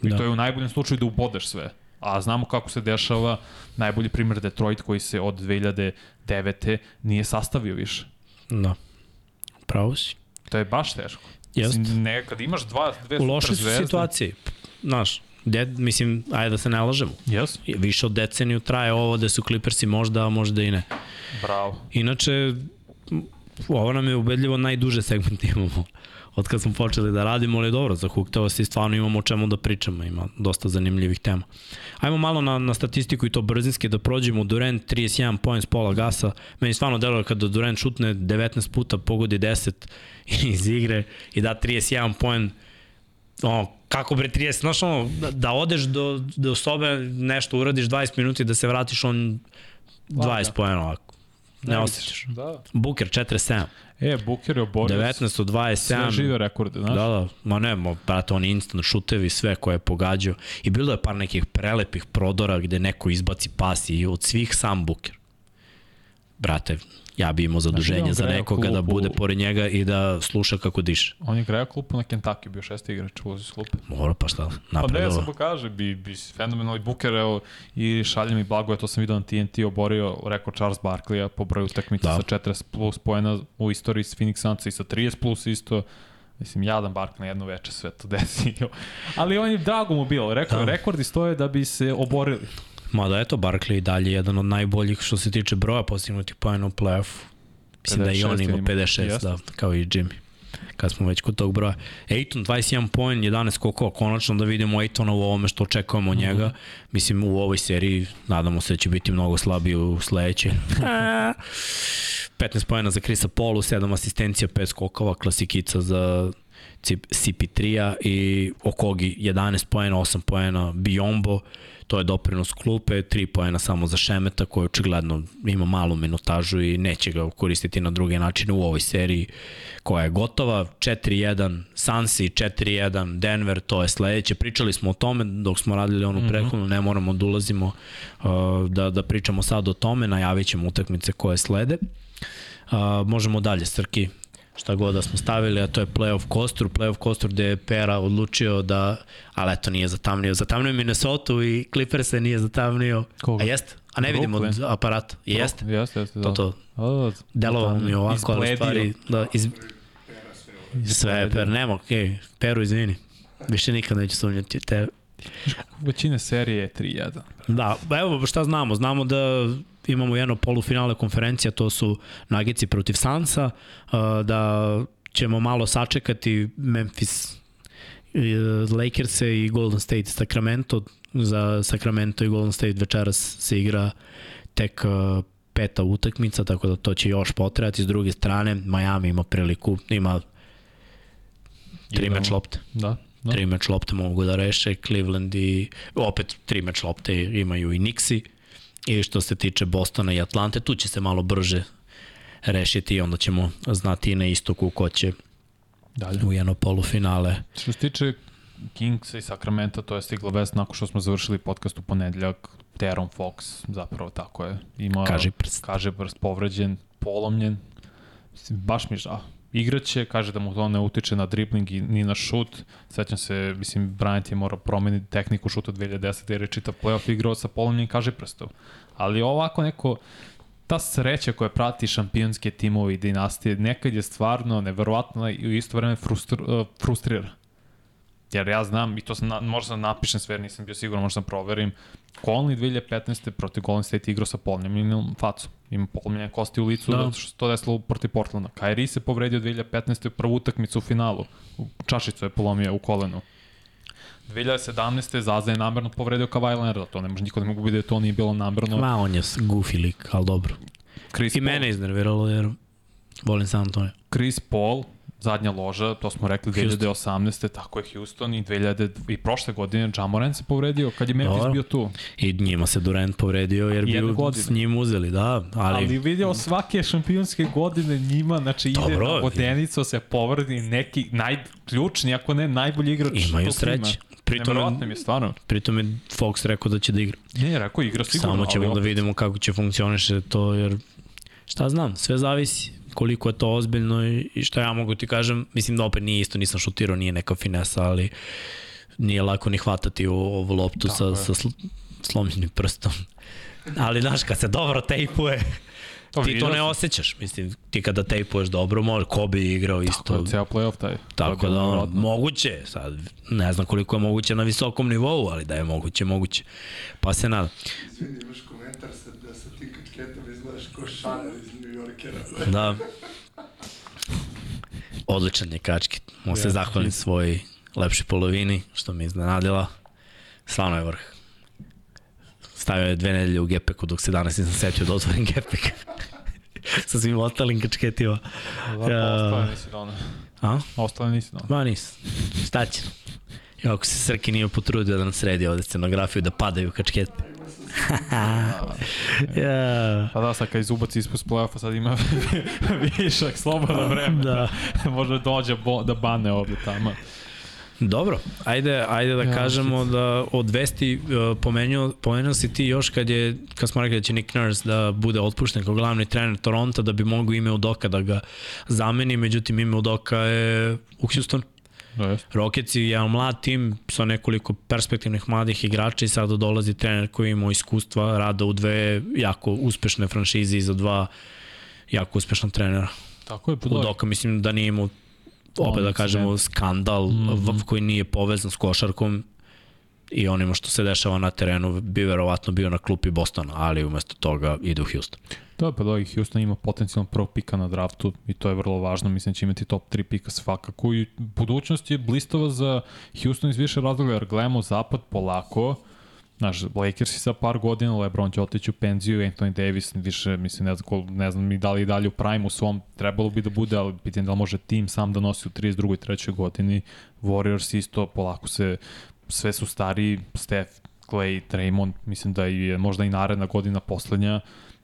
I Da. to je u najboljem slučaju da ubodeš sve. A znamo kako se dešava najbolji primjer Detroit koji se od 2009. nije sastavio više. Da. Pravo si. To je baš teško. Jest. Mislim, Ne, kad imaš dva, dve U lošoj situaciji. Znaš, de, mislim, ajde da se ne lažemo. Jes, Više od deceniju traje ovo da su Clippersi možda, a možda i ne. bravo. Inače, ovo nam je ubedljivo najduže segment imamo od kad smo počeli da radimo, ali dobro, za Huktava si stvarno imamo o čemu da pričamo, ima dosta zanimljivih tema. Ajmo malo na, na statistiku i to brzinski da prođemo. Durant 31 points pola gasa. Meni stvarno deluje kada Durant šutne 19 puta, pogodi 10 iz igre i da 31 point ono, kako bre 30, znaš ono, da, odeš do, do sobe, nešto uradiš 20 minuta i da se vratiš on 20 poena ovako. Ne, ne osjećaš. Da. Buker 47, E, Booker je oborio 19 od 27. sve žive rekorde, znaš? Da, da, ma ne, ma, brate, on instant šutevi, sve koje je pogađao. I bilo je par nekih prelepih prodora gde neko izbaci pas i od svih sam Buker. Brate, ja bi imao zaduženje on za nekoga da klubu. bude pored njega i da sluša kako diše. On je grejao klupu na Kentucky, bio šesti igrač u iz klupe. Mora pa šta, Pa ne, napredova. sam pokaže, bi, bi fenomenalni Booker, evo, i šaljem i blago, to sam vidio na TNT, oborio rekord Charles Barkleya po broju utakmica Da. sa 40 plus poena u istoriji s Phoenix Sunsa i sa 30 plus isto. Mislim, jadan Bark na jedno veče sve to desio. Ali on je drago mu bilo. Rekao, Da. rekordi stoje da bi se oborili. Mada eto, Barkley i dalje jedan od najboljih što se tiče broja postignutih pojena u play-offu. Mislim da i on 56 ima ima. 56, Jeste. da, kao i Jimmy. Kad smo već kod tog broja. Ejton, 21 poen, 11 skokova, konačno da vidimo Ejtona u ovome što očekujemo od Mhm. njega. Mislim, u ovoj seriji nadamo se da će biti mnogo slabiji u sledećoj. 15 poena za Krisa Polu, 7 asistencija, 5 skokova, klasikica za CP3-a i Okogi 11 poena, 8 poena Biombo, to je doprinos klupe, 3 poena samo za Šemeta koji očigledno ima malu minutažu i neće ga koristiti na druge načine u ovoj seriji koja je gotova. 4-1 Sansi, 4-1 Denver, to je sledeće. Pričali smo o tome dok smo radili onu prethodnu, ne moramo da ulazimo uh, da, da pričamo sad o tome, najavit ćemo utakmice koje slede. Uh, možemo dalje, Srki, šta god da smo stavili, a to je playoff kostur, playoff kostur gde je Pera odlučio da, ali eto nije zatamnio, zatamnio Minnesota i Clippers se nije zatamnio. Koga? A jeste? A ne vidimo od aparata. Jeste? Jeste, jeste. To, to. A, Delovalo mi je ovako, ali stvari, da, iz, sve je Per, nema, okay. Peru izvini. Više nikad neću sumnjati tebe. Većina serije je 3-1. Da, evo šta znamo, znamo da imamo jedno polufinale konferencija, to su Nagici protiv Sansa, uh, da ćemo malo sačekati Memphis uh, Lakers i Golden State Sacramento. Za Sacramento i Golden State večeras se igra tek uh, peta utakmica, tako da to će još potrajati. S druge strane, Miami ima priliku, ima tri meč lopte. Da. da. Tri meč lopte mogu da reše, Cleveland i opet tri meč lopte imaju i Nixi. I što se tiče Bostona i Atlante, tu će se malo brže rešiti i onda ćemo znati i na istoku ko će Dalje. u jedno polufinale. Što se tiče Kingsa i Sacramento, to je stigla vest nakon što smo završili podcast u ponedeljak. Teron Fox, zapravo tako je. Ima, Kaži prst. Kaže prst povređen, polomljen. Baš mi žao. Igraće, kaže da mu to ne utiče na dribling i ni na šut. Sećam se, mislim, Bryant je morao promeniti tehniku šuta 2010. jer je čitav playoff igrao sa polomljenim kaži prstom. Ali ovako neko, ta sreća koja prati šampionske timove i dinastije, nekad je stvarno neverovatna i u isto vreme frustr, uh, frustrira. Jer ja znam, i to sam, na, možda sam napišem sve, nisam bio siguran, možda sam proverim. Conley 2015. protiv Golden State igrao sa polomljenim facom. Ima polomljenje kosti u licu, Da. zato što se to desilo protiv Portlanda. Kyrie se povredio 2015. prvu utakmicu u finalu. Čašicu je polomio u kolenu. 2017. Zaza je namerno povredio Kawhi Leonarda, to ne može niko da mogu vidjeti da to nije bilo namerno. Ma, on je goofy lik, ali dobro. Chris I Paul, mene iznerviralo jer volim San Antonio. Chris Paul, zadnja loža, to smo rekli Houston. 2018. tako je Houston i 2000, i prošle godine Jamoran se povredio kad je Memphis Dobro. bio tu. I njima se Durant povredio jer bi s njim uzeli, da, ali, Ali, vidio svake šampionske godine njima, znači ide Dobro. na vodenicu, se povrdi neki najključni, ako ne najbolji igrač. imaju sreće. Pritom, je stvarno. pritom je Fox rekao da će da igra. Ne, rekao igra sigurno. Samo ćemo da vidimo kako će funkcioniše to, jer šta znam, sve zavisi koliko je to ozbiljno i i šta ja mogu ti kažem, mislim da opet nije isto, nisam šutirao, nije neka finesa, ali nije lako ni hvatati u ovu loptu sa, je. sa sl slomljenim prstom. Ali znaš, kad se dobro tejpuje, To ti to ne osjećaš. Mislim, ti kada tejpuješ dobro, može, Kobe je igrao To isto. je ceo playoff taj. Tako da, ono, moguće, sad, ne znam koliko je moguće na visokom nivou, ali da je moguće, moguće. Pa se nadam. Izvini, imaš komentar sa, da sa ti kačketom izgledaš ko šaner iz New Yorkera. Da. Odličan je kačket. Mogu se Ja, zahvalim svoj lepšoj polovini, što me iznenadila. Slavno je vrh. Stavio je dve nedelje u gepeku dok se danas nisam setio da otvorim gepek. Sa svim ostalim kačketima. Zato Ja. ostale nisi donao. A? Ostale nisi donao. Ma nis. Šta će? I ako se Srki nije potrudio da nam sredi ovde scenografiju da padaju kačkete. ja. Pa da, sad kad izubaci ispust play-offa, sad ima višak, slobodno vreme. Da. Može dođe bo, da bane ovde tamo. Dobro, ajde, ajde da Ja, kažemo da od vesti uh, pomenuo, pomenuo si ti još kad, je, kad smo rekli da će Nick Nurse da bude otpušten kao glavni trener Toronto da bi mogu ime Udoka da ga zameni, međutim ime Udoka je u Houston. Jest. Rockets je jedan mlad tim sa nekoliko perspektivnih mladih igrača i sada dolazi trener koji ima iskustva rada u dve jako uspešne franšize i za dva jako uspešna trenera. Tako je, podloži. Udoka mislim da nije imao opet da kažemo, skandal mm. -hmm. koji nije povezan s košarkom i onima što se dešava na terenu bi verovatno bio na klupi Bostona, ali umesto toga ide u Houston. Da, pa da, i Houston ima potencijalno prvog pika na draftu i to je vrlo važno, mislim da će imati top 3 pika svakako i budućnost je blistava za Houston iz više razloga, jer gledamo zapad polako, Znaš, Lakers i sa par godina, LeBron će otići u penziju, Anthony Davis više, mislim, ne znam, ne znam ni da li je dalje u prime u svom, trebalo bi da bude, ali pitanje da li može tim sam da nosi u 32. i 3. godini. Warriors isto polako se, sve su stari, Steph, Clay, Draymond, mislim da je možda i naredna godina poslednja,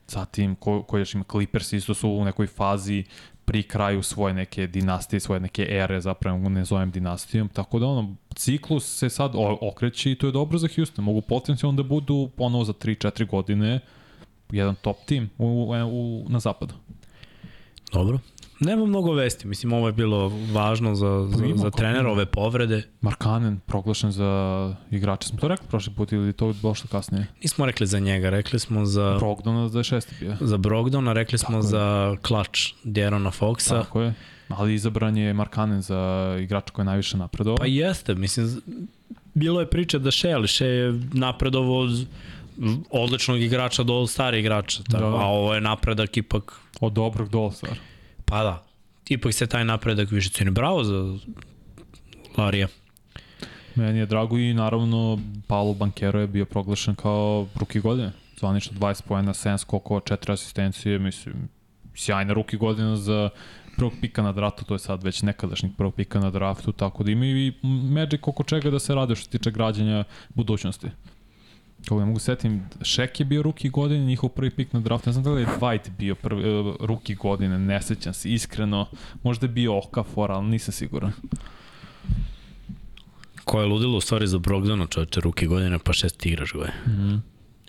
zatim ko, ko još ima Clippers isto su u nekoj fazi pri kraju svoje neke dinastije, svoje neke ere, zapravo ne zovem dinastijom, tako da ono, ciklus se sad okreće i to je dobro za Houston, mogu potencijalno da budu ponovo za 3-4 godine jedan top tim u, u, u, na zapadu. Dobro. Nema mnogo vesti, mislim ovo je bilo važno za, za, ima za kako trenera, ima. ove povrede. Markanen proglašen za igrača, smo to rekli prošli put ili to je došlo kasnije? Nismo rekli za njega, rekli smo za, Brogdona za šesti bio. za Brogdona, rekli smo Tako je. za klač Djerona Foxa. Tako je. Ali izabran je Markanen za igrača koji je najviše napredovao. Pa jeste, mislim, bilo je priča da Shea, ali Shea je napredovo od odličnog igrača do all-star igrača, tako, da. a ovo je napredak ipak, Od dobrog do All-Star. Pa da, ipak se taj napredak više ceni. Bravo za Larija. Meni je drago i naravno Paolo Bankero je bio proglašen kao ruki godine. Zvanično 20 pojena, 7 skokova, 4 asistencije, mislim, sjajna ruki godina za prvog pika na draftu, to je sad već nekadašnjeg prvog pika na draftu, tako da ima i Magic oko čega da se rade što se tiče građanja budućnosti. Kako ne mogu setim, Šek je bio ruki godine, njihov prvi pik na draftu, ne znam da li je Dwight bio prvi, uh, ruki godine, ne sećam se, iskreno, možda je bio Okafor, ali nisam siguran. Ko je ludilo u stvari za Brogdana, čovječe, ruke godine, pa šest igrač go je. Mm -hmm.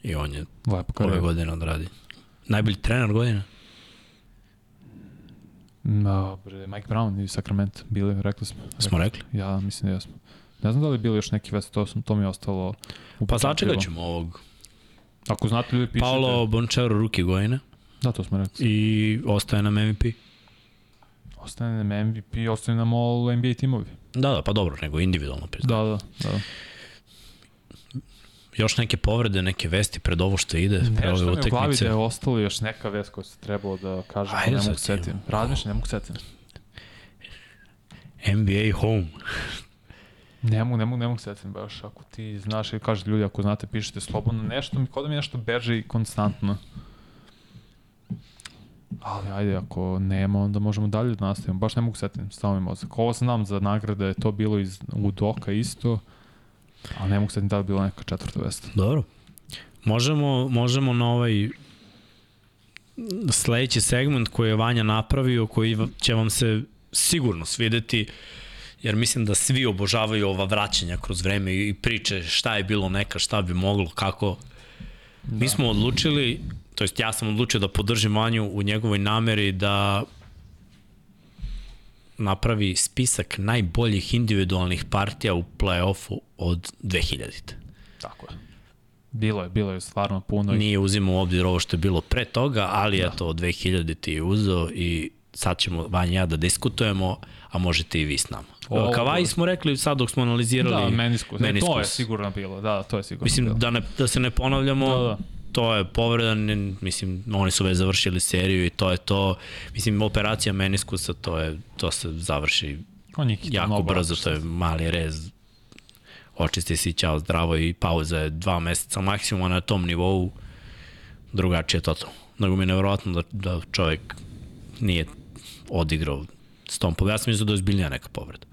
I on je Lepo ove godine odradi. Najbolji trener godine? Na, bre, Mike Brown i Sacramento, bili, rekli smo. Smo rekli? Ja mislim da jesmo. Ne znam da li je bilo još neki vest, to, sam, to mi je ostalo u Pa pamćilu. ćemo ovog. Ako znate ljudi pišete. Paolo Bončero ruke godine Da, to smo rekli. i ostaje nam MVP. Ostane nam MVP, ostane nam all NBA timovi. Da, da, pa dobro, nego individualno. Da. Da, da, da. Još neke povrede, neke vesti pred ovo što ide, pre Nešto ove mi je u glavi da je ostalo još neka vest koja se trebalo da kažem, Ajde Ajde ne mogu setim. Razmišljam, ne mogu setim. NBA home. Ne mogu, ne mogu, ne mogu setim baš. Ako ti znaš ili ljudi, ako znate, pišete slobodno. Nešto mi, kod da mi nešto beže i konstantno. Ali ajde, ako nema, onda možemo dalje da nastavimo. Baš ne mogu setim, stavo mi mozak. Ovo znam za nagrade, to bilo iz Udoka isto, ali ne mogu setim da je bila neka četvrta vesta. Dobro. Možemo, možemo na ovaj sledeći segment koji je Vanja napravio, koji će vam se sigurno svideti, jer mislim da svi obožavaju ova vraćanja kroz vreme i priče šta je bilo neka, šta bi moglo, kako. Da. Mi smo odlučili, to jest ja sam odlučio da podržim Vanju u njegovoj nameri da napravi spisak najboljih individualnih partija u play-offu od 2000. Tako je. Bilo je, bilo je stvarno puno. Nije uzimao u obzir ovo što je bilo pre toga, ali da. eto, od 2000 ti je uzeo i sad ćemo Vanja ja da diskutujemo, a možete i vi s nama. Ovo- Kavaji smo rekli sad dok smo analizirali Da, meniskus. meniskus. To je sigurno bilo, da, to je sigurno Mislim, bilo. da, ne, da se ne ponavljamo, Da, da. to je povreda, ne, mislim, oni su već završili seriju i to je to. Mislim, operacija meniskusa, to, je, to se završi On je jako brzo, rado to je mali rez, očisti si ćao zdravo i pauza je dva meseca maksimum a na tom nivou, drugačije totalno. Nego mi je nevjerojatno da, da čovjek nije odigrao s tom povredom. Ja sam mislio da je zbiljnija neka povreda.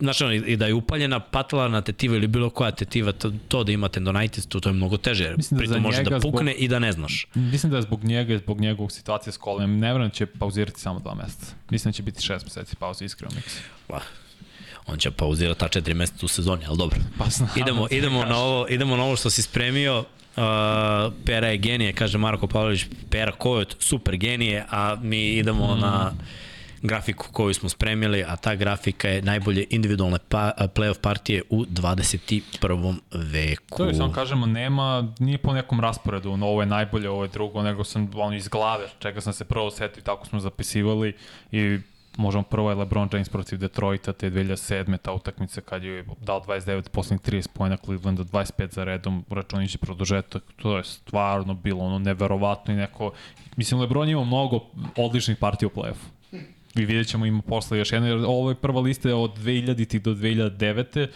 Znaš, ono, i da je upaljena patelarna tetiva ili bilo koja tetiva, to, to da ima tendonitis, to, to je mnogo teže, jer da pritom može da njega zbog- pukne i da ne znaš. Mislim da je zbog njega i zbog njegovog situacije s kolenom. Ne vjerujem da će pauzirati samo dva meseca. Mislim da će biti šest meseci pauze, iskreno mislim. Pa, on će pauzirati ta četiri meseca u sezoni, ali dobro. Pa znam. idemo, idemo, na ovo, idemo na ovo što si spremio. Uh, Pera je genije, kaže Marko Pavlović. Pera Kojot, super genije, a mi idemo mm. na grafiku koju smo spremili, a ta grafika je najbolje individualne pa, playoff partije u 21. veku. To je, samo kažemo, nema, nije po nekom rasporedu, no, ovo je najbolje, ovo je drugo, nego sam ono iz glave, čega sam se prvo setio, tako smo zapisivali i možemo prvo je LeBron James protiv Detroita te 2007. ta utakmica kad je dao 29 poslednjih 30 pojena Clevelanda, 25 za redom, računići produžetak, to je stvarno bilo ono neverovatno i neko, mislim LeBron ima mnogo odličnih partija u play-offu. Vi vidjet ćemo ima posle još jedna, jer ovo je prva lista od 2000 do 2009.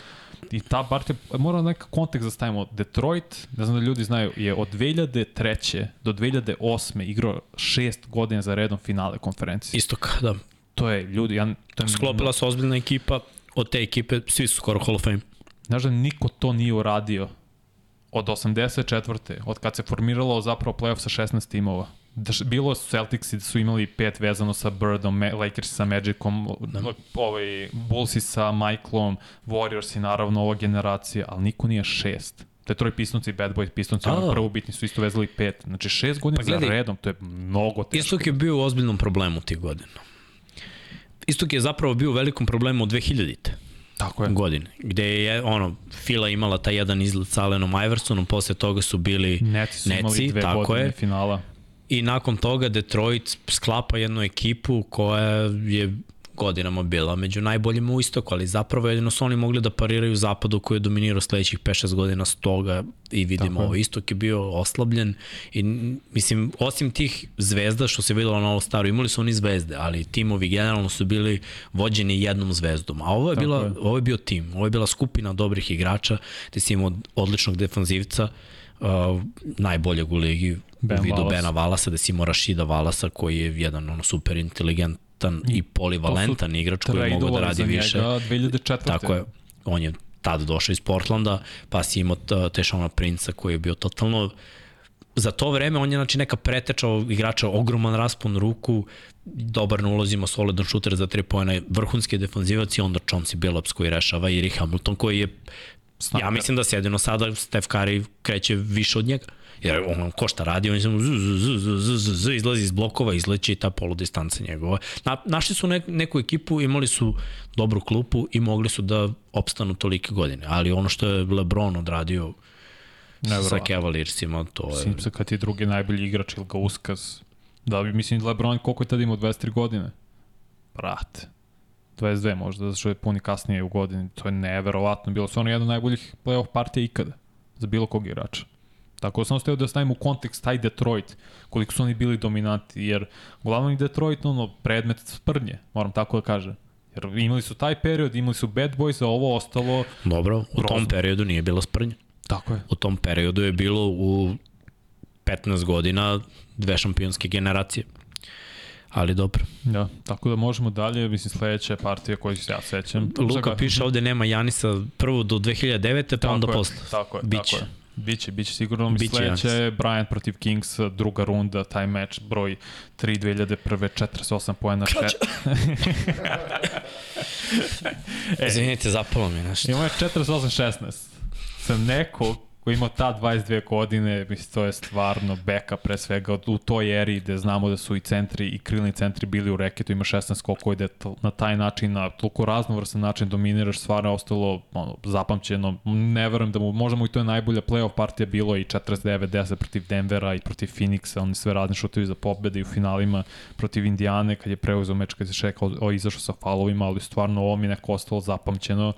I ta partija, moram neka kontekst da stavimo, Detroit, ne znam da ljudi znaju, je od 2003. do 2008. igrao šest godina za redom finale konferencije. Istok, da. To je, ljudi, ja, to je Sklopila se ozbiljna ekipa, od te ekipe svi su skoro Hall of Fame. Znaš da niko to nije uradio od 84. od kad se formiralo zapravo playoff sa 16 timova. Da š- bilo su Celticsi da su imali pet vezano sa Birdom, Lakersi sa Magicom, da. ovaj, Bullsi sa Michaelom, Warriorsi naravno ova generacija, ali niko nije šest. Detroit Pistonci i Bad Boy Pistonci, A. ono prvo bitni su isto vezali pet. Znači šest godina Pa gledaj, za redom, to je mnogo teško. Istok je bio u ozbiljnom problemu tih godina. Istok je zapravo bio u velikom problemu od 2000-te Tako je. godine, gde je ono, Fila imala taj jedan izlet sa Alenom Iversonom, posle toga su bili Neci su imali Neci, dve tako godine je. finala. I nakon toga Detroit sklapa jednu ekipu koja je godinama bila među najboljima u istoku, ali zapravo jedino su oni mogli da pariraju zapadu koji je dominirao sledećih 5-6 godina s toga i vidimo ovo, istok je bio oslabljen i mislim, osim tih zvezda što se videlo na ovo staro, imali su oni zvezde, ali timovi generalno su bili vođeni jednom zvezdom, a ovo je, Tako bila, je. ovo je bio tim, ovo je bila skupina dobrih igrača, gde si imao odličnog defanzivca, uh, najboljeg u ligi Ben u vidu. Bena Valasa, da si imao Rašida Valasa koji je jedan ono super inteligentan i polivalentan igrač koji je mogao da radi više. njega 2004. Tako je. On je tad došao iz Portlanda, pa si imao Tešona Princa koji je bio totalno za to vreme on je znači neka preteča igrača, ogroman raspon ruku, dobar na ulozima, solidan šuter za tri pojena, vrhunski defanzivac i onda Chauncey Billups koji rešava i Rick Hamilton koji je Snaper. Ja mislim da se jedino sada Steph Curry kreće više od njega. Jer on ko šta radi, on samo z, z, z, z, z, z, z, izlazi iz blokova, izleće i ta poludistanca njegova. Na, našli su nek, neku ekipu, imali su dobru klupu i mogli su da opstanu tolike godine. Ali ono što je LeBron odradio sa Neverovatno. Cavaliersima, to je... Simpson kad je drugi najbolji igrač ili ga uskaz. Da bi, mislim, Lebron koliko je tada imao, 23 godine? Brate. 22 možda, zato što je puni kasnije u godini. To je neverovatno. Bilo su ono jedna od najboljih playoff partija ikada. Za bilo kog igrača. Tako sam ostao da stavim u kontekst taj Detroit, koliko su oni bili dominanti, jer uglavnom i Detroit, ono, predmet sprnje, moram tako da kažem. Jer imali su taj period, imali su Bad Boys, a ovo ostalo... Dobro, u tom Grozno. periodu nije bilo sprnje. Tako je. U tom periodu je bilo u 15 godina dve šampionske generacije. Ali dobro. Da, tako da možemo dalje, mislim sledeća partija koju se ja sećam. Luka Zaga- piše ovde nema Janisa prvo do 2009. pa Tako onda je, posle. Tako je, Biće. tako je. Biće, biće sigurno. Biće Biće Giannis. je Bryant protiv Kings, druga runda, taj meč, broj 3 2001. 48 poena. Še... E, Izvinite, zapalo mi nešto. Imao je 48-16. Sam neko koji ima ta 22 godine, mislim, to je stvarno beka pre svega. U toj eri gde znamo da su i centri i krilni centri bili u reketu, ima 16 skokova t- na taj način, na toliko raznovrsan način dominiraš, stvarno je ostalo ono, zapamćeno. Ne verujem da mu, možda mu i to je najbolja playoff partija bilo i 49-10 protiv Denvera i protiv Phoenixa, oni sve radni šutovi za pobede i u finalima protiv Indijane kad je preuzeo meč kad je šekao, izašao sa falovima, ali stvarno ovo mi je neko ostalo zapamćeno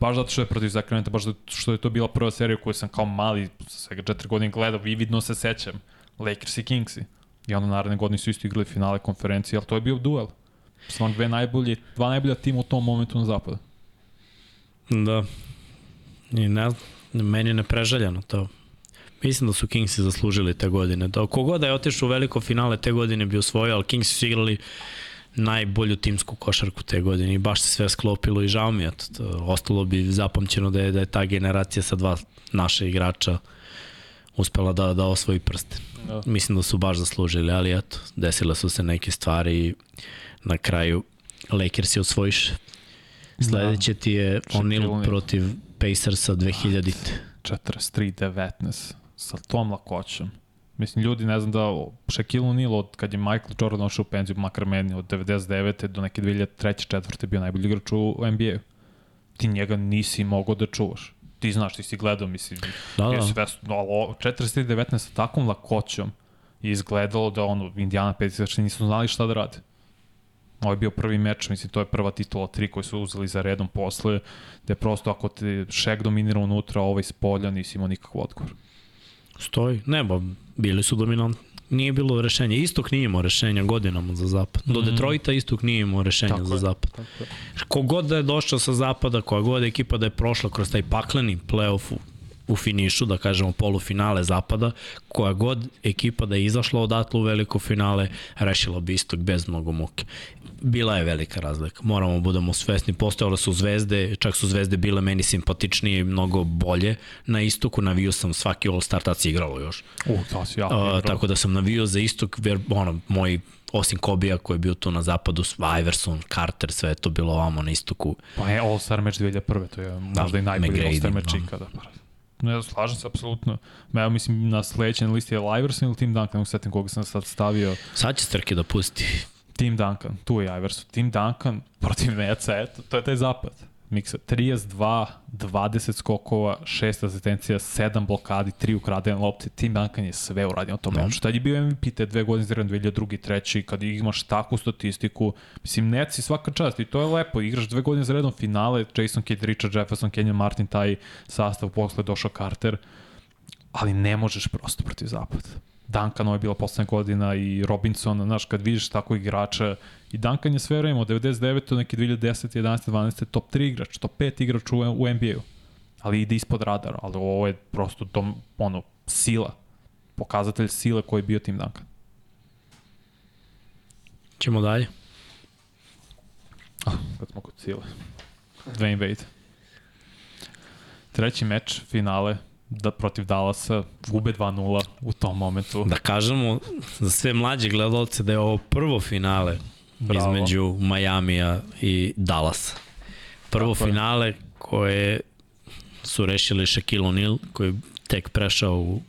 baš zato što je protiv Sacramento, baš zato što je to bila prva serija koju sam kao mali, sa svega četiri godine gledao, vividno se sećam. Lakers i Kingsi. I onda naredne godine su isto igrali finale konferencije, ali to je bio duel. Stvarno dve najbolje, dva najbolja tima u tom momentu na zapadu. Da. I ne, meni je neprežaljeno to. Mislim da su Kingsi zaslužili te godine. Da, kogod da je otišao u veliko finale te godine bi osvojio, ali Kingsi su igrali najbolju timsku košarku te godine i baš se sve sklopilo i žao mi je. To, ostalo bi zapamćeno da je, da je ta generacija sa dva naša igrača uspela da, da osvoji prste. Da. Mislim da su baš zaslužili, ali eto, desile su se neke stvari i na kraju Lakers je osvojiš. Sledeće ti je O'Neal. protiv Pacersa 2000. 43-19 sa tom lakoćom. Mislim, ljudi ne znam da Shaquille O'Neal od kad je Michael Jordan ošao u penziju, makar meni od 99. do neke 2003. četvrte bio najbolji igrač u NBA-u. Ti njega nisi mogao da čuvaš. Ti znaš, ti si gledao, mislim, Da, da. si vesno, ali ovo, 43-19 sa takvom lakoćom je izgledalo da ono, Indiana Pacers nisu znali šta da rade. Ovo je bio prvi meč, mislim, to je prva titula tri koju su uzeli za redom posle, gde prosto ako te Šek dominira unutra, ovaj s polja, nisi imao nikakav odgovor. Stoji. Ne, ba, bili su dominantni. Nije bilo rešenja. Istok nije imao rešenja godinama za zapad. Do Detroita Istok nije imao rešenja Tako za je. zapad. Tako je. Kogod da je došao sa zapada, koja god ekipa da je prošla kroz taj pakleni playoff u, finišu, da kažemo polufinale zapada, koja god ekipa da je izašla odatle u veliko finale, rešila bi istok bez mnogo muke. Bila je velika razlika. Moramo da budemo svesni. Postojale su zvezde, čak su zvezde bile meni simpatičnije i mnogo bolje. Na istoku navio sam svaki All-Star, tad se igralo još. U, to si jako Uh, tako da sam navio za istok, jer ono, moj osim Kobija koji je bio tu na zapadu, Iverson, Carter, sve je to bilo ovamo na istoku. Pa je All-Star meč 2001. To je možda i najbolji All-Star meč da. ikada. Ne, slažem se, apsolutno. Ma, ja mislim, na sledećoj listi je Iverson ili Tim Duncan, ne setim koga sam sad stavio. Sad će Strke da pusti. Tim Duncan, tu je Iverson. Tim Duncan protiv Neca, eto, to je taj zapad. Miksa, 32, 20 skokova, 6 asistencija, 7 blokadi, 3 ukradene lopte. Tim Duncan je sve uradio na tom No. meču. Tad je bio MVP te dve godine zredno 2002. i 3. Kad imaš takvu statistiku, mislim, Neci svaka čast i to je lepo. Igraš dve godine za redom finale, Jason Kidd, Richard Jefferson, Kenyon Martin, taj sastav, posle došao Carter, ali ne možeš prosto protiv zapada. Duncan ovo je bila poslednja godina i Robinson, znaš, kad vidiš tako igrača, i Duncan je sve vreme od 99. neki 2010. 11. 12. top 3 igrač, top 5 igrač u, u NBA-u, ali ide ispod radara, ali ovo je prosto dom, ono, sila, pokazatelj sile koji je bio Tim Duncan. Ćemo dalje. kad smo kod sile. Dwayne Wade. Treći meč, finale, da, protiv Dallasa, gube 2-0 u tom momentu. Da kažemo za sve mlađe gledalce da je ovo prvo finale Bravo. između Majamija i Dallasa. Prvo Tako je. finale koje su rešili Shaquille O'Neal koji je tek prešao u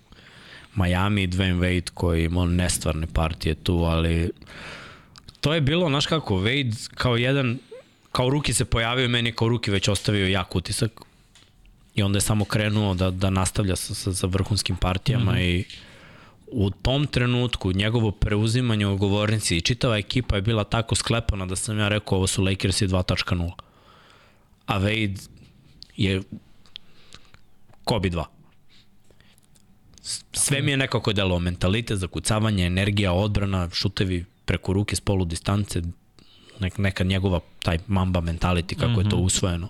Miami i Dwayne Wade koji je imao nestvarne partije tu, ali to je bilo, znaš kako, Wade kao jedan, kao ruki se pojavio meni je kao ruki već ostavio jak utisak i onda je samo krenuo da, da nastavlja sa, sa, sa vrhunskim partijama mm -hmm. i u tom trenutku njegovo preuzimanje u govornici i čitava ekipa je bila tako sklepana da sam ja rekao ovo su Lakersi 2.0 a Wade je Kobe 2 S- sve mi je nekako delo mentalitet, zakucavanje, energija, odbrana, šutevi preko ruke s polu distance, nek, neka njegova taj mamba mentality kako mm -hmm. je to usvojeno.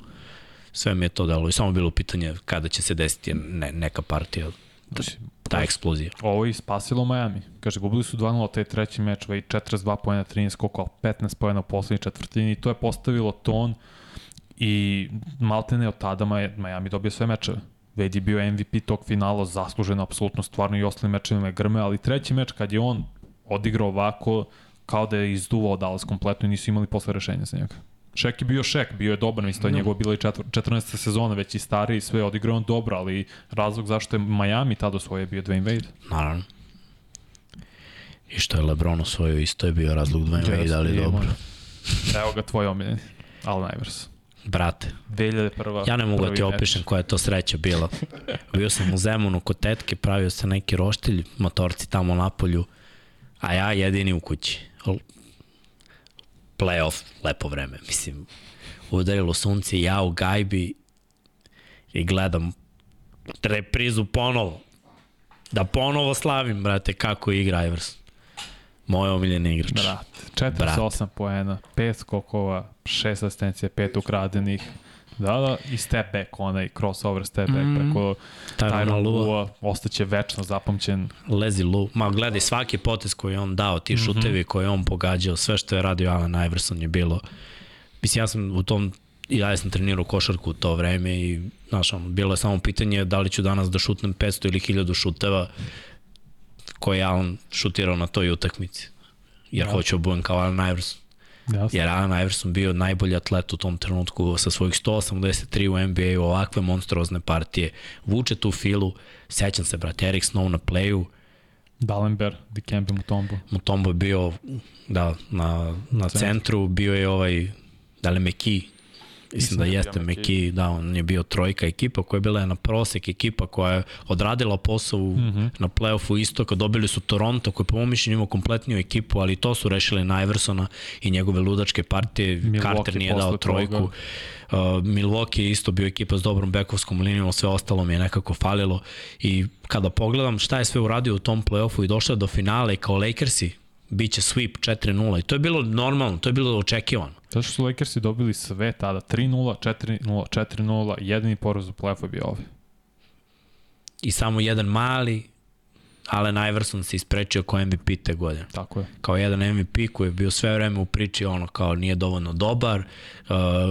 Sve mi je to delo i samo bilo pitanje kada će se desiti ne, neka partija, ta, ta eksplozija. Ovo je spasilo Miami. Kaže, gubili su 2-0 taj treći meč, Wade 42 pojena, 13 skokova, 15 pojena u poslednjoj četvrtini i to je postavilo ton i maltene od tada Miami dobio sve mečeve. Je bio MVP tog finala, zasluženo, apsolutno, stvarno i ostalim mečevima je grme, ali treći meč kad je on odigrao ovako, kao da je izduvao Dallas kompletno i nisu imali posle rešenja za njega. Šek je bio Šek, bio je dobar, mislim, to je njegova bila i četvr, 14. sezona, već i stariji, sve je odigrao on dobro, ali razlog zašto je Miami tada osvojio je bio Dwayne Wade. Naravno. I što je Lebron osvojio, isto je bio razlog Dwayne Wade, ali Jeste, dobro. može. Evo ga tvoj omiljeni, Allen Ivers. Brate, 2001. ja ne mogu da ti meč. opišem koja je to sreća bila. Bio sam u Zemunu kod tetke, pravio se neki roštilj, motorci tamo na polju, a ja jedini u kući. Playoff, lepo vreme, mislim. Udarilo sunce, ja u gajbi i gledam reprizu ponovo. Da ponovo slavim, brate, kako igra Ivers. Moj omiljeni igrač. Brat, 48 poena, 5 skokova, 6 asistencija, 5 ukradenih. Da, da, i step back, onaj crossover step back mm. preko Tyron. Lua, ostaće večno zapamćen. Lezi Lu. Ma gledaj, svaki potez koji je on dao, ti šutevi koje je on pogađao, sve što je radio Alan Iverson je bilo. Mislim, ja sam u tom, i ja sam trenirao košarku u to vreme i, znaš, ono, bilo je samo pitanje da li ću danas da šutnem 500 ili 1000 šuteva koje je Alan šutirao na toj utakmici. Jer Da. hoću da budem kao Alan Iverson. Jasno. Jer Alan Iverson bio najbolji atlet u tom trenutku sa svojih 183 u NBA-u, ovakve monstruozne partije. Vuče tu filu, sećam se, brate, Eric Snow na playu, Dallenberg, Dikembe Mutombo. Mutombo je bio da, na, na centru, bio je ovaj, da li Meki, Mislim da da je jeste Meki, da, on je bio trojka ekipa koja je bila na prosek ekipa koja je odradila posao mm. -hmm. na play-offu istoka, dobili su Toronto koji po mom mišljenju ima kompletniju ekipu, ali to su rešili na Iversona i njegove ludačke partije, Milwaukee Carter nije dao trojku. toga. Uh, Milwaukee je isto bio ekipa s dobrom bekovskom linijom, sve ostalo mi je nekako falilo i kada pogledam šta je sve uradio u tom play-offu i došao do finale kao Lakersi, bit će sweep 4-0 i to je bilo normalno, to je bilo očekivano. Zato što su Lakersi dobili sve tada, 3-0, 4-0, 4-0, jedini poraz u play-offu je bio ovaj. I samo jedan mali Allen Iverson se isprečio kao MVP te godine. Tako je. Kao jedan MVP koji je bio sve vreme u priči ono kao nije dovoljno dobar, uh,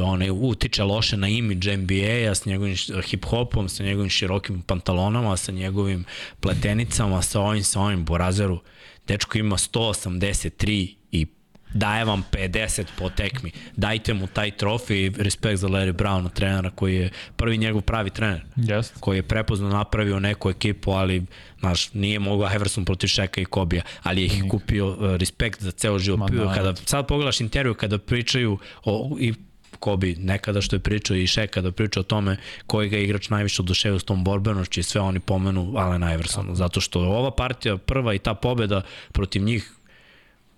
on je utiče loše na imidž NBA-a s njegovim hip-hopom, sa njegovim širokim pantalonama, sa njegovim pletenicama, sa ovim, sa ovim Borazeru. Dečko ima 183 i daje vam 50 po tekmi. Dajte mu taj trofej respekt za Larry Browna, trenera koji je prvi njegov pravi trener Jest. koji je prepozno napravio neku ekipu, ali znaš, nije mogao Iverson protiv Šeka i Kobija, ali je ih kupio uh, respekt za ceo život. Ma da. kada sad pogledaš intervju kada pričaju o, i Kobi nekada što je pričao i Šek kada priča o tome koji ga igrač najviše oduševio s tom borbenošću i sve oni pomenu Allen Iversona, zato što ova partija prva i ta pobeda protiv njih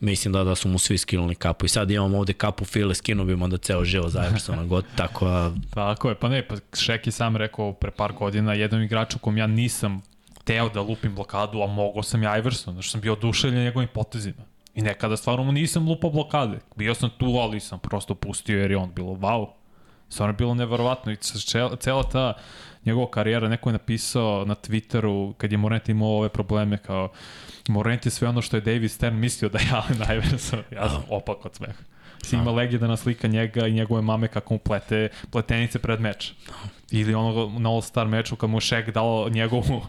mislim da da su mu svi skinuli kapu. I sad imamo ovde kapu File, skinu bi onda ceo živo za Iversona, god, tako da Tako je, pa ne, pa Šek je sam rekao pre par godina jednom igraču kom ja nisam teo da lupim blokadu, a mogao sam ja Iverson, znači sam bio oduševljen njegovim potezima. I nekada stvarno mu nisam lupao blokade. Bio sam tu, ali sam prosto pustio jer je on bilo wow. Stvarno je bilo neverovatno i cela, ta njegova karijera, neko je napisao na Twitteru kad je Morant imao ove probleme kao Morant je sve ono što je David Stern mislio da je Allen Iverson. Ja sam opak od smeha. Si ima legendana slika njega i njegove mame kako mu plete pletenice pred meč. Ili ono na All Star meču kad mu Shaq dao njegovu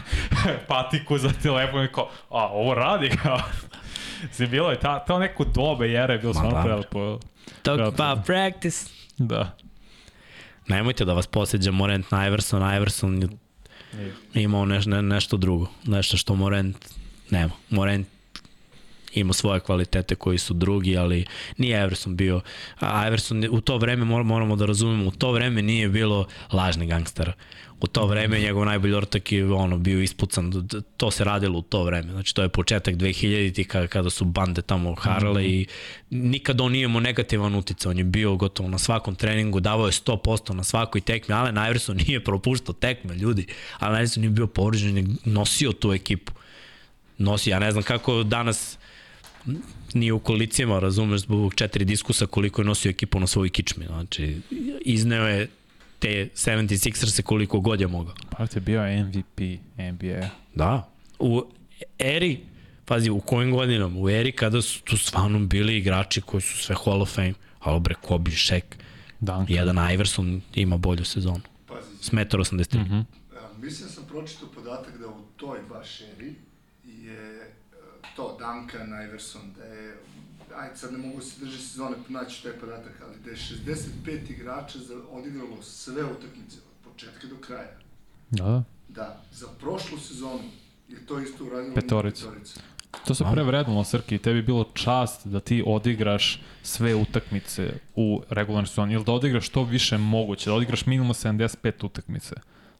patiku za telefon i kao, a ovo radi kao. Si bilo je ta, to neko dobe jere je bilo Ma stvarno prelepo. talk Prelepo. about practice. Da. Nemojte da vas posjeđa Morant na Iverson, Iverson je imao neš, ne, nešto drugo, nešto što Morant nema. Morant ima svoje kvalitete koji su drugi, ali nije Iverson bio, a Iverson je- u to vreme mor- moramo da razumemo, u to vreme nije bilo lažni gangstera. U to vreme njegov najbolji ortak je ono, bio ispucan, to se radilo u to vreme. Znači to je početak 2000-ti kada, kada su bande tamo harale i nikad on nije imao negativan uticaj, on je bio gotovo na svakom treningu, davao je 100% na svakoj tekmi, Allen Iverson nije propuštao tekme, ljudi. Allen Iverson nije bio povređen, je nosio tu ekipu. Nosi, ja ne znam kako danas nije u kolicima, razumeš, zbog četiri diskusa koliko je nosio ekipu na svojoj kičmi. Znači, izneo je te 76ers koliko god je mogao. Part je bio MVP NBA. Da. U eri, pazi, u kojim godinama? U eri kada su tu stvarno bili igrači koji su sve Hall of Fame. Ali bre, Kobe, Shaq, Duncan. jedan Iverson ima bolju sezonu. Pazi, S 1,83 mm -hmm. a, mislim sam pročitao podatak da u toj baš eri je e, to Duncan, Iverson, da je ajde sad ne mogu se držati sezone naći taj podatak, ali da je 65 igrača za, odigralo sve utakmice od početka do kraja. Da, da. Da, za prošlu sezonu je to isto uradilo Petorica. petorica. To se pre vrednilo, Srki, tebi je bilo čast da ti odigraš sve utakmice u regularnoj sezoni, ili da odigraš što više moguće, da odigraš minimalno 75 utakmice.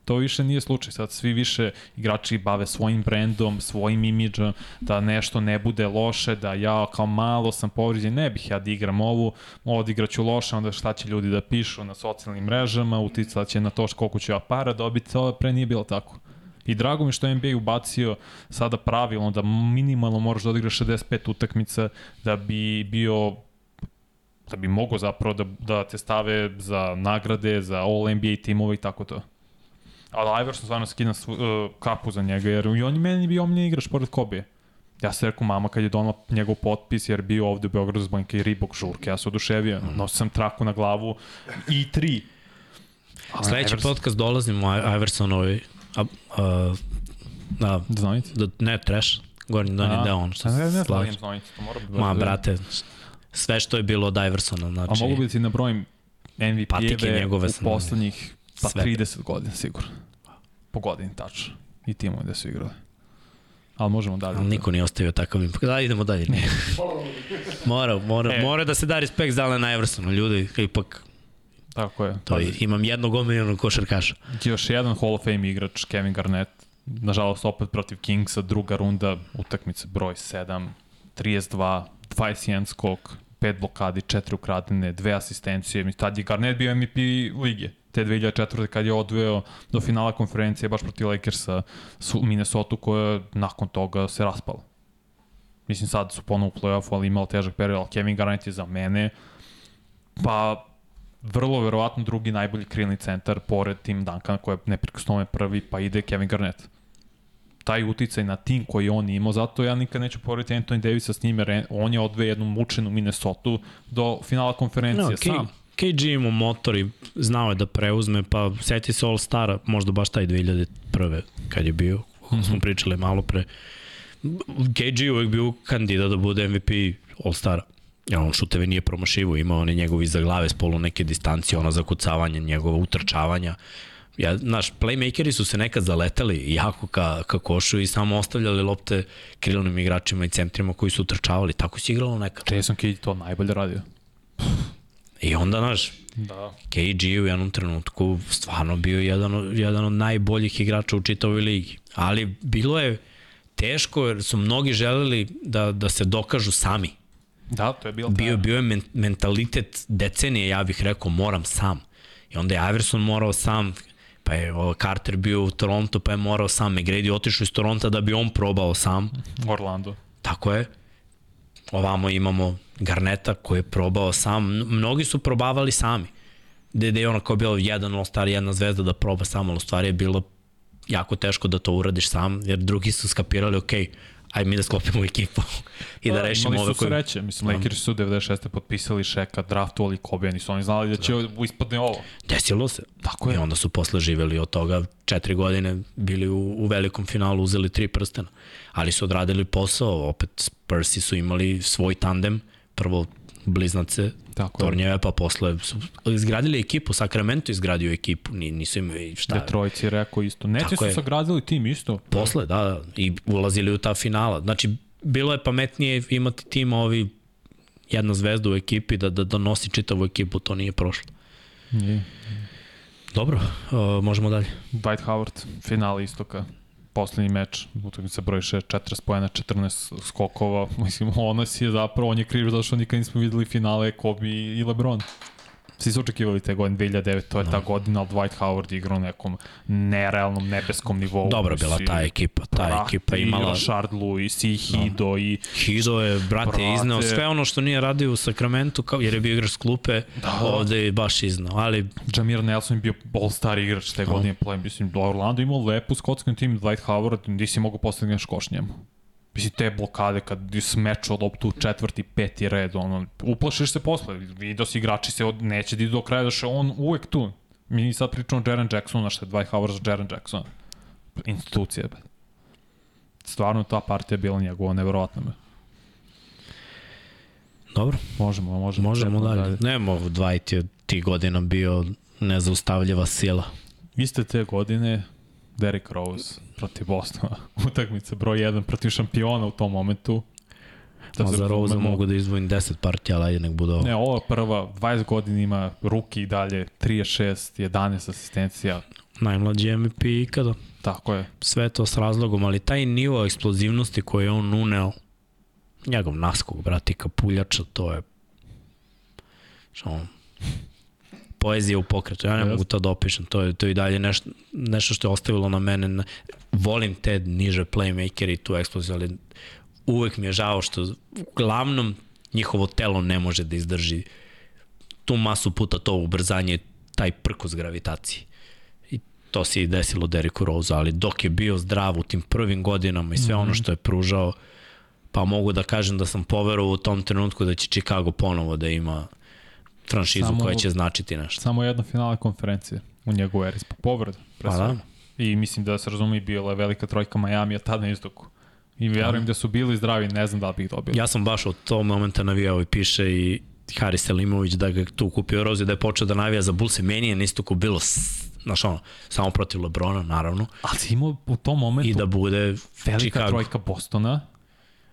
To više nije slučaj, sad svi više igrači bave svojim brendom, svojim imidžom, da nešto ne bude loše, da ja kao malo sam povređen, ne bih ja da igram ovu, odigraću loše, onda šta će ljudi da pišu na socijalnim mrežama, uticat će na to koliko ću ja para dobiti, to pre nije bilo tako. I drago mi što je NBA ubacio sada pravilno da minimalno moraš da odigraš 65 utakmica da bi bio da bi mogo zapravo da, da te stave za nagrade, za All NBA timove i tako to. Ali Iverson stvarno skina svu, uh, kapu za njega, jer i on je meni bio omljen igrač pored Kobe. Ja se rekao mama kad je donala njegov potpis, jer bio ovde u Beogradu zbog neke ribog žurke, ja se oduševio. Nosio sam traku na glavu i tri. Sledeći Iverson- podcast dolazimo o Iversonovoj a, a, a, Znojnici? da, ne, trash, gornji donji deo, on što ne, ne, se ne, ne, znojnici, to mora bi Ma, brate, sve što je bilo od Iversona, znači... A mogu bi da ti nabrojim MVP-eve u sam- poslednjih pa sve. 30 godina sigurno. Po godini tačno. I timovi da su igrali. Ali možemo dalje. Ali niko nije ostavio takav impak. Da, idemo dalje. Ne. mora, mora, E. mora da se da respekt za Alena Iversona, ljudi, ipak Tako je. To je, imam jednog omiljenog košarkaša. Još jedan Hall of Fame igrač, Kevin Garnett, nažalost opet protiv Kingsa, druga runda, utakmice broj 7, 32, 21 skok, 5 blokadi, 4 ukradene, dve asistencije. Mi tad je Garnett bio MVP lige te 2004. kad je odveo do finala konferencije baš protiv Lakersa su Minnesota koja nakon toga se raspala. Mislim sad su ponovo u play-offu, ali imao težak period, ali Kevin Garnett je za mene pa vrlo verovatno drugi najbolji krilni centar pored Tim Duncana koji je neprikosnovene prvi, pa ide Kevin Garnett taj uticaj na tim koji on imao, zato ja nikad neću porediti Anthony Davisa s njim, jer on je odve jednu mučenu Minnesota do finala konferencije no, sam. KG imao motor i znao je da preuzme, pa seti se All Stara, možda baš taj 2001. kad je bio, kako smo mhm. pričali malo pre. KG uvek bio kandidat da bude MVP All Stara. Ja, on šuteve nije promašivo, imao one njegovi za glave s polu neke distancije, ona zakucavanja, njegova utrčavanja ja, naš, playmakeri su se nekad zaletali jako ka, ka košu i samo ostavljali lopte krilnim igračima i centrima koji su utrčavali. Tako se igralo nekad. Jason Kidd to najbolje radio. I onda, naš, da. KG u jednom trenutku stvarno bio jedan, jedan od najboljih igrača u čitavoj ligi. Ali bilo je teško jer su mnogi želeli da, da se dokažu sami. Da, to je bilo bio, bio je men, mentalitet decenije, ja bih rekao, moram sam. I onda je Iverson morao sam, pa je Carter bio u Toronto, pa je morao sam, McGrady otišao iz Toronto da bi on probao sam. Orlando. Tako je. Ovamo imamo Garneta koji je probao sam. Mnogi su probavali sami. Gde je ono kao bilo jedan all-star, jedna zvezda da proba sam, ali u stvari je bilo jako teško da to uradiš sam, jer drugi su skapirali, ok, ajde mi da sklopimo ekipu i da, da rešimo ove koje... Imali su sreće, mislim, Lakers su 96. potpisali Šeka, draftovali Kobe, nisu oni znali da će da. ispadne ovo. Desilo se. Tako je. I onda su posle živeli od toga, četiri godine bili u, u velikom finalu, uzeli tri prstena. Ali su odradili posao, opet Spursi su imali svoj tandem, prvo bliznace Tako Tornjeve, pa posle su izgradili ekipu, Sacramento izgradio ekipu, nisu imali šta. Detroit je rekao isto. Neti su je. sagradili tim isto. Posle, da, da, i ulazili u ta finala. Znači, bilo je pametnije imati tim ovi jedna zvezda u ekipi da, da, da nosi čitavu ekipu, to nije prošlo. Nije. Dobro, uh, možemo dalje. Dwight Howard, finale istoka poslednji meč, utakmica broj 6, 40 pojena, 14 skokova, mislim, ono si je zapravo, on je kriv zašto nikad nismo videli finale Kobe i LeBron. Svi su očekivali te godine 2009, to je no. ta godina, ali Dwight Howard igrao na nekom nerealnom nebeskom nivou. Dobro bila ta ekipa, ta prati, ekipa imala... Rashard Lewis i Hido no. i... Hido je, brate, brate, iznao sve ono što nije radio u Sakramentu, kao, jer je bio igrač klupe, da. ovde je baš iznao, ali... Jamir Nelson je bio all-star igrač te no. godine, play, mislim, Orlando imao lepu skotsku tim, Dwight Howard, nisi mogu postaviti koš njemu. Mislim, te blokade kad smeču loptu u četvrti, peti red, ono, uplašiš se posle, vidio si igrači se od, neće da idu do kraja, da še on uvek tu. Mi sad pričamo o Jaren Jacksonu, što je Dwight Howard za Jaren Jacksona. Institucija, be. Stvarno ta partija bila njegova nevjerovatna, be. Dobro. Možemo, možemo. Možemo dalje. dalje. Nemo, Dwight je ti godina bio nezaustavljiva sila. Iste te godine Derrick Rose protiv Bostona. Utakmica broj 1 protiv šampiona u tom momentu. Da Ma za Rose mogu da izdvojim 10 partija, ali nek bude ovo. Ne, ovo prva, 20 godina ima ruki i dalje, 36, 11 asistencija. Najmlađi MVP ikada. Tako je. Sve to s razlogom, ali taj nivo eksplozivnosti koji je on uneo, njegov naskog, brati, kapuljača, to je što on, poezija u pokretu. Ja ne yes. mogu to da opišem. To je, to je i dalje nešto, nešto što je ostavilo na mene. Volim te niže playmaker i tu eksploziju, ali uvek mi je žao što uglavnom njihovo telo ne može da izdrži tu masu puta to ubrzanje, taj prkos gravitacije. I to se i desilo Deriku Rose, ali dok je bio zdrav u tim prvim godinama i sve mm -hmm. ono mhm. što je pružao, pa mogu da kažem da sam poverovao u tom trenutku da će Chicago ponovo da ima franšizu samo, koja će značiti nešto. Samo jedna finala konferencije u njegovu eri, povreda. Pa da. I mislim da se razumi bila je velika trojka Miami, a tada na istoku. I vjerujem da. da su bili zdravi, ne znam da li bih dobili. Ja sam baš od tog momenta navijao i piše i Haris Selimović da ga tu kupio Rozi, da je počeo da navija za Bulse. Meni je na istoku bilo znaš ono, samo protiv Lebrona, naravno. Ali si imao u tom momentu I da bude velika Chicago. trojka Bostona,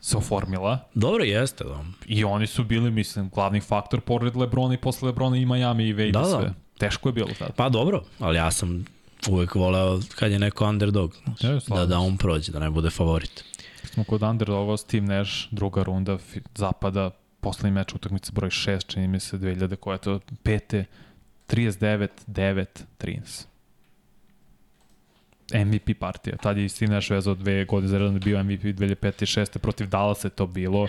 se oformila. Dobro jeste, da. I oni su bili, mislim, glavni faktor pored Lebrona i posle Lebrona i Miami i Wade da, sve. Da. Teško je bilo tada. Pa dobro, ali ja sam uvek voleo kad je neko underdog, znaš, Ja, da, da on prođe, da ne bude favorit. Smo kod underdoga, Steve Nash, druga runda zapada, poslednji meč utakmice broj 6, čini mi se 2000, koja je to pete, 39, 9, 13. MVP partija. Tad je Steve Nash vezao dve godine za redom da bio MVP 2005 i 6. Protiv Dallas je to bilo.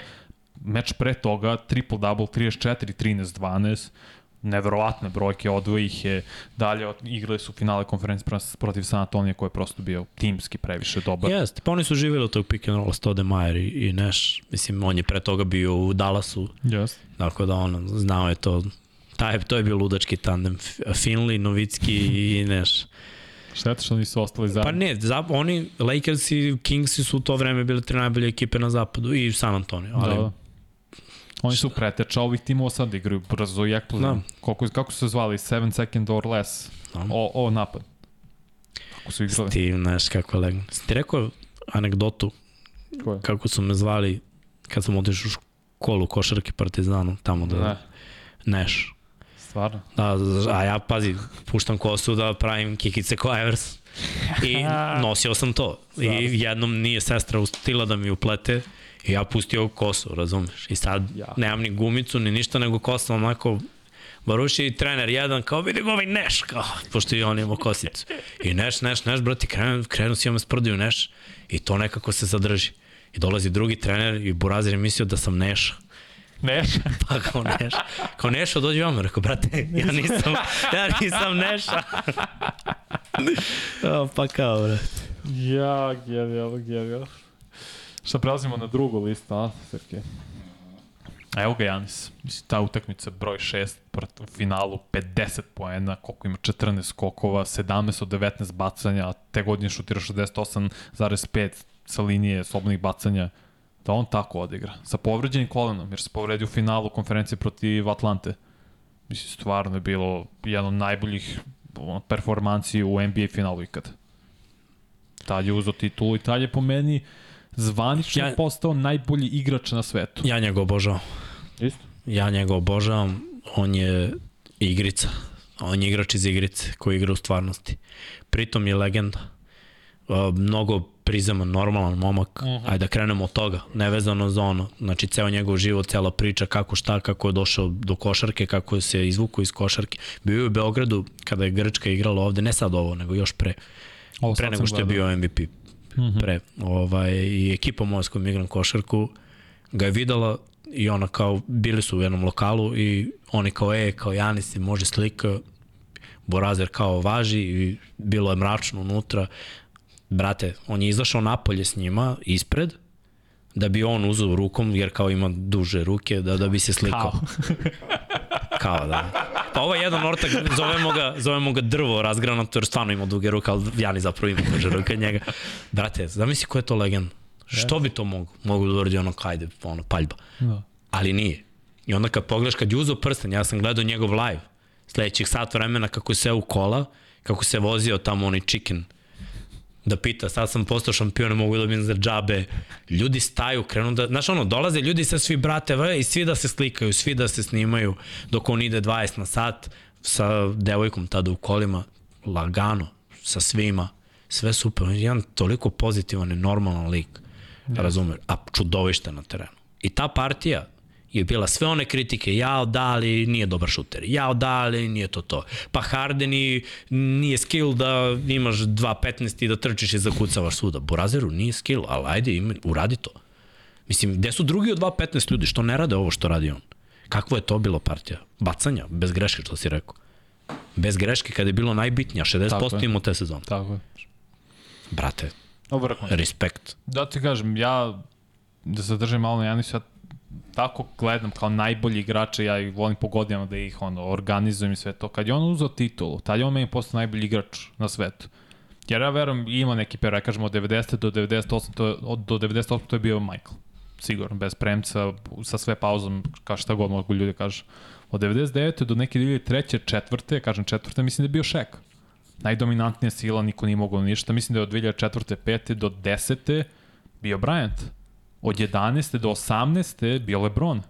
Meč pre toga, triple-double, 34, 13, 12 neverovatne brojke, odvoji ih je dalje, igrali su finale konferencije protiv San Antonija koji je prosto bio timski previše dobar. Jeste, pa oni su živjeli od tog pick and rolla Stoudemire i, i Nash. Mislim, on je pre toga bio u Dallasu, Yes. tako da on znao je to. Taj, to je bio ludački tandem. Finley, Novicki i Nash. Šteta što nisu ostali zajedno. Pa ne, za, oni, Lakers i Kingsi su u to vreme bile tri najbolje ekipe na zapadu i San Antonio. Ali, Da, da. Oni su preteča ovih timova sad da igraju brzo i eksplozivno. Da. Koliko, kako su se zvali? 7 second or less. Da. O, o napad. Kako su igrali? Steve Nash, kako. Si ti rekao anegdotu Ko je? kako su me zvali kad sam otišao u školu košarke Partizanu, tamo da... Ne, Nash. Stvarno. Da, a ja, pazi, puštam kosu da pravim kikice ko Evers. I nosio sam to. I jednom nije sestra ustila da mi uplete i ja pustio kosu, razumeš? I sad Ja. nemam ni gumicu, ni ništa, nego kosa onako Baruši i trener jedan, kao vidim ovaj Neš, kao, pošto i on ima kosicu. I Neš, Neš, Neš, brati, krenu, krenu si ima sprdaju Neš i to nekako se zadrži. I dolazi drugi trener i Burazir je mislio da sam Neša. Neš. Pa kao Neš. Kao Nešo, dođi vam. Rekao, brate, ja nisam, ja nisam Neša. o, pa kao, brate. ja, genijalno, genijalno. Šta prelazimo na drugu listu, a, Srke? Evo ga Janis. Mislim, ta utakmica broj 6 prat- u finalu 50 poena, koliko ima 14 skokova, 17 od 19 bacanja, te godine šutira 68,5 sa linije slobodnih bacanja. Da on tako odigra. Sa povređenim kolenom, jer se povredio u finalu konferencije protiv Atlante. Mislim, stvarno je bilo jedan od najboljih performanci u NBA finalu ikad. Tad je uzao titulu i tad je po meni zvanično Ja- postao najbolji igrač na svetu. Ja njega obožavam. Isto? Ja njega obožavam. On je igrica. On je igrač iz igrice koji igra u stvarnosti. Pritom je legenda. Mnogo prizeman, normalan momak. Uh -huh. Ajde da krenemo od toga. Nevezano za ono. Znači, ceo njegov život, cela priča, kako šta, kako je došao do košarke, kako je se izvukao iz košarke. Bio je u Beogradu kada je Grčka igrala ovde, ne sad ovo, nego još pre. Ovo pre nego što je bio MVP. Mm -hmm. Pre. Ovaj, I ekipa moja s kojom igram košarku ga je videla i ona kao, bili su u jednom lokalu i oni kao, e, kao Janis se može slika, Borazer kao važi i bilo je mračno unutra. Brate, on je izašao napolje s njima, ispred, da bi on uzeo rukom, jer kao ima duže ruke, da, da bi se slikao. Kao da. Pa ovo je jedan ortak, zovemo ga, zovemo ga drvo razgranato, jer stvarno ima duge ruke, ali Jani zapravo ima duže ruke njega. Brate, zamisli ko je to legend. Što bi to mogu? Mogu da uradi ono, kajde, ono, paljba. Da. Ali nije. I onda kad pogledaš, kad je uzao prsten, ja sam gledao njegov live, sledećih sat vremena kako se u kola, kako se vozio tamo onaj chicken, da pita, sad sam postao šampion, ne mogu da dobijem za džabe. Ljudi staju, krenu da, znaš ono, dolaze ljudi sa svi brate i svi da se slikaju, svi da se snimaju, dok on ide 20 na sat sa devojkom tada u kolima, lagano, sa svima, sve super, on je jedan toliko pozitivan i normalan lik, ja. razumeš, a čudovište na terenu. I ta partija, je bila sve one kritike, jao da, ali nije dobar šuter, jao da, ali nije to to. Pa Harden i nije skill da imaš 2.15 i da trčiš i zakucavaš svuda. Borazeru nije skill, ali ajde, ima, uradi to. Mislim, gde su drugi od 2.15 ljudi što ne rade ovo što radi on? Kakvo je to bilo partija? Bacanja, bez greške, što si rekao. Bez greške kada je bilo najbitnije, 60% je. imao te sezone. Tako je. Brate, Dobar respekt. Da ti kažem, ja da se držim malo na Janisu, ja tako gledam kao najbolji igrače, ja ih volim po godinama da ih ono, organizujem i sve to. Kad je on uzao titulu, tad je on meni postao najbolji igrač na svetu. Jer ja verujem, ima neki period, ja kažem od 90. do 98. To je, od, do 98. to je bio Michael. Sigurno, bez premca, sa sve pauzom, kao šta god mogu ljudi kažu. Od 99. do neke 2003. četvrte, kažem četvrte, mislim da je bio Shaq. Najdominantnija sila, niko nije mogao ništa. Mislim da je od 2004. 5. do 10. bio Bryant. Od 11. do 18. bio LeBron.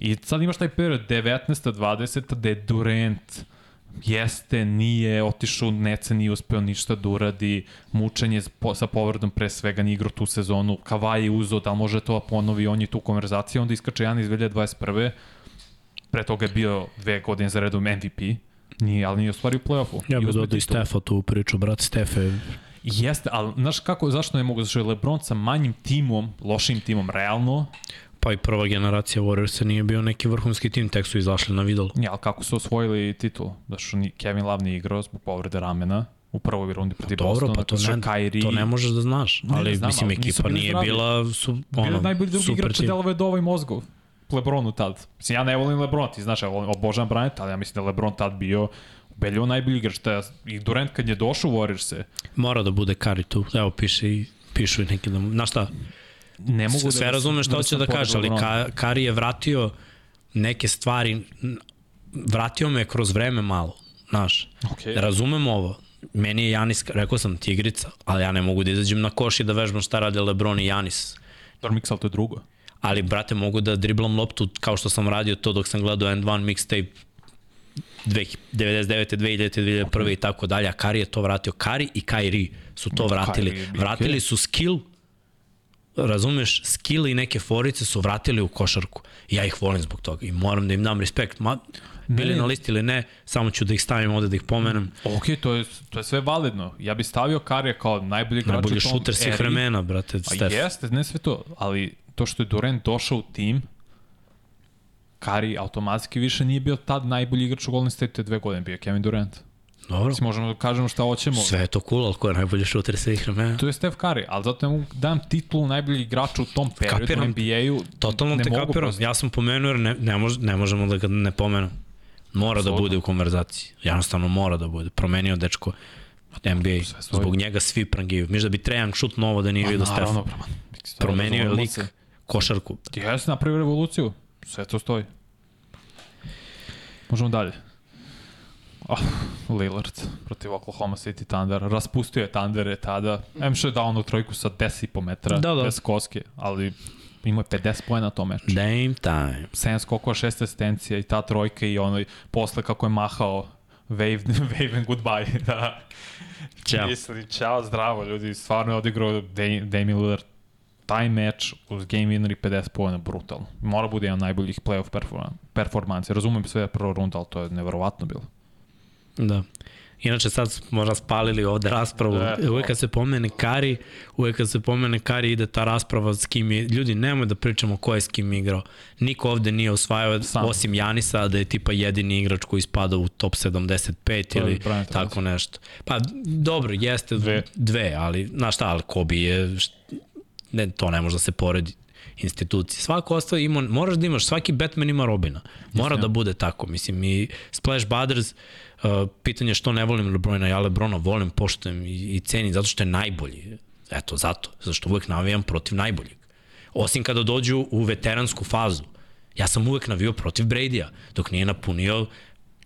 I sad imaš taj period 19. 20. da je Durant, jeste, nije otišao, Neca nije uspeo ništa da uradi, mučenje sa povredom pre svega nije igrao tu sezonu, Kavaj je uzo, da može to da ponovi, on je tu konverzaciju, onda iskače Janis 2021. Pre toga je bio dve godine za redom MVP, nije, ali nije ostvario play-offu. Ja bih dodao i Stefa tu priču, brat Stefe Jeste, ali znaš kako, zašto ne mogu, zašto je Lebron sa manjim timom, lošim timom, realno, Pa i prva generacija Warriorsa nije bio neki vrhunski tim, tek su izašli na vidol. Ja, ali kako su osvojili titul? Da što ni Kevin Love nije igrao zbog povrede ramena u prvoj rundi protiv Dobro, Bostona. pa to ne, Kyrie... to ne možeš da znaš, ne, ali ne znam, mislim ekipa nije zdravi. bila su, ono, Bio najbolji drugi igrač delove do i mozgov. Lebronu tad. Mislim, ja ne volim Lebron, ti znaš, ja volim, obožavam Bryant, ali ja mislim da Lebron tad bio ubedljivo najbolji igrač. Ta, I Durant kad je došao u Warriors se... Mora da bude Kari tu. Evo, piše i pišu i neki da... Znaš šta, ne mogu sve da razumem što hoće da kaže, ali Ka, Kari je vratio neke stvari, vratio me kroz vreme malo, znaš. Okay. Razumem ovo, meni je Janis, rekao sam, tigrica, ali ja ne mogu da izađem na koš i da vežbam šta rade Lebron i Janis. Dormix, ali to je drugo. Ali, brate, mogu da driblam loptu kao što sam radio to dok sam gledao N1 mixtape 99. 2000. 2001. Okay. i tako dalje, a Kari je to vratio. Kari i Kairi su to vratili. Vratili su skill razumeš, skill i neke forice su vratili u košarku. I ja ih volim zbog toga i moram da im dam respekt. Ma, bili na listi ili ne, samo ću da ih stavim ovde da ih pomenem. Ok, to je, to je sve validno. Ja bih stavio Karija kao najbolji igrač Najbolji šuter svih vremena, brate, Stef. A jeste, ne sve to, ali to što je Durant došao u tim, Kari automatski više nije bio tad najbolji igrač u Golden State dve godine, bio Kevin Durant. Dobro. Mislim, možemo da kažemo šta hoćemo. Sve je to cool, ali ko je najbolji šuter svih vremena? To je Steph Curry, ali zato ne mogu dam titulu najboljeg igrača u tom periodu kapiram, NBA-u. Totalno ne te kapiram. Ja sam pomenuo jer ne, ne, mož, ne možemo da ga ne pomenem. Mora Absolutno. da bude u konverzaciji. Jednostavno mora da bude. Promenio dečko NBA. Zbog njega svi prangiju. Miš da bi Trejang šut novo da nije pa vidio Steph. Promenio je lik košarku. Ti jesi napravio revoluciju. Sve to stoji. Možemo dalje. Oh, Lillard protiv Oklahoma City Thunder. Raspustio je Thundere tada. M što je dao onu trojku sa 10,5 metra da, da. bez koske, ali imao je 50 pojena na tom meču. Dame time. 7 skokova, 6 asistencija i ta trojka i onoj posle kako je mahao wave, wave and goodbye. Da. Ćao. Misli, čao, zdravo ljudi. Stvarno je odigrao Damian Lillard taj meč uz game winner i 50 pojena brutalno. Mora bude jedan najboljih playoff performanci. Razumem sve prvo runda, ali to je neverovatno bilo. Da. Inače sad smo raspalili ovde raspravu. E, uvek kad se pomene Kari, uvek kad se pomene Kari ide ta rasprava s kim je. Ljudi, nemoj da pričamo ko je s kim igrao. Niko ovde nije osvajao Sam. osim Janisa da je tipa jedini igrač koji spada u top 75 to ili tako nešto. Pa dobro, jeste dve, dve ali znaš šta, ali Kobe je ne, to ne može da se poredi institucije. Svako ostalo ima, moraš da imaš, svaki Batman ima Robina. Mora Jasne. da bude tako. Mislim, i Splash Brothers, Uh, pitanje što ne volim Lebrona, ja Lebrona volim, poštujem i, i cenim zato što je najbolji. Eto, zato. Zato što uvek navijam protiv najboljeg. Osim kada dođu u veteransku fazu. Ja sam uvek navio protiv Brady-a, dok nije napunio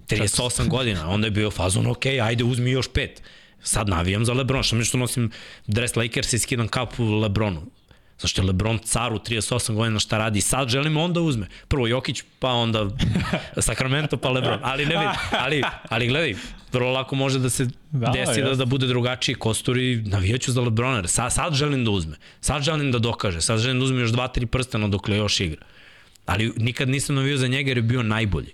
38 godina. Onda je bio fazon, ok, ajde uzmi još pet. Sad navijam za Lebrona, što mi što nosim dres Lakers i skidam kapu Lebronu. Zašto je Lebron car u 38 godina šta radi i sad želimo onda uzme. Prvo Jokić, pa onda Sacramento, pa Lebron. Ali ne vidi, ali, ali gledaj, vrlo lako može da se da, desi da, da bude drugačiji kostur i navijaću za Lebrona. Sad, sad želim da uzme. Sad želim da dokaže. Sad želim da uzme još dva, tri prstena dok le još igra. Ali nikad nisam navio za njega jer je bio najbolji.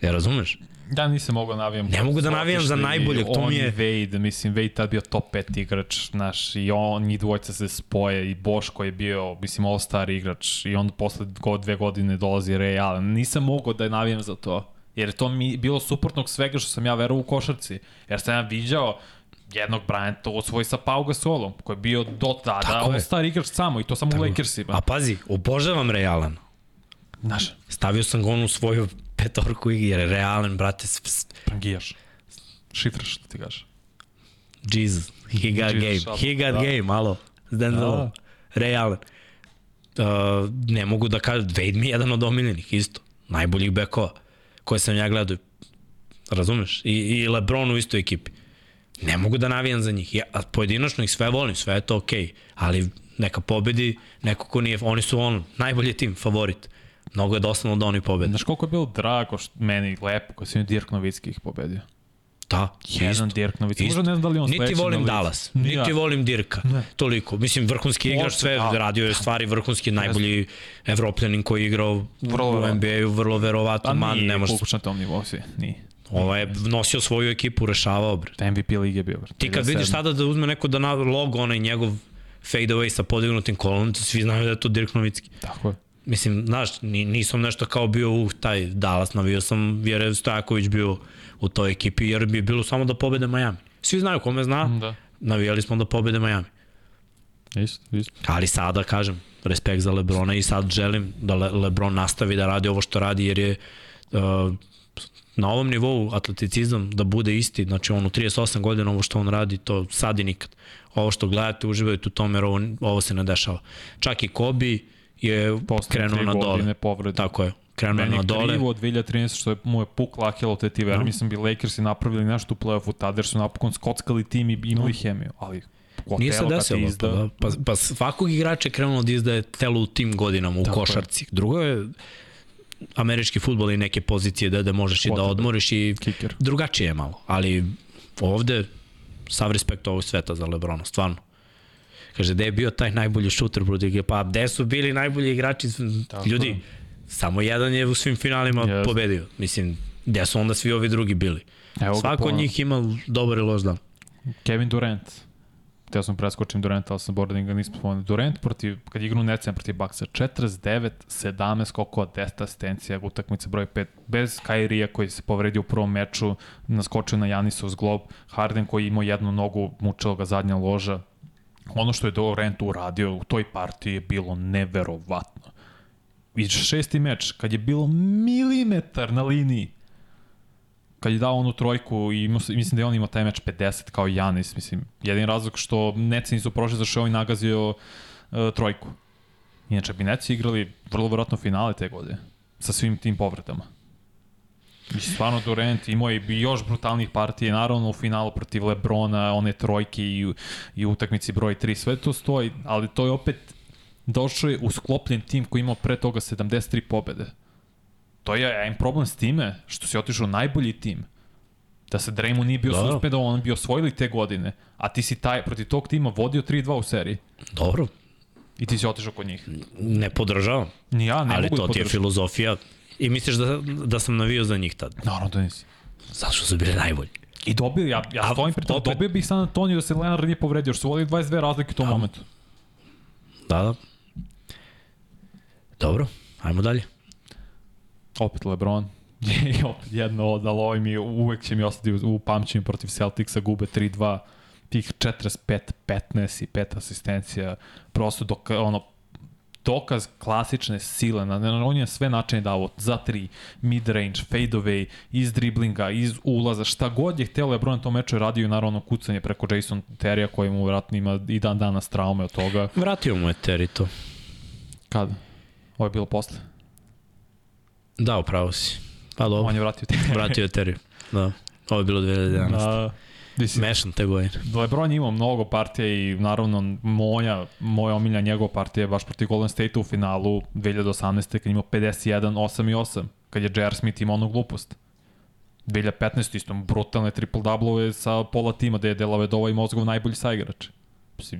Ja razumeš? Ja nisam mogao da navijam. Ne mogu da navijam za najboljeg, to mi je... Wade, mislim, Wade tad bio top 5 igrač, znaš, i on, njih dvojca se spoje, i Boško je bio, mislim, all-star igrač, i onda posle god, dve godine dolazi Ray Allen. Nisam mogao da navijam za to, jer to mi bilo suprotnog svega što sam ja verao u košarci, jer sam ja viđao jednog Bryanta osvoji sa Pau Gasolom, koji je bio do tada all-star igrač samo, i to samo Tako. u Lakersima. A pazi, obožavam Ray Allen. Znaš. Stavio sam ga on u svoju petorku jer je realan, brate. Prangijaš. Šifraš, što ti kažeš. Jesus, he got Jesus, game. He got da. game, malo. Zden da. Realan. Uh, ne mogu da kažem, Wade mi je jedan od omiljenih, isto. Najboljih bekova koje sam ja gledao. Razumeš? I, i Lebron u istoj ekipi. Ne mogu da navijam za njih. Ja, pojedinačno ih sve volim, sve je to okej. Okay. Ali neka pobedi neko ko nije, oni su on, najbolji tim, favorit. Mnogo je dosadno da oni pobede. Znaš koliko je bilo drago, što, meni lepo, kad sam Dirk Novicki ih pobedio. Da, Jedan isto. Dirk Novicki. Možda ne znam da li je on Niti sledeći volim na listi. Dallas, Ni niti ja. volim Dirka. Ne. Toliko. Mislim, vrhunski igrač, Možda, sve da. radio je stvari vrhunski, najbolji evropljanin koji je igrao Vrlo u. NBA-u, vrlo verovatno. A Man, nije ne može. na tom nivou svi, nije. Ovaj je nosio svoju ekipu, rešavao, bre. MVP lige bio. bre, Ti kad 37. vidiš tada da uzme neko da na logo onaj njegov fade away sa podignutim kolonom, svi znaju da je to Dirk Novicki. Tako je. Mislim, znaš, ni, nisam nešto kao bio u taj Dallas, navio sam jer je Stojaković bio u toj ekipi, jer bi bilo samo da pobede Miami. Svi znaju kome zna, Da. navijali smo da pobede Miami. Isto, isto. Ali sada, kažem, respekt za Lebrona i sad želim da Le Lebron nastavi da radi ovo što radi, jer je uh, na ovom nivou atleticizam da bude isti, znači on u 38 godina ovo što on radi, to sad i nikad. Ovo što gledate, uživajte u tome, jer ovo, ovo se ne dešava. Čak i Kobe je Posle krenuo na dole. povrede. Tako je, krenuo Meni na je dole. krivo od 2013 što je, mu je pukla Achillow tetiva, jer Da. mislim bi Lakersi napravili nešto u play-offu tada, jer su napokon skockali tim i imali hemiju, ali Nije se desilo, ti pa, izda, da, pa, pa svakog igrača je krenulo da izdaje telo u tim godinama u Tako je. košarci. Drugo je američki futbol i neke pozicije da, da možeš i da Potrebe. odmoriš i Kicker. drugačije je malo, ali ovde sav respekt ovog sveta za Lebrona, stvarno. Kaže, gde je bio taj najbolji šuter protiv Pa gde su bili najbolji igrači? Tako Ljudi, samo jedan je u svim finalima Jeste. pobedio. Mislim, gde su onda svi ovi drugi bili? Evo Svako od njih ima dobar i loš dan. Kevin Durant. Teo sam preskočim Durant, ali sam boarding ga nismo spomenuli. Durant protiv, kad igra u Necem protiv Baksa, 49, 17 skokova, 10 asistencija, utakmica broj 5, bez Kairija koji se povredio u prvom meču, naskočio na Janisov zglob, Harden koji imao jednu nogu, mučila ga zadnja loža. Ono što je Durant uradio u toj partiji je bilo neverovatno. I šesti meč, kad je bilo milimetar na liniji, kad je dao onu trojku i mislim da je on imao taj meč 50 kao i Janis, mislim, jedin razlog što Neci nisu prošli zašto je ovaj nagazio uh, trojku. Inače bi Neci igrali vrlo verovatno finale te godine sa svim tim povredama. Mislim, stvarno Durant imao je i još brutalnih partije, naravno u finalu protiv Lebrona, one trojke i, i utakmici broj 3, sve to stoji, ali to je opet došao je usklopljen tim koji imao pre toga 73 pobede. To je, ja imam problem s time, što si otišao najbolji tim. Da se Draymond nije bio Da. on bi osvojili te godine, a ti si taj, protiv tog tima vodio 3-2 u seriji. Dobro, I ti si otišao kod njih. ne podržavam. Ni ja ne ali mogu to da ti je filozofija. I misliš da, da sam navio za njih tad? Naravno da nisi. Zato što su bili najbolji. I dobio, ja, ja A, stojim pri tom, opet- dobio bih San Antonio da se Leonard nije povredio, jer su volili 22 razlike u tom momentu. Da, da. Dobro, ajmo dalje. Opet LeBron. I opet jedno od, ali ovaj mi uvek će mi ostati u, u pamćenju protiv Celticsa, gube 3-2, tih 45, 15 i 5 asistencija, prosto dok, ono, dokaz klasične sile, na, on je sve načine dao za tri, mid-range, fade-away, iz driblinga, iz ulaza, šta god je hteo Lebron na tom meču je radio i naravno kucanje preko Jason Terija koji mu vratno ima i dan danas traume od toga. Vratio mu je Terry to. Kada? Ovo je bilo posle. Da, upravo si. Pa dobro, On je vratio Terija. vratio je Terry. Da, ovo je bilo 2011. Da, Mešan te godine. LeBron je imao mnogo partija i naravno moja, moja omilja njegova partija je baš protiv Golden State u finalu 2018. kad je imao 51, 8 i 8, kad je J.R. Smith imao onu glupost. 2015. isto brutalne triple-doublove sa pola tima gde je Delavedova i Mozgov najbolji saigrač.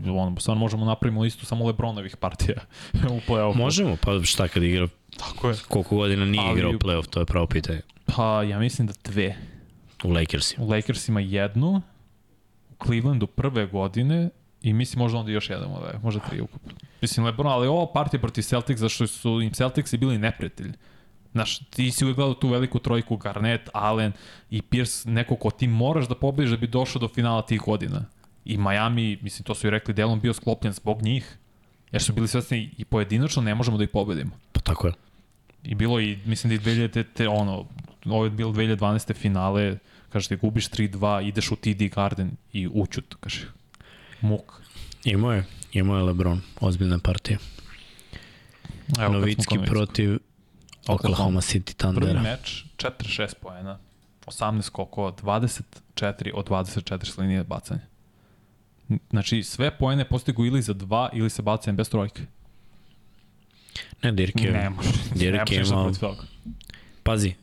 Ono, stvarno možemo napravimo listu samo Lebronovih partija u play-offu. Možemo, pa šta kad igra, Tako je. koliko godina nije Ali- igrao playoff, to je pravo pitanje. Pa, ja mislim da dve. U Lakersima. U Lakersima jednu, u Clevelandu prve godine i mislim možda onda još jedan ovaj, možda tri ukupno. Mislim Lebron, ali ova partija protiv Celtics, zašto su im Celticsi bili neprijatelji. Znaš, ti si uvijek gledao tu veliku trojku, Garnett, Allen i Pierce, neko ko ti moraš da pobediš da bi došao do finala tih godina. I Miami, mislim, to su i rekli, delom bio sklopljen zbog njih, jer su bili svesni i pojedinačno ne možemo da ih pobedimo. Pa tako je. I bilo i, mislim da i 2000, te, ono, ovo je bilo 2012. finale, kaže ti gubiš 3-2, ideš u TD Garden i učut, kaže. Muk. Imao je, imao je Lebron, ozbiljne partije. Evo, Novicki protiv Oklahoma City Prvi Thundera. meč, 4-6 poena, 18 skokova, 24 od 24 s linije bacanja. Znači, sve poene postigu ili za dva ili sa bacanjem bez trojke. Ne, Dirk je, Ne može. Dirk je imao, pazi,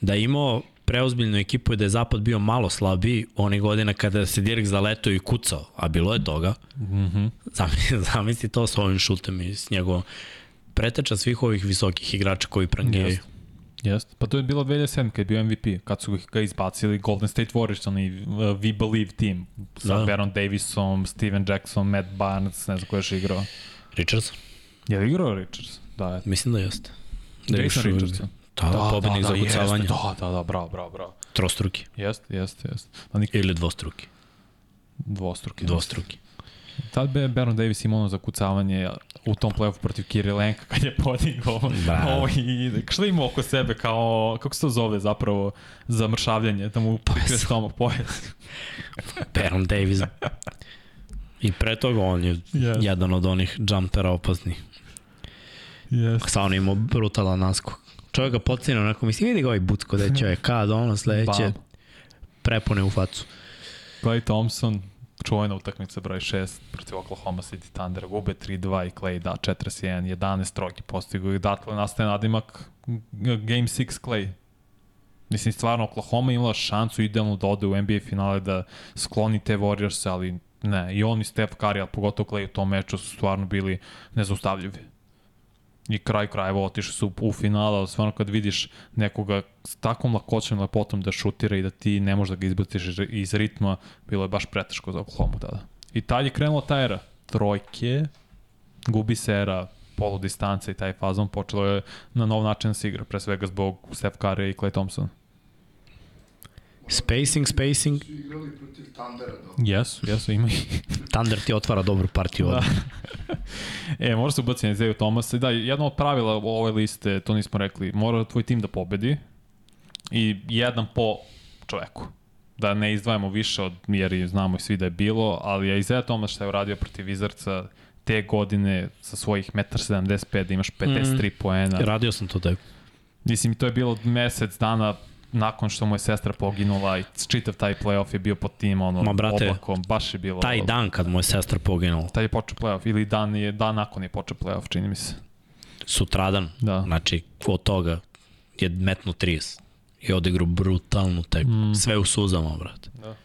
da je imao preozbiljnu ekipu i da je zapad bio malo slabiji onih godina kada se Dirk zaletao i kucao, a bilo je toga, mm. -hmm. zamisli, zamisli to s ovim šutem i s njegovom preteča svih ovih visokih igrača koji prangijaju. Jeste. Jeste. Pa to je bilo 2007 kad je bio MVP, kad su ga izbacili Golden State Warriors, onaj uh, We Believe team, sa Da. Baron Davisom, Steven Jackson, Matt Barnes, ne znam ko je još igrao. Richards? Je li igrao Richards? Da, je. Mislim da jeste. Da Jason Richardson. Da, da, pobednik da, za kucavanje. Jeste, da, da, da, bravo, bravo, bravo. Trostruki. Jeste, jeste, jeste. Da, nikad Ili dvostruki. dvostruki. Dvostruki. Tad be Baron Davis imao ono zakucavanje u tom playoffu protiv Kirilenka kad je podigao Da. ovo i šta ima oko sebe kao, kako se to zove zapravo, zamršavljanje, da mu prikre stomak pojas. Baron Davis. I pre toga on je Yes. jedan od onih jumpera opasnih. Yes. Sa on imao brutalan naskok. Čovjek ga pocijeno onako, misli, vidi ga ovaj bucko da je čovjek, kad ono sledeće Bam. prepune u facu. Clay Thompson, čuvena utakmica broj 6 protiv Oklahoma City Thunder, gube 3-2 i Clay da 41, 11 trojki postigu i datle nastaje nadimak Game 6 Clay. Mislim, stvarno, Oklahoma imala šansu idealno da ode u NBA finale da skloni te Warriors, ali ne. I on i Steph Curry, ali pogotovo Clay u tom meču su stvarno bili nezaustavljivi. I kraj krajeva otišli su u finala, ali stvarno kad vidiš nekoga s takvom lakoćom i lepotom da šutira i da ti ne možeš da ga izbaciš iz- ritma, bilo je baš preteško za Oklahoma tada. I tad je krenula ta era. Trojke, gubi se era polu distance i taj fazon počelo je na nov način da se igra, pre svega zbog Steph Curry i Clay Thompson. Spacing, spacing, Su igrali protiv Thundera dobro. Jesu, jesu, ima i Thunder ti otvara dobru partiju. Da. E, mora se ubaciti Isaiah Thomas. Da, jedno od pravila ove liste, to nismo rekli, mora tvoj tim da pobedi i jedan po čoveku. Da ne izdvajamo više od, jer i znamo i svi da je bilo, ali je Isaiah Thomas šta je uradio protiv Wizardsa te godine sa svojih 1,75 da imaš 53 mm. poena. Radio sam to tako. Mislim, to je bilo mesec dana nakon što mu je sestra poginula i čitav taj playoff je bio pod tim ono, Ma, brate, oblakom, baš je bilo... Taj dan kad mu je sestra poginula, Tad je počeo playoff, ili dan, je, dan nakon je počeo playoff, čini mi se. sutradan, Da. znači od toga je metnu 30 i odigrao brutalnu teku. Mm. Sve u suzama, brate. Da.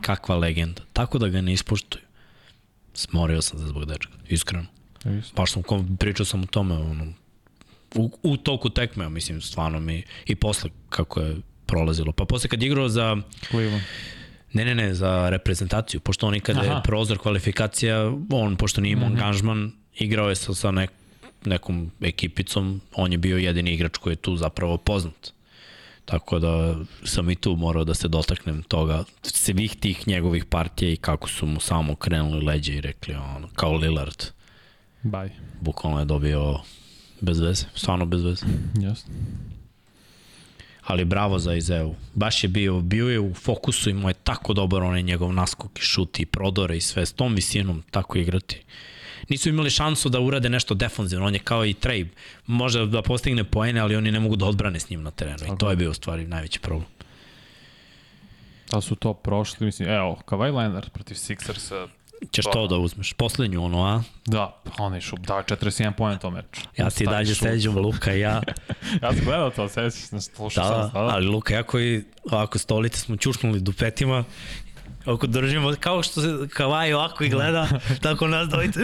Kakva legenda. Tako da ga ne ispoštuju. Smorio sam se zbog dečka, iskreno. Isto. Baš sam, pričao sam o tome, ono, u, u toku tekme, mislim, stvarno mi, i posle kako je prolazilo. Pa posle kad je igrao za, Cleveland. ne, ne, ne, za reprezentaciju, pošto on i kada je prozor kvalifikacija, on, pošto nije imao mm -hmm. angažman, igrao je sa, sa nek, nekom ekipicom, on je bio jedini igrač koji je tu zapravo poznat. Tako da sam i tu morao da se dotaknem toga, svih tih njegovih partija i kako su mu samo krenuli leđe i rekli, ono, kao Lillard, Bye. bukvalno je dobio bez veze, stvarno bez veze. Yes. Ali bravo za Izeu. Baš je bio, bio je u fokusu, imao je tako dobar onaj njegov naskok i šut i prodore i sve, s tom visinom tako igrati. Nisu imali šansu da urade nešto defanzivno, on je kao i Trey, može da postigne poene, ali oni ne mogu da odbrane s njim na terenu i to je bio u stvari najveći problem. Da su to prošli, mislim, evo, Kawhi Leonard protiv Sixersa, Ćeš to da uzmeš, poslednju ono, a? da, onaj šup, da, 41 poen to meču. Ja ti Taj dalje seđam, Luka i ja. Ja sam gledao to, sećaš, se, slušao Da, sam, da, ali Luka, ja koji ovako stolice smo čušnuli dupetima, Ako držimo, kao što se Kavaj ovako i gleda, tako nas dvojice.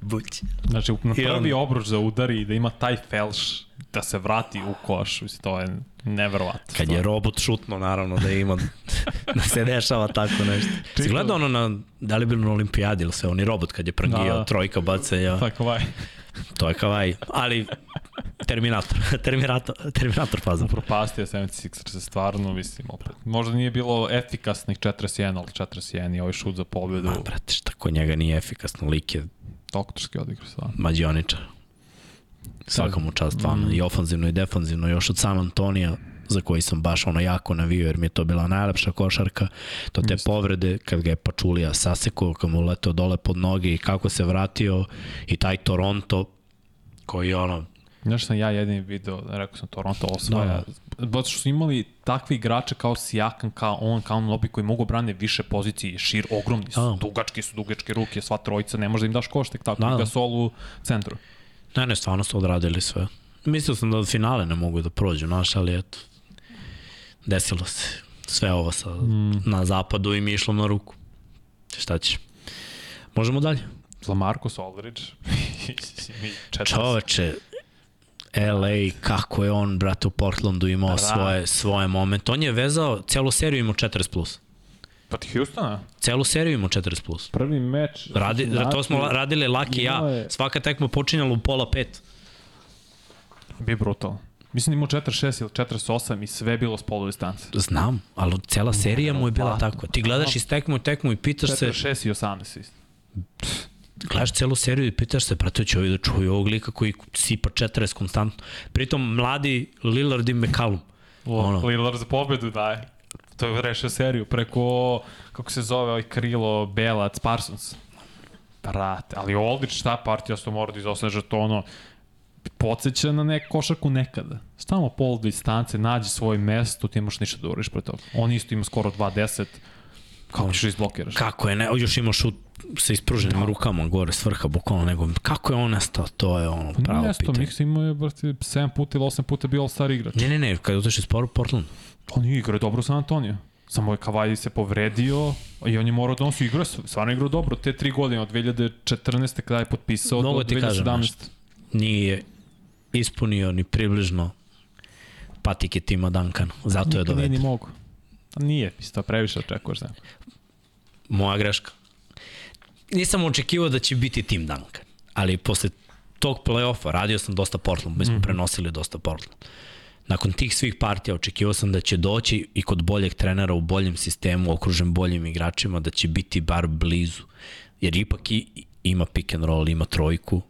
Buć. Znači, na I prvi obruč za udari i da ima taj felš da se vrati u koš, mislim, to je neverovatno. Kad je robot šutno, naravno, da ima, da se dešava tako nešto. Si gledao ono na, da li je bilo na olimpijadi ili sve, on je robot kad je prangio, Da, trojka bacanja, Tako, vaj. to je kavaj, ali Terminator, Terminator, Terminator faza. Propastio 76 se stvarno, mislim, opet. Možda nije bilo efikasnih 41, ali 41 i ovaj šut za pobedu. Ma, brate, šta ko njega nije efikasno, lik je Doktorski odigra stvarno. mađioničar. Svaka mu čast, stvarno, i ofanzivno i defanzivno, još od San Antonija, za koji sam baš ono jako navio, jer mi je to bila najlepša košarka, to te povrede, kad ga je Pačulija sasekao, kad mu letao dole pod noge i kako se vratio, i taj Toronto, koji ono, Znaš sam ja jedini video, rekao sam Toronto osvaja. Da. Zato što su imali takvi igrače kao Sijakan, kao on, kao Nobi koji mogu brane više pozicije, šir, ogromni su, Da. dugački su, dugačke ruke, sva trojica, ne može da im daš koštek tako, Da, da, da. da. Gasol u centru. Ne, ne, stvarno su odradili sve. Mislio sam da od finale ne mogu da prođu, naš, ali eto, desilo se sve ovo sa, mm. na zapadu i mi je išlo na ruku. Šta ćeš? Možemo dalje? Za Marcus Aldridge. Čoveče, LA, kako je on, brate, u Portlandu imao Da. svoje, svoje momente. On je vezao, celu seriju imao 40+. Plus. Protiv Houstona? Celu seriju imao 40+. Plus. Prvi meč. Radi, Cincinnati, to smo radili Laki i ja. je- Svaka tekma počinjala u pola pet. Bi brutal. Mislim da imao 46 ili 48 i sve je bilo s polu distance. Znam, ali cela serija mu je bila Nevjerovatno. tako. Ti gledaš iz tekmu u tekmu i pitaš se, 46 i 18 isto. gledaš celu seriju i pitaš se, prate, će ovi da čuju ovog lika koji sipa 40 konstantno. Pritom, mladi Lillard i McCallum. Ono. Lillard za pobedu daje. To je rešio seriju preko, kako se zove ovaj krilo, Belac, Parsons. Brate, ali Aldridge šta partija što mora da izostane žetono, podsjeća na neku košarku nekada. Stavamo pol distance, nađi svoje mesto, ti imaš ništa da uriš pre toga. On isto ima skoro 2.10, kako ćeš da izblokiraš? Kako je, ne, još ima šut sa ispruženim rukama gore s vrha bukvalno nego kako je on nestao, to je ono pravo Nesto, pitanje. Miksa imao je, brate, 7 puta ili 8 puta bio all-star igrač. Ne, ne, ne, kad je otišao iz Por- Portland, On je igrao dobro San Antonio. Samo je Kawhi se povredio i on je morao da on su igrao, stvarno igrao dobro te tri godine, od 2014. kada je potpisao Mogu do ti kažem 2017. nešto. nije ispunio ni približno patike tima Duncana, zato je Nikad Nije ni mogu. Nije, isto previše očekuješ. Ne. Moja greška. Nisam očekivao da će biti tim Duncan, ali posle tog play-offa radio sam dosta Portland, mi smo mm prenosili dosta Portland. Nakon tih svih partija očekivao sam da će doći i kod boljeg trenera u boljem sistemu, okružen boljim igračima, da će biti bar blizu. Jer ipak i, ima pick and roll, ima trojku,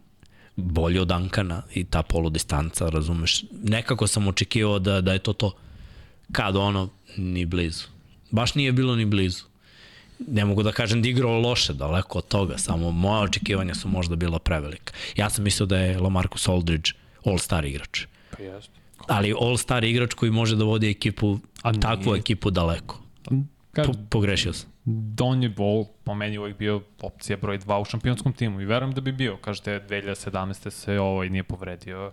bolje od Duncana i ta poludistanca, razumeš? Nekako sam očekivao da, da je to to. Kad ono, ni blizu. Baš nije bilo ni blizu. Ne mogu da kažem da igrao loše, daleko od toga, samo moja očekivanja su možda bila prevelika. Ja sam mislio da je Lamarcus Aldridge all-star igrač. Pa jeste. Ali all-star igrač koji može da vodi ekipu, A nije. takvu ekipu daleko. Kad, Po, pogrešio sam. Don je bol, po meni uvek bio opcija broj 2 u šampionskom timu i verujem da bi bio. Kažete, 2017. se ovaj nije povredio.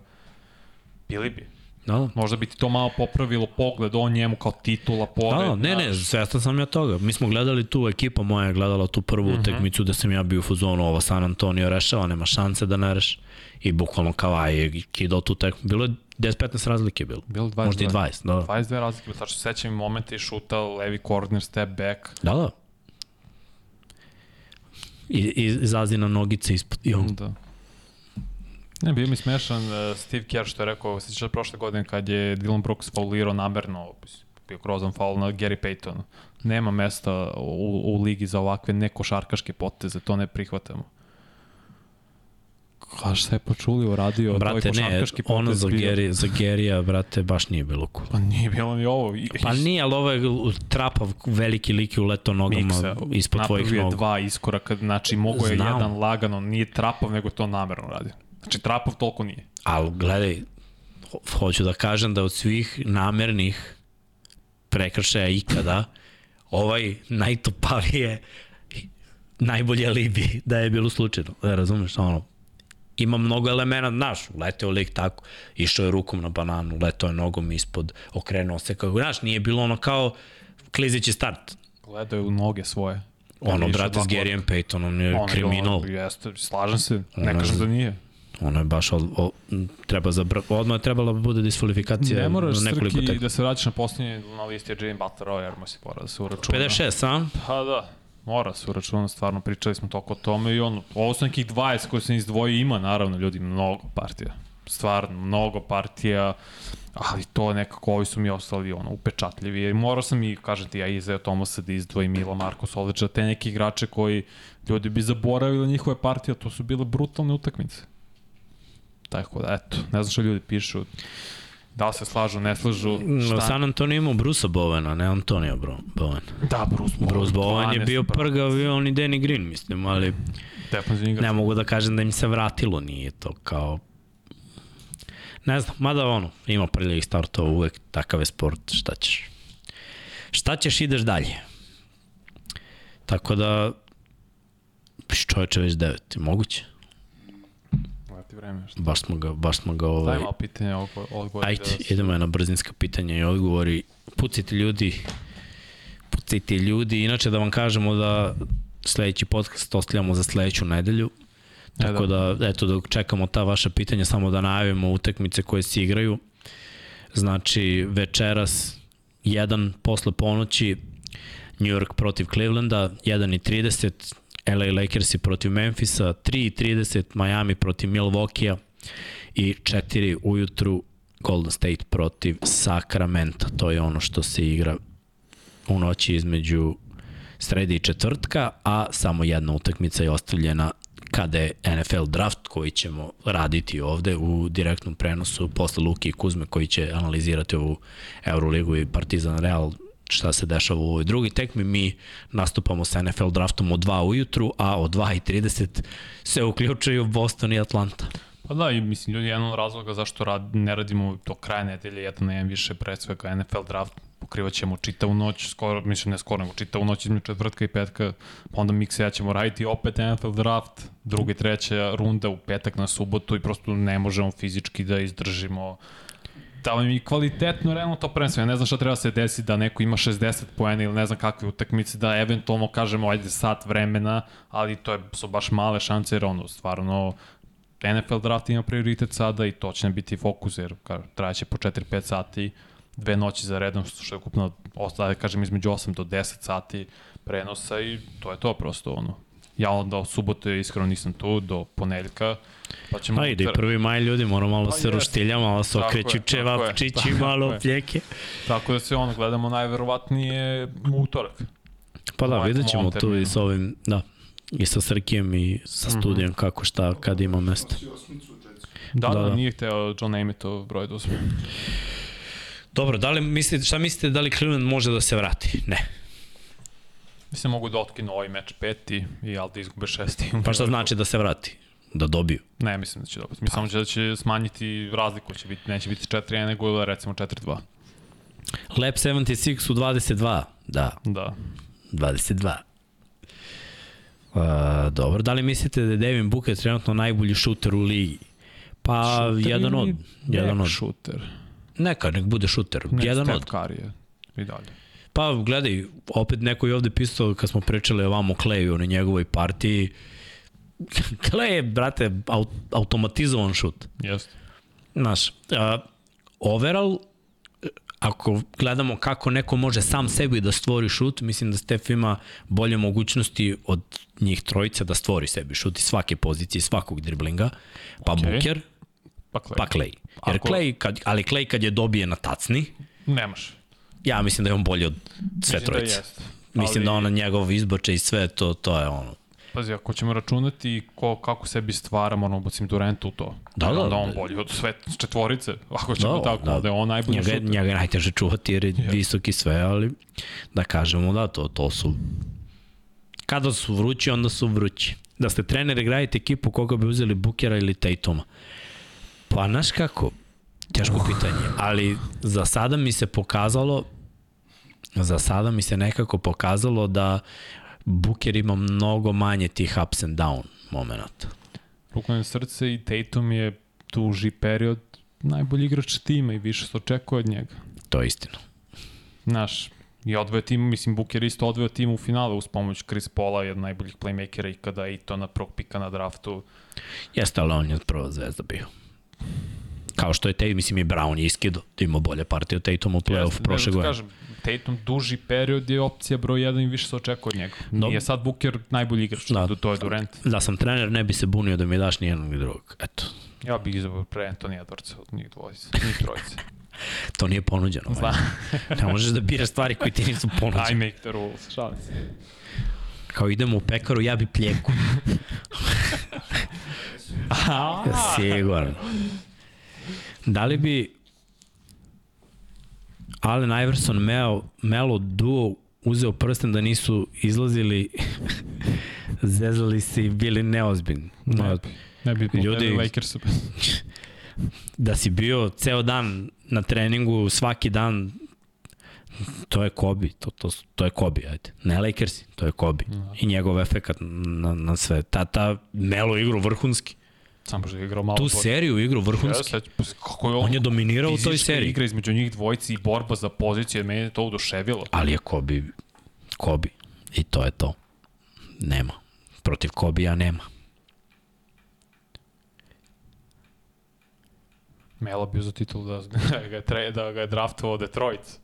Bili bi. Da, da. Možda bi ti to malo popravilo pogled o njemu kao titula, Da, pogled. da, ne, ne, svestan sam ja toga. Mi smo gledali tu, ekipa moja je gledala tu prvu mm -hmm. utakmicu da sam ja bio u fuzonu, ovo San Antonio rešava, nema šanse da ne reš. I bukvalno Kavaj je kidao tu tekmu. Bilo je 10-15 razlike bilo. Bilo 22. Možda i 20, da. da. 22 razlike, tačno se sećam i momente i šuta, levi corner, step back. Da, da. I, i izazi na nogice ispod i on. Da. Ne, bio mi smešan uh, Steve Kerr što je rekao, sećaš prošle godine kad je Dylan Brooks faulirao namerno, bio grozan faul na Gary Paytonu. Nema mesta u, u ligi za ovakve nekošarkaške poteze, to ne prihvatamo. Ka šta je to je Brate, ne, ono za. Geri, za Gerija, brate, baš nije bilo cool. Pa nije bilo ni ovo. I, Pa nije, ali ovo je trapav veliki lik je uletao nogama Miksa, ispod tvojih napravio nogu. dva iskoraka, znači mogo je Znam. jedan lagano, nije trapov, nego to namerno radio. Znači trapov toliko nije. Ali gledaj, ho- hoću da kažem da od svih namernih prekršaja ikada, ovaj najtopavije najbolje alibi da je bilo slučajno. Da razumeš, ono, ima mnogo elemena, znaš, leteo lik tako, išao je rukom na bananu, leteo je nogom ispod, okrenuo se kako, znaš, nije bilo ono kao klizeći start. Gledao je u noge svoje. Ono, brate, s Gerijem Paytonom je Ono, kriminal. ono, Jeste, slažem se, ne Ono, kažem da nije. Ono je baš, o, o, treba za, odmah je trebala da bude disfalifikacija Ne moraš, nekoliko Srki, tekma. da se vraćaš na posljednje na listi Jane Butler, ovo, jer mu se mora da se uračuna. 56, a? Pa da, mora se uračuna, stvarno pričali smo toliko o tome i ono, ovo su nekih 20 koje sam izdvojio, ima naravno ljudi, mnogo partija. Stvarno, mnogo partija, ali to nekako ovi su mi ostali ono, upečatljivi. Jer morao sam i, kažem ti, ja Izeo Tomasa da izdvojim Mila Marko Solića, te neki igrače koji ljudi bi zaboravili njihove partije, to su bile brutalne utakmice. Tako da, eto, ne znam što ljudi pišu, da se slažu, ne slažu, šta? San Antonio imao Brusa Bovena, ne Antonio Bro, Bowen. Da, Bruce Bowen. Bruce Bowen je 12 bio prgav i on i Danny Green, mislim, ali ne mogu da kažem da im se vratilo, nije to kao... Ne znam, mada ono, ima prljavih startova uvek, takav je sport, šta ćeš. Šta ćeš, ideš dalje. Tako da, čoveče već devet, moguće. Vreme. Šta? Baš smo ga, baš smo ga ovaj... Daj malo pitanje odgovor. Ajde, da idemo na brzinska pitanja i odgovori. Pucajte ljudi, pucajte ljudi. Inače da vam kažemo da sledeći podcast ostavljamo za sledeću nedelju. Tako E, da, eto, dok čekamo ta vaša pitanja, samo da najavimo utakmice koje se igraju. Znači, večeras, jedan posle ponoći, New York protiv Clevelanda, 1.30, LA Lakersi protiv Memphisa, 3.30, Miami protiv Milwaukee i 4 ujutru Golden State protiv Sacramento. To je ono što se igra u noći između srede i četvrtka, a samo jedna utakmica je ostavljena kada je NFL draft koji ćemo raditi ovde u direktnom prenosu posle Luki i Kuzme koji će analizirati ovu Euroligu i Partizan Real šta se dešava u ovoj drugi tekmi. Mi nastupamo sa NFL draftom od 2 ujutru, a od 2.30 se uključuju Boston i Atlanta. Pa da, i mislim, ljudi, jedan od razloga zašto rad, ne radimo do kraja nedelje, jedan na jedan više pre svega NFL draft, pokrivat ćemo čitavu noć, skoro, mislim ne skoro, nego čitavu noć između četvrtka i petka, pa onda mi ja ćemo raditi opet NFL draft, druga i treća runda u petak na subotu i prosto ne možemo fizički da izdržimo da vam i kvalitetno realno to prvenstvo. Ja ne znam šta treba da se desi da neko ima 60 poena ili ne znam kakve utakmice, da eventualno kažemo ajde sat vremena, ali to je, su baš male šanse jer ono stvarno NFL draft ima prioritet sada i to će nam biti fokus jer trajaće po 4-5 sati dve noći za redom što je ukupno ostaje kažem između 8 do 10 sati prenosa i to je to prosto ono ja onda subote iskreno nisam tu do ponedeljka pa ćemo Pa ide i utorak- prvi maj ljudi, moramo malo Pa se jeste. roštilja, malo se okreću čevapčići, malo je. pljeke. Tako da se ono gledamo najverovatnije u utorak. Pa da, Ovaj vidjet ćemo tu i sa ovim, da, i sa Srkijem i sa Mhm. studijem kako šta, kad ima mesta. Jetsu. Da, Da, da, da. nije hteo John Amitov broj da uzme. Dobro, da li mislite, šta mislite da li Cleveland može da se vrati? Ne. Mislim mogu da otkinu ovaj meč peti i ali da izgube šesti. Pa šta znači da se vrati? Da dobiju. Ne, mislim da će dobiti. Mislim samo će da će smanjiti razliku, će biti, neće biti 4-1, nego recimo 4-2. Lab 76 u 22. Da, Da. 22. Uh, dobro, da li mislite da je Devin Booker trenutno najbolji šuter u ligi? Pa, Šuter jedan od. Jedan od. Shooter. Neka, nek bude šuter. Ne, jedan Steph od. Curry je i dalje. Pa gledaj, opet neko je ovde pisao kad smo pričali o vamo Kleju na njegovoj partiji. Klej je, brate, aut automatizovan šut. Jeste. Znaš, uh, overall, ako gledamo kako neko može sam sebi da stvori šut, mislim da Steph ima bolje mogućnosti od njih trojice da stvori sebi šut iz svake pozicije, svakog driblinga. Pa okay. Booker, Pa Clay. pa Clay. Jer Ako- Clay, kad, ali Clay kad je dobije na tacni, Nemaš. ja mislim da je on bolji od sve Mislim trojice. Da jeste. Mislim Ali- da ona njegov izbače i sve to, to je ono. Pazi, ako ćemo računati ko, kako sebi stvara, moramo bacim Durenta u to. Da, da, Onda on da. bolji od sve četvorice. Ako ćemo Da, tako, da. da je on najbolji Njega, šuter. njega je najteže čuvati jer je Je. visok i sve, ali da kažemo da, to, to su kada su vrući, onda su vrući. Da ste trener, igrajte ekipu koga bi uzeli Bukera ili Tatuma. Pa, znaš kako, teško pitanje, ali za sada mi se pokazalo za sada mi se nekako pokazalo da Buker ima mnogo manje tih ups and down momenta. Ruku na srce i Tatum je duži period najbolji igrač tima i više se očekuje od njega. To je istina. Znaš, i odveo tim, mislim, Booker isto odveo tim u finale uz pomoć Chris Paula, jedan najboljih playmakera ikada i to na prvog pika na draftu. Jeste, ali on je prva zvezda bio. Kao što je Tate, mislim i Brown je iskido, da ima bolje partije od Tatum u playoff Jeste, prošle ne, godine. Kažem, Tatum duži period je opcija broj 1 i više se očekuje od njega. No. Nije sad Booker najbolji igrač, Da. da. to je Durant. Da sam trener, ne bi se bunio da mi daš ni jednog ni drugog. Eto, Ja bih izabrao pre Anthony Edwardsa od njih dvojice, njih trojice. to nije ponuđeno. Zna. ne možeš da biraš stvari koje ti nisu I ponuđene. make the rules, šalim se. Kao idemo u pekaru, ja bi pljeku. Sigurno. Da li bi Allen Iverson Melo, Melo duo uzeo prsten da nisu izlazili zezali se i bili neozbiljni. Ne bi, ne bi Ljudi-. Lakers. da si bio ceo dan na treningu, svaki dan, to je Kobe, to, to, to je Kobe, ajde. Ne Lakersi, to je Kobe. I njegov efekat na, na sve. Ta, ta Melo igru vrhunski. Samo što je igrao malo Tu bolje. seriju igru vrhunski. Ja, sad, kako je on, On je dominirao u toj seriji. igra između njih dvojici i borba za pozicije, mene je to oduševilo. Ali je Kobe, Kobe. I to je to. Nema. Protiv Kobija nema. Melo bio za titul da, da, ga, tre, da ga je draftovao Detroit.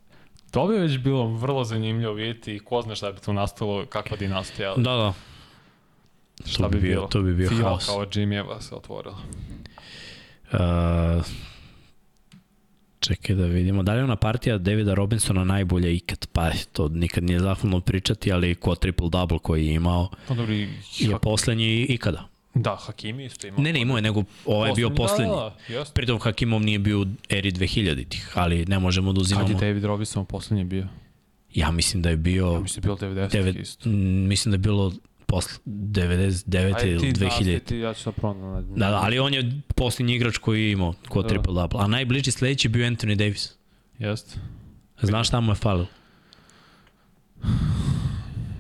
To bi već bilo vrlo zanimljivo vidjeti i ko zna šta bi tu nastalo, kakva dinastija. Da, da. Šta to bi bio- to bi bio Fila haos. kao Jimmyeva se otvorila. Uh, čekaj da vidimo. Da li je ona partija Davida Robinsona najbolja ikad? Pa to nikad nije zahvalno pričati, ali ko triple-double koji je imao Pa dobro, i je poslednji ikada. Da, Hakimi isto ima. Ne, ne, imao je, nego ovaj je bio poslednji. Da, da. Pritom Hakimov nije bio u eri 2000-ih, ali ne možemo da Kad uzimamo. je David Robinson poslednji bio? Ja mislim da je bio... Ja mislim da je bilo 90 devet, isto. m, mislim da je bilo posle 99. Ajde ili ti, 2000. Ti, ja ću da pronaći. Da, da, ali on je posljednji igrač koji je imao kod Da. triple double. A najbliži sledeći bio Anthony Davis. Jeste. Znaš šta mu je falilo?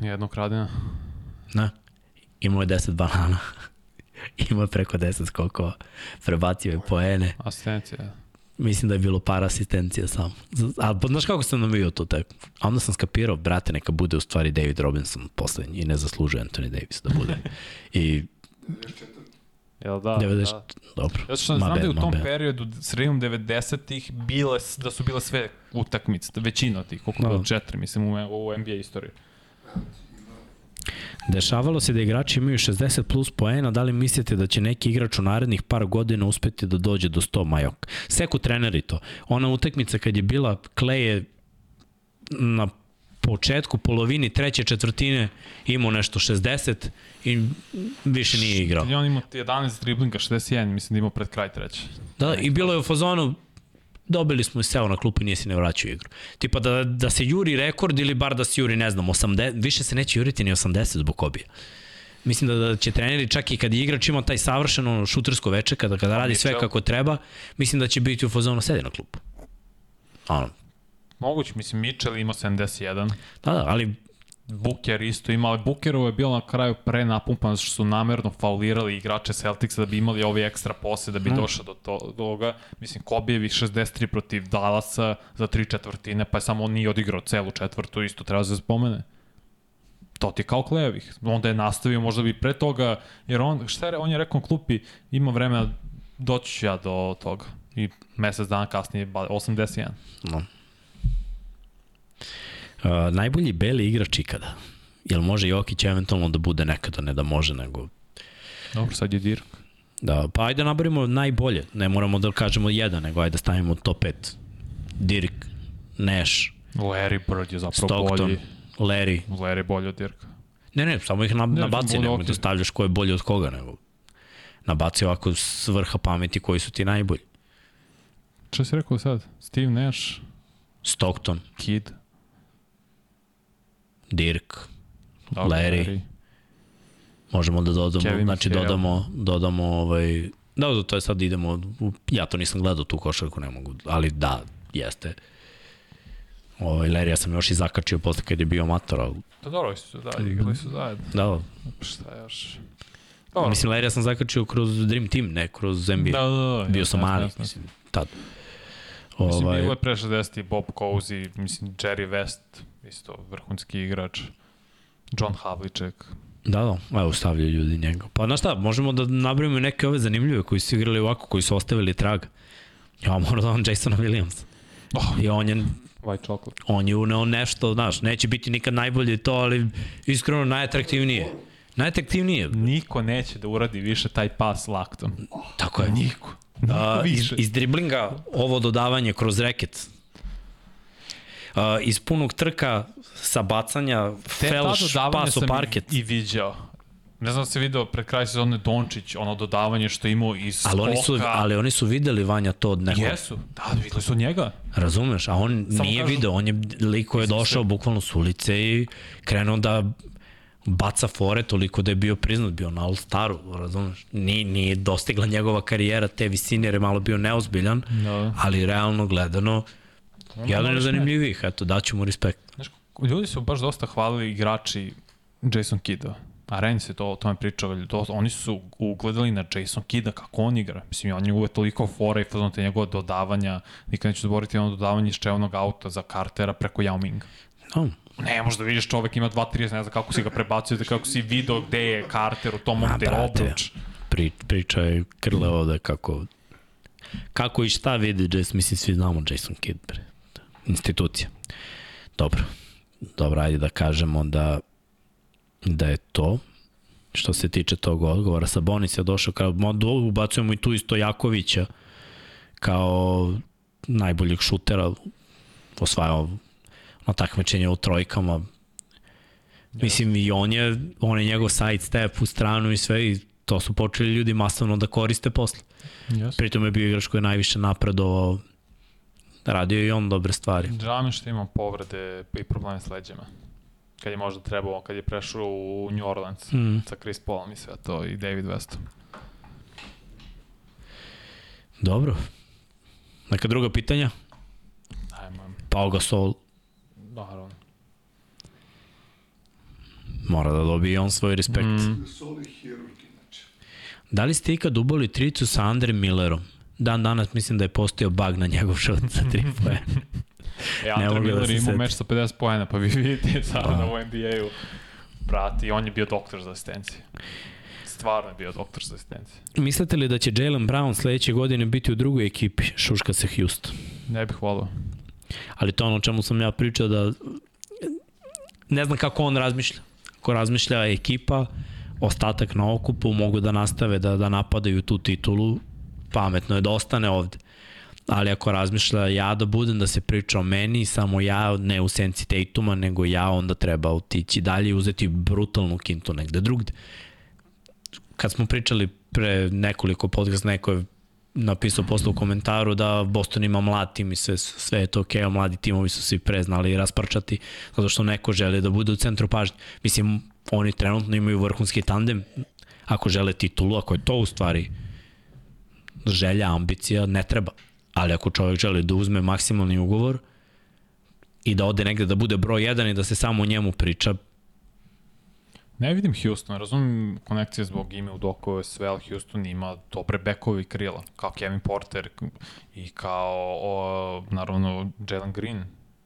Nijednog radina. Ne. Imao je 10 banana. Imao je preko 10 skokova. Prebacio je poene. Asistencija. Mislim da je bilo par asistencija samo. A pa znaš kako sam navio to tekmu? A onda sam skapirao, brate, neka bude u stvari David Robinson poslednji i ne zaslužuje Anthony Davis da bude. I Jel da? 90, da. dobro. Ja što znam bad, da je u tom bad. periodu, sredinom 90-ih, bile, da su bile sve utakmice, većina od tih, koliko Da. da. bilo četiri, mislim, u, u NBA istoriji. Dešavalo se da igrači imaju 60 plus poena, da li mislite da će neki igrač u narednih par godina uspeti da dođe do 100 majok? Seku treneri to. Ona utakmica kad je bila, Clay je na početku, polovini, treće četvrtine imao nešto 60 i više nije igrao. Je on imao 11 driblinga, 61, mislim da imao pred kraj treće. Da, i bilo je u fazonu, dobili smo i seo na klupu i nije se ne vraćao igru. Tipa da, da se juri rekord ili bar da se juri, ne znam, 80, više se neće juriti ni 80 zbog kobija. Mislim da, da će treneri čak i kad igrač ima taj savršeno šutersko veče, kada, kada radi sve Mitchell. kako treba, mislim da će biti u fazonu sedi na klupu. Ono, Moguće, mislim, Mitchell ima 71, da, da, ali Booker isto ima, ali Bookerovo je bilo na kraju pre napumpan, što su namerno faulirali igrače Celticsa da bi imali ovi ekstra pose, da bi Mm. došao do to, do toga. Mislim, Kobijevi 63 protiv Dallasa za tri četvrtine, pa je samo on nije odigrao celu četvrtu, isto treba se spomene. To ti je kao Klejevih. Onda je nastavio, možda bi pre toga, jer on, šta je, on je rekao klupi, ima vremena, doći ću ja do toga. I mesec dana kasnije, ba- 81. no. Uh, najbolji beli igrač ikada. Jel može Jokić eventualno da bude nekada, ne da može, nego Dobro, sad je Dirk. Da, pa ajde nabarimo najbolje. Ne moramo da kažemo jedan, nego ajde da stavimo top 5. Dirk, Nash, Larry Bird je zapravo Stockton, bolji. Larry. Larry bolji od Dirka. Ne, ne, samo ih na, Ne, nabaci, okej. da stavljaš ko je bolji od koga, nego nabaci ovako s vrha pameti koji su ti najbolji. Šta si rekao sad? Steve Nash, Stockton, Kid, Dirk, Dobro, Larry. možemo da dodamo, Kevin znači McHale. dodamo, dodamo ovaj, da, da, to je sad idemo, ja to nisam gledao tu košarku, ne mogu, ali da, jeste. Ovaj, Larry, ja sam još i zakačio posle kad je bio mator, ali Da dobro su, da, igrali su zajedno. da, Šta još? Dobro. Mislim, Larry sam zakačio kroz Dream Team, ne kroz NBA. da, da, da. Bio jasno, sam mali, jasno. mislim, tad. Mislim, Ovaj, bilo je pre 60 Bob Cousy, mislim, Jerry West, isto vrhunski igrač. John Havlicek. da, da, evo stavljaju ljudi njega. Pa znaš šta, možemo da nabrojimo i neke ove zanimljive koji su igrali ovako, koji su ostavili trag. Ja moram da vam Jasona Williams. Oh, I on je, white chocolate. on je uneo nešto, znaš, neće biti nikad najbolje to, ali iskreno najatraktivnije. Najatraktivnije, Niko neće da uradi više taj pas laktom. tako je. Niko. A, iz, iz driblinga ovo dodavanje kroz reket. Uh, iz punog trka sa bacanja Te felš, pas u parket. i, i viđao. Ne znam da se video pred kraj sezone Dončić, ono dodavanje što je imao iz Ali oni, su, ali oni su videli Vanja to od nekog. Jesu, da, videli su njega. Razumeš? A on Samo nije kažu- video, on je lik koji je došao bukvalno s ulice i krenuo da baca fore toliko da je bio priznat, bio na All-Staru, razumeš? Nije, nije dostigla njegova karijera te visine jer je malo bio neozbiljan, Da. ali realno gledano, jedan je zanimljivih, eto, daću mu respekt. Znaš, ljudi su baš dosta hvalili igrači Jason Kidda. A Ren se to o tome pričao, do, oni su ugledali na Jason Kidda kako on igra. Mislim, on je uvek toliko fora i fazon te njegove dodavanja, nikad neću zaboraviti ono dodavanje iz čevnog auta za Cartera preko Yao Minga. No, Ne, možda vidiš čovek ima 2-30, ne znam kako si ga prebacio, da kako si video gde je Carter u tom je brate. obruč. pri, priča je Krle ovde kako kako i šta vidi Jason, mislim svi znamo Jason Kidd, bre. institucija. Dobro, dobro, ajde da kažemo da da je to što se tiče tog odgovora. Sabonis je došao kao, mo- ubacujemo i tu isto Jakovića kao najboljeg šutera osvajao na takmičenje u trojkama Mislim i on je, on je njegov side step u stranu i sve i to su počeli ljudi masovno da koriste posle. Yes. Pritom je bio igrač koji je najviše napredovao, radio je i on dobre stvari. Žao mi što imam povrede i probleme s leđima. Kad je možda trebao, kad je prešao u New Orleans Mm. sa Chris Paulom i sve to i David Westom. Dobro. Neka druga pitanja? Ajmo, Pau Gasol naravno. mora da dobije on svoj respekt. Mm. Da li ste ikad uboli tricu sa Andre Millerom? Dan danas mislim da je postao bug na njegov šut sa tri poena. E, Andre mogu da Miller se imao meč sa 50 pojena, pa vi vidite sada u NBA-u. Brati, on je bio doktor za asistencije. Stvarno je bio doktor za asistencije. Mislite li da će Jalen Brown sledeće godine biti u drugoj ekipi? Šuška se Houston. Ne bih volao. Ali to je ono o čemu sam ja pričao da ne znam kako on razmišlja. Ako razmišlja ekipa, ostatak na okupu, mogu da nastave da, da napadaju tu titulu, pametno je da ostane ovde. Ali ako razmišlja ja da budem da se priča o meni, samo ja, ne u senci Tatuma, nego ja, onda treba otići dalje i uzeti brutalnu kintu negde drugde. Kad smo pričali pre nekoliko podcast, neko je napisao posle u komentaru da Boston ima mlad tim i sve, sve je to okej, okay, a mladi timovi su svi preznali rasparčati, zato što neko želi da bude u centru pažnje. Mislim, oni trenutno imaju vrhunski tandem, ako žele titulu, ako je to u stvari želja, ambicija, ne treba. Ali ako čovjek želi da uzme maksimalni ugovor i da ode negde da bude broj 1 i da se samo o njemu priča, Ne vidim Houston, razumim konekcije zbog ime u dokove sve, ali Houston ima dobre bekove i krila, kao Kevin Porter i kao, o, naravno, Jalen Green.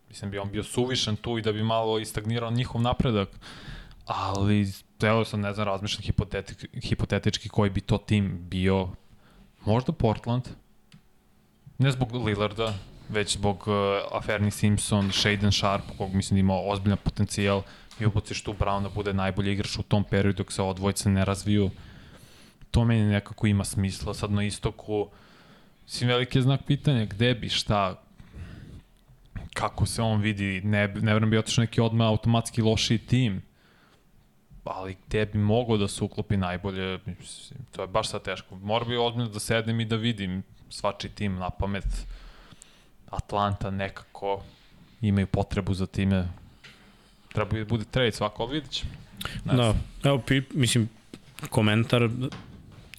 Mislim, bi on bio suvišan tu i da bi malo istagnirao njihov napredak, ali evo sad ne znam, razmišljam hipotetik, hipotetički koji bi to tim bio, možda Portland, ne zbog Lillarda, već zbog uh, Aferni Simpson, Shaden Sharp, kog mislim da ima ozbiljan potencijal, i ubaciš tu Brown da bude najbolji igrač u tom periodu dok se ova dvojica ne razviju. To meni nekako ima smisla. Sad na istoku, mislim, veliki znak pitanja gde bi, šta, kako se on vidi, ne, ne vrem bi otišao neki odmah automatski lošiji tim, ali gde bi mogao da se uklopi najbolje, mislim, to je baš sad teško. Mora bi ozbiljno da sednem i da vidim svači tim na pamet. Atlanta nekako imaju potrebu za time. Treba da bude trade svako, ali vidit ćemo. Ne Da, evo, pi, mislim, komentar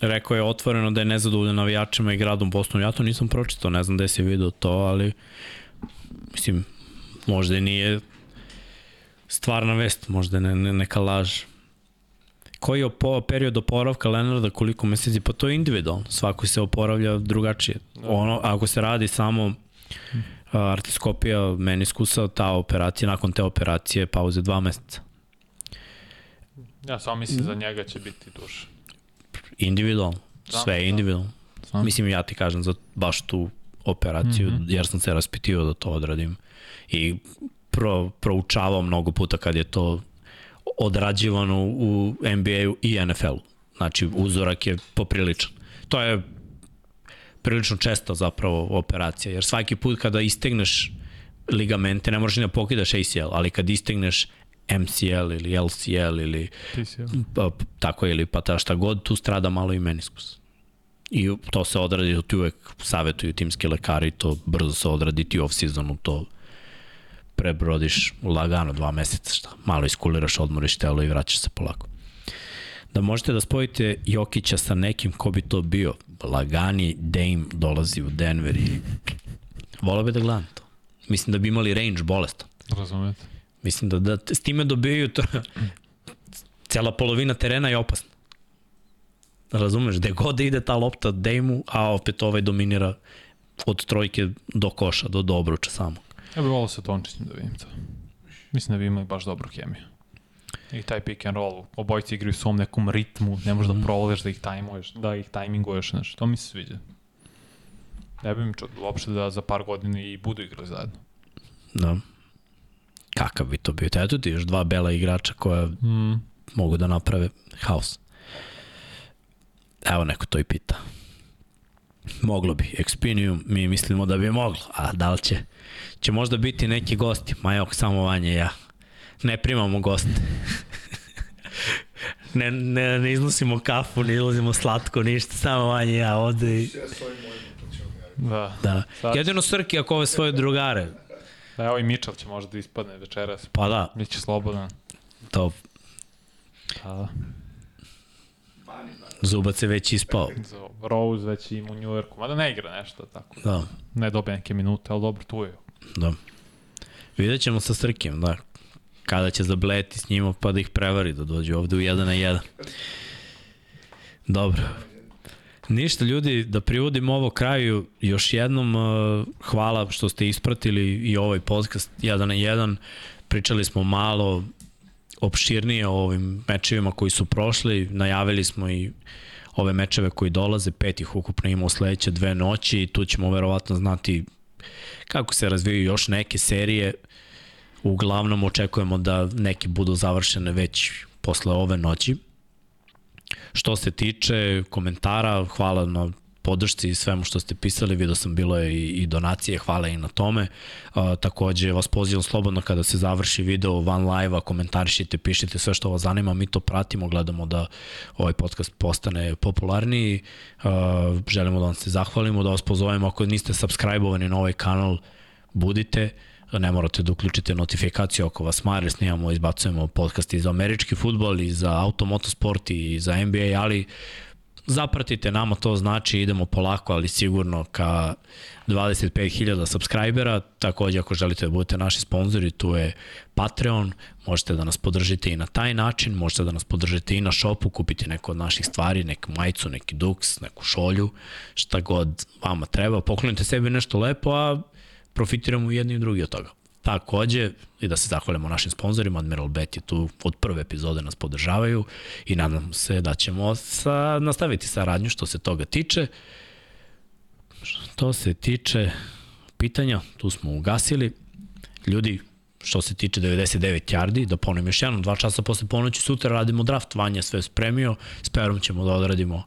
rekao je otvoreno da je nezadovoljan navijačima i gradom Bostonu. Ja to nisam pročitao, ne znam gde si video to, ali mislim, možda i nije stvarna vest, možda ne, ne, neka laž. Koji je opo, period oporavka Lenarda, koliko meseci? Pa to je individualno, svako se oporavlja drugačije. Ono, ako se radi samo artiskopija meniskusa, ta operacija, nakon te operacije pauze dva meseca. Ja samo mislim za njega će biti duže. Individualno. Da, Sve je individualno. Znam. Mislim, ja ti kažem za baš tu operaciju, mm. -hmm. jer sam se raspitio da to odradim. I pro, proučavao mnogo puta kad je to odrađivano u NBA-u i NFL-u. Znači, uzorak je popriličan. To je prilično česta zapravo operacija, jer svaki put kada istegneš ligamente, ne možeš ni da pokidaš ACL, ali kad istegneš MCL ili LCL ili pa, tako ili pa ta šta god, tu strada malo i meniskus. I to se odradi, to ti uvek savjetuju timski lekari, to brzo se odradi, ti off-seasonu to prebrodiš lagano dva meseca, šta, malo iskuliraš, odmoriš telo i vraćaš se polako. Da možete da spojite Jokića sa nekim ko bi to bio, lagani Dame dolazi u Denver i volao bi da gledam to. Mislim da bi imali range bolestan. Razumete. Mislim da, da s time dobijaju to, cela polovina terena je opasna. Razumeš, gde god da ide ta lopta Dejmu, a opet ovaj dominira od trojke do koša, do, do obruča samog. Ja bih volao sa Dončićem da vidim to. Mislim da bi imali baš dobru hemiju. I taj pick and roll, obojice igraju u svom nekom ritmu, ne možeš da provališ, da ih tajmuješ, da ih tajminguješ, znači, to mi se sviđa. Ne bi mi čudo uopšte da za par godina i budu igrali zajedno. Da. Kakav bi to bio? Eto ti još dva bela igrača koja Mm. mogu da naprave haos. Evo neko to i pita. Moglo bi. Expinium mi mislimo da bi moglo, a da li će? Će možda biti neki gosti. Ma evo, samo Vanja i ja. Ne primamo goste. ne, ne, ne iznosimo kafu, ne iznosimo slatko, ništa, samo Vanja i ja ovde. i- da Da. Da. Sad- Jedino Srki ako ove svoje drugare. Da, evo i Mitchell će možda da ispadne večeras. Pa da, Biće slobodan. to Da, da. Zubac je već ispao. Rose već ima u New Yorku, mada ne igra nešto tako. Da, Ne dobije neke minute, ali dobro, tu je. da. Vidjet ćemo sa Srkijem, da. Kada će zableti s njima pa da ih prevari da dođu ovde u 1 na 1. Dobro. Ništa ljudi, da privodim ovo kraju, još jednom uh, hvala što ste ispratili i ovaj podcast 1 na 1. Pričali smo malo opširnije o ovim mečevima koji su prošli, najavili smo i ove mečeve koji dolaze, pet ih ukupno ima u sledeće dve noći i tu ćemo verovatno znati kako se razvijaju još neke serije. Uglavnom očekujemo da neke budu završene već posle ove noći. Što se tiče komentara, hvala na podršci i svemu što ste pisali, vidio sam bilo je i, i donacije, hvala i na tome. A, takođe vas pozivam slobodno kada se završi video van live-a, komentarišite, pišite sve što vas zanima, mi to pratimo, gledamo da ovaj podcast postane popularniji. A, želimo da vam se zahvalimo, da vas pozovemo ako niste subscribe-ovani na ovaj kanal, budite ne morate da uključite notifikaciju ako vas mare, snimamo, izbacujemo podcast i za američki futbol i za automotosport i za NBA, ali zapratite, nama to znači idemo polako, ali sigurno ka 25.000 subscribera, takođe ako želite da budete naši sponzori, tu je Patreon, možete da nas podržite i na taj način, možete da nas podržite i na shopu, kupite neko od naših stvari, neku majicu, neki duks, neku šolju, šta god vama treba, poklonite sebi nešto lepo, a profitiramo jedni i drugi od toga. Takođe, i da se zahvalimo našim sponsorima, Admiral Bet je tu od prve epizode nas podržavaju i nadam se da ćemo sa, nastaviti saradnju što se toga tiče. Što se tiče pitanja, tu smo ugasili. Ljudi, što se tiče 99 yardi, da ponovim još jednom, dva časa posle ponoći, sutra radimo draft, Vanja sve spremio, s Perom ćemo da odradimo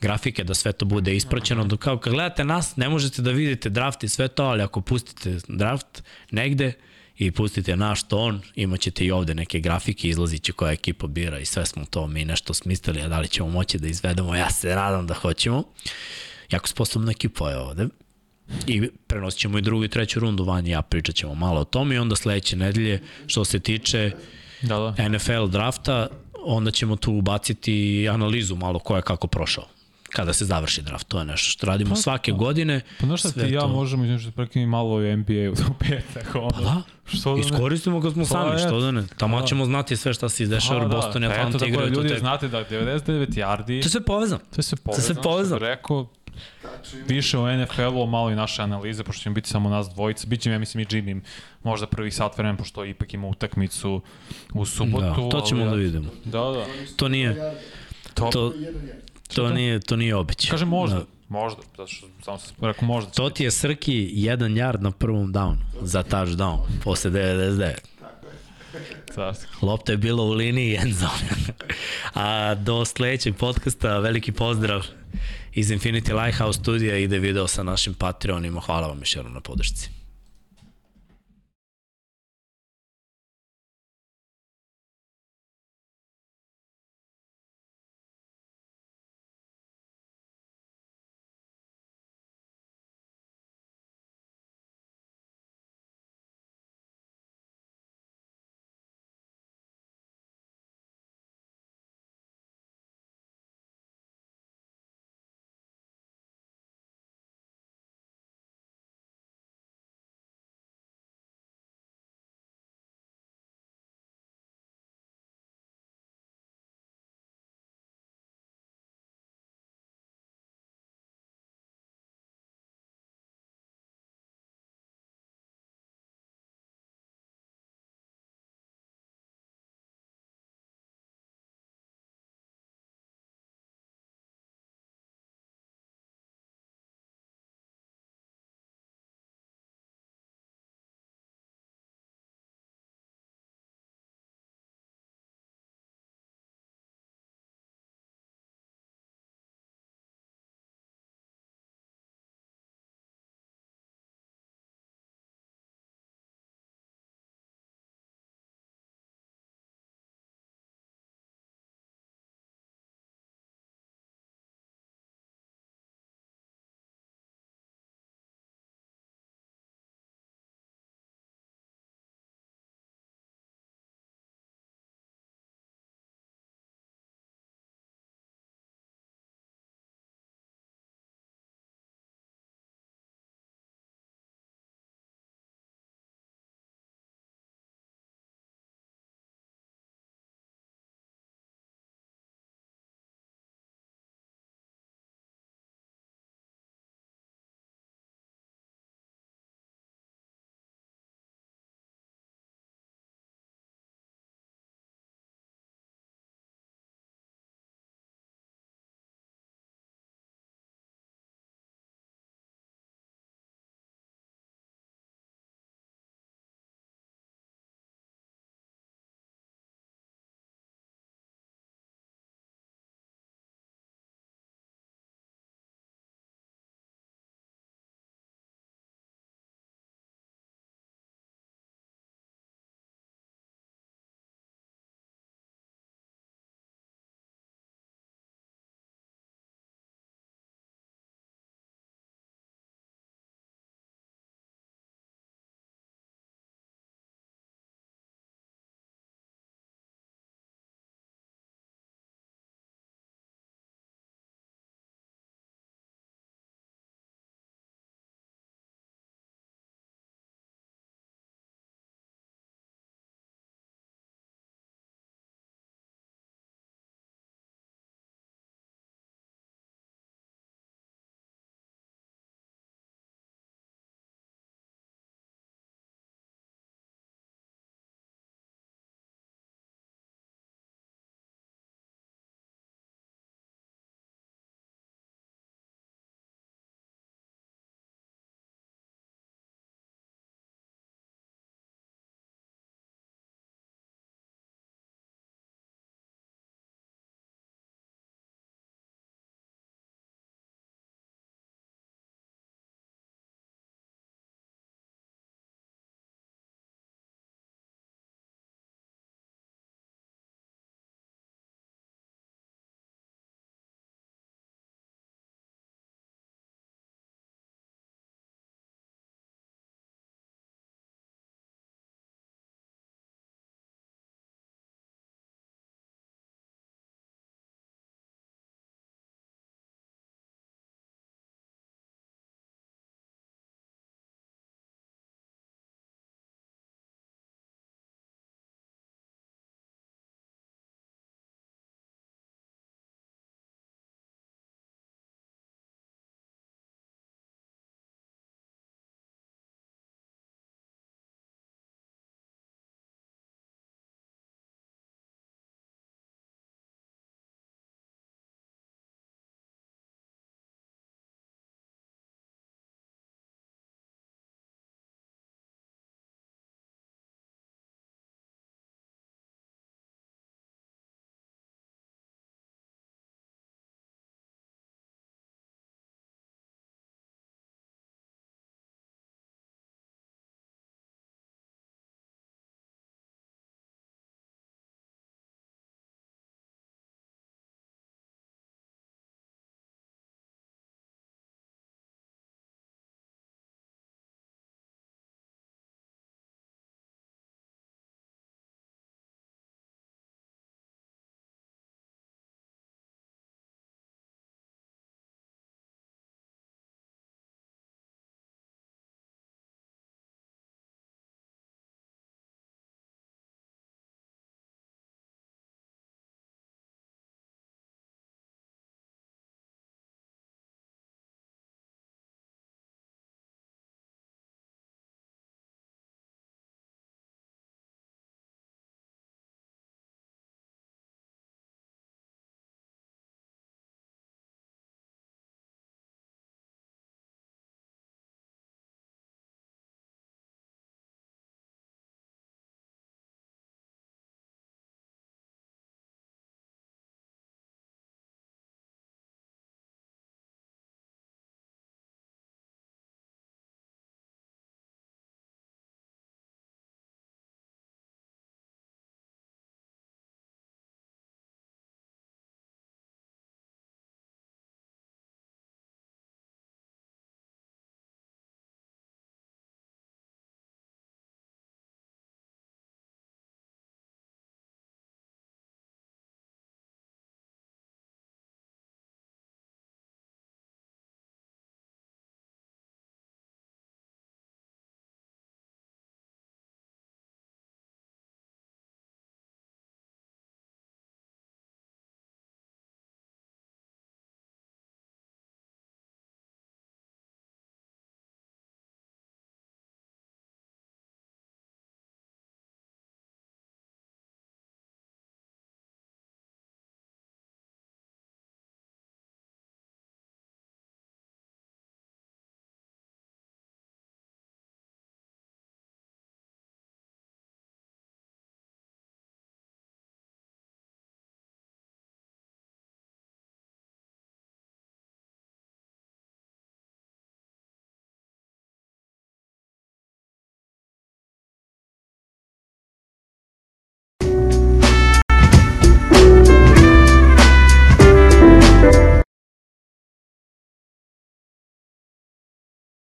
grafike, da sve to bude ispraćeno. Dok kao kad gledate nas, ne možete da vidite draft i sve to, ali ako pustite draft negde i pustite naš ton, imat ćete i ovde neke grafike, izlazit će koja ekipa bira i sve smo to mi nešto smislili, a da li ćemo moći da izvedemo, ja se radam da hoćemo. Jako sposobna ekipa je ovde. I prenosit ćemo i drugu i treću rundu, Vanja i ja pričat ćemo malo o tome i onda sledeće nedelje, što se tiče Da, da. NFL drafta, onda ćemo tu ubaciti analizu malo ko je kako prošao kada se završi draft. To je nešto što radimo Pa, svake da. godine. Pa znaš šta ti ja to. možemo između prekini malo o NBA-u u petak. Ono. Pa da, Što da iskoristimo kad smo Pa sami, što eto. da ne. Tamo Da. ćemo znati sve šta se izdešava, Pa da, Boston i Pa Atlanta eto, tako igraju. da to ljudi tek- znate da 99 yardi, To je sve povezano. se povezano. sve povezano. bi Rekao, više o NFL-u, malo i naše analize, pošto ćemo biti samo nas dvojica. Biće, ja mislim, i Jimmy možda prvi sat vremena, pošto ipak ima utakmicu u subotu. Da, to ćemo ali, da vidimo. Da, da. To nije, To, to, je. To nije, to nije običaj. Kažem možda, Da. možda, zato što samo sam rekao možda. To ti je Srki jedan yard na prvom down za touchdown posle 99. Carski. Lopta je bila u liniji end zone. A do sledećeg podcasta veliki pozdrav iz Infinity Lighthouse studija ide video sa našim Patreonima. Hvala vam još jednom na podršci.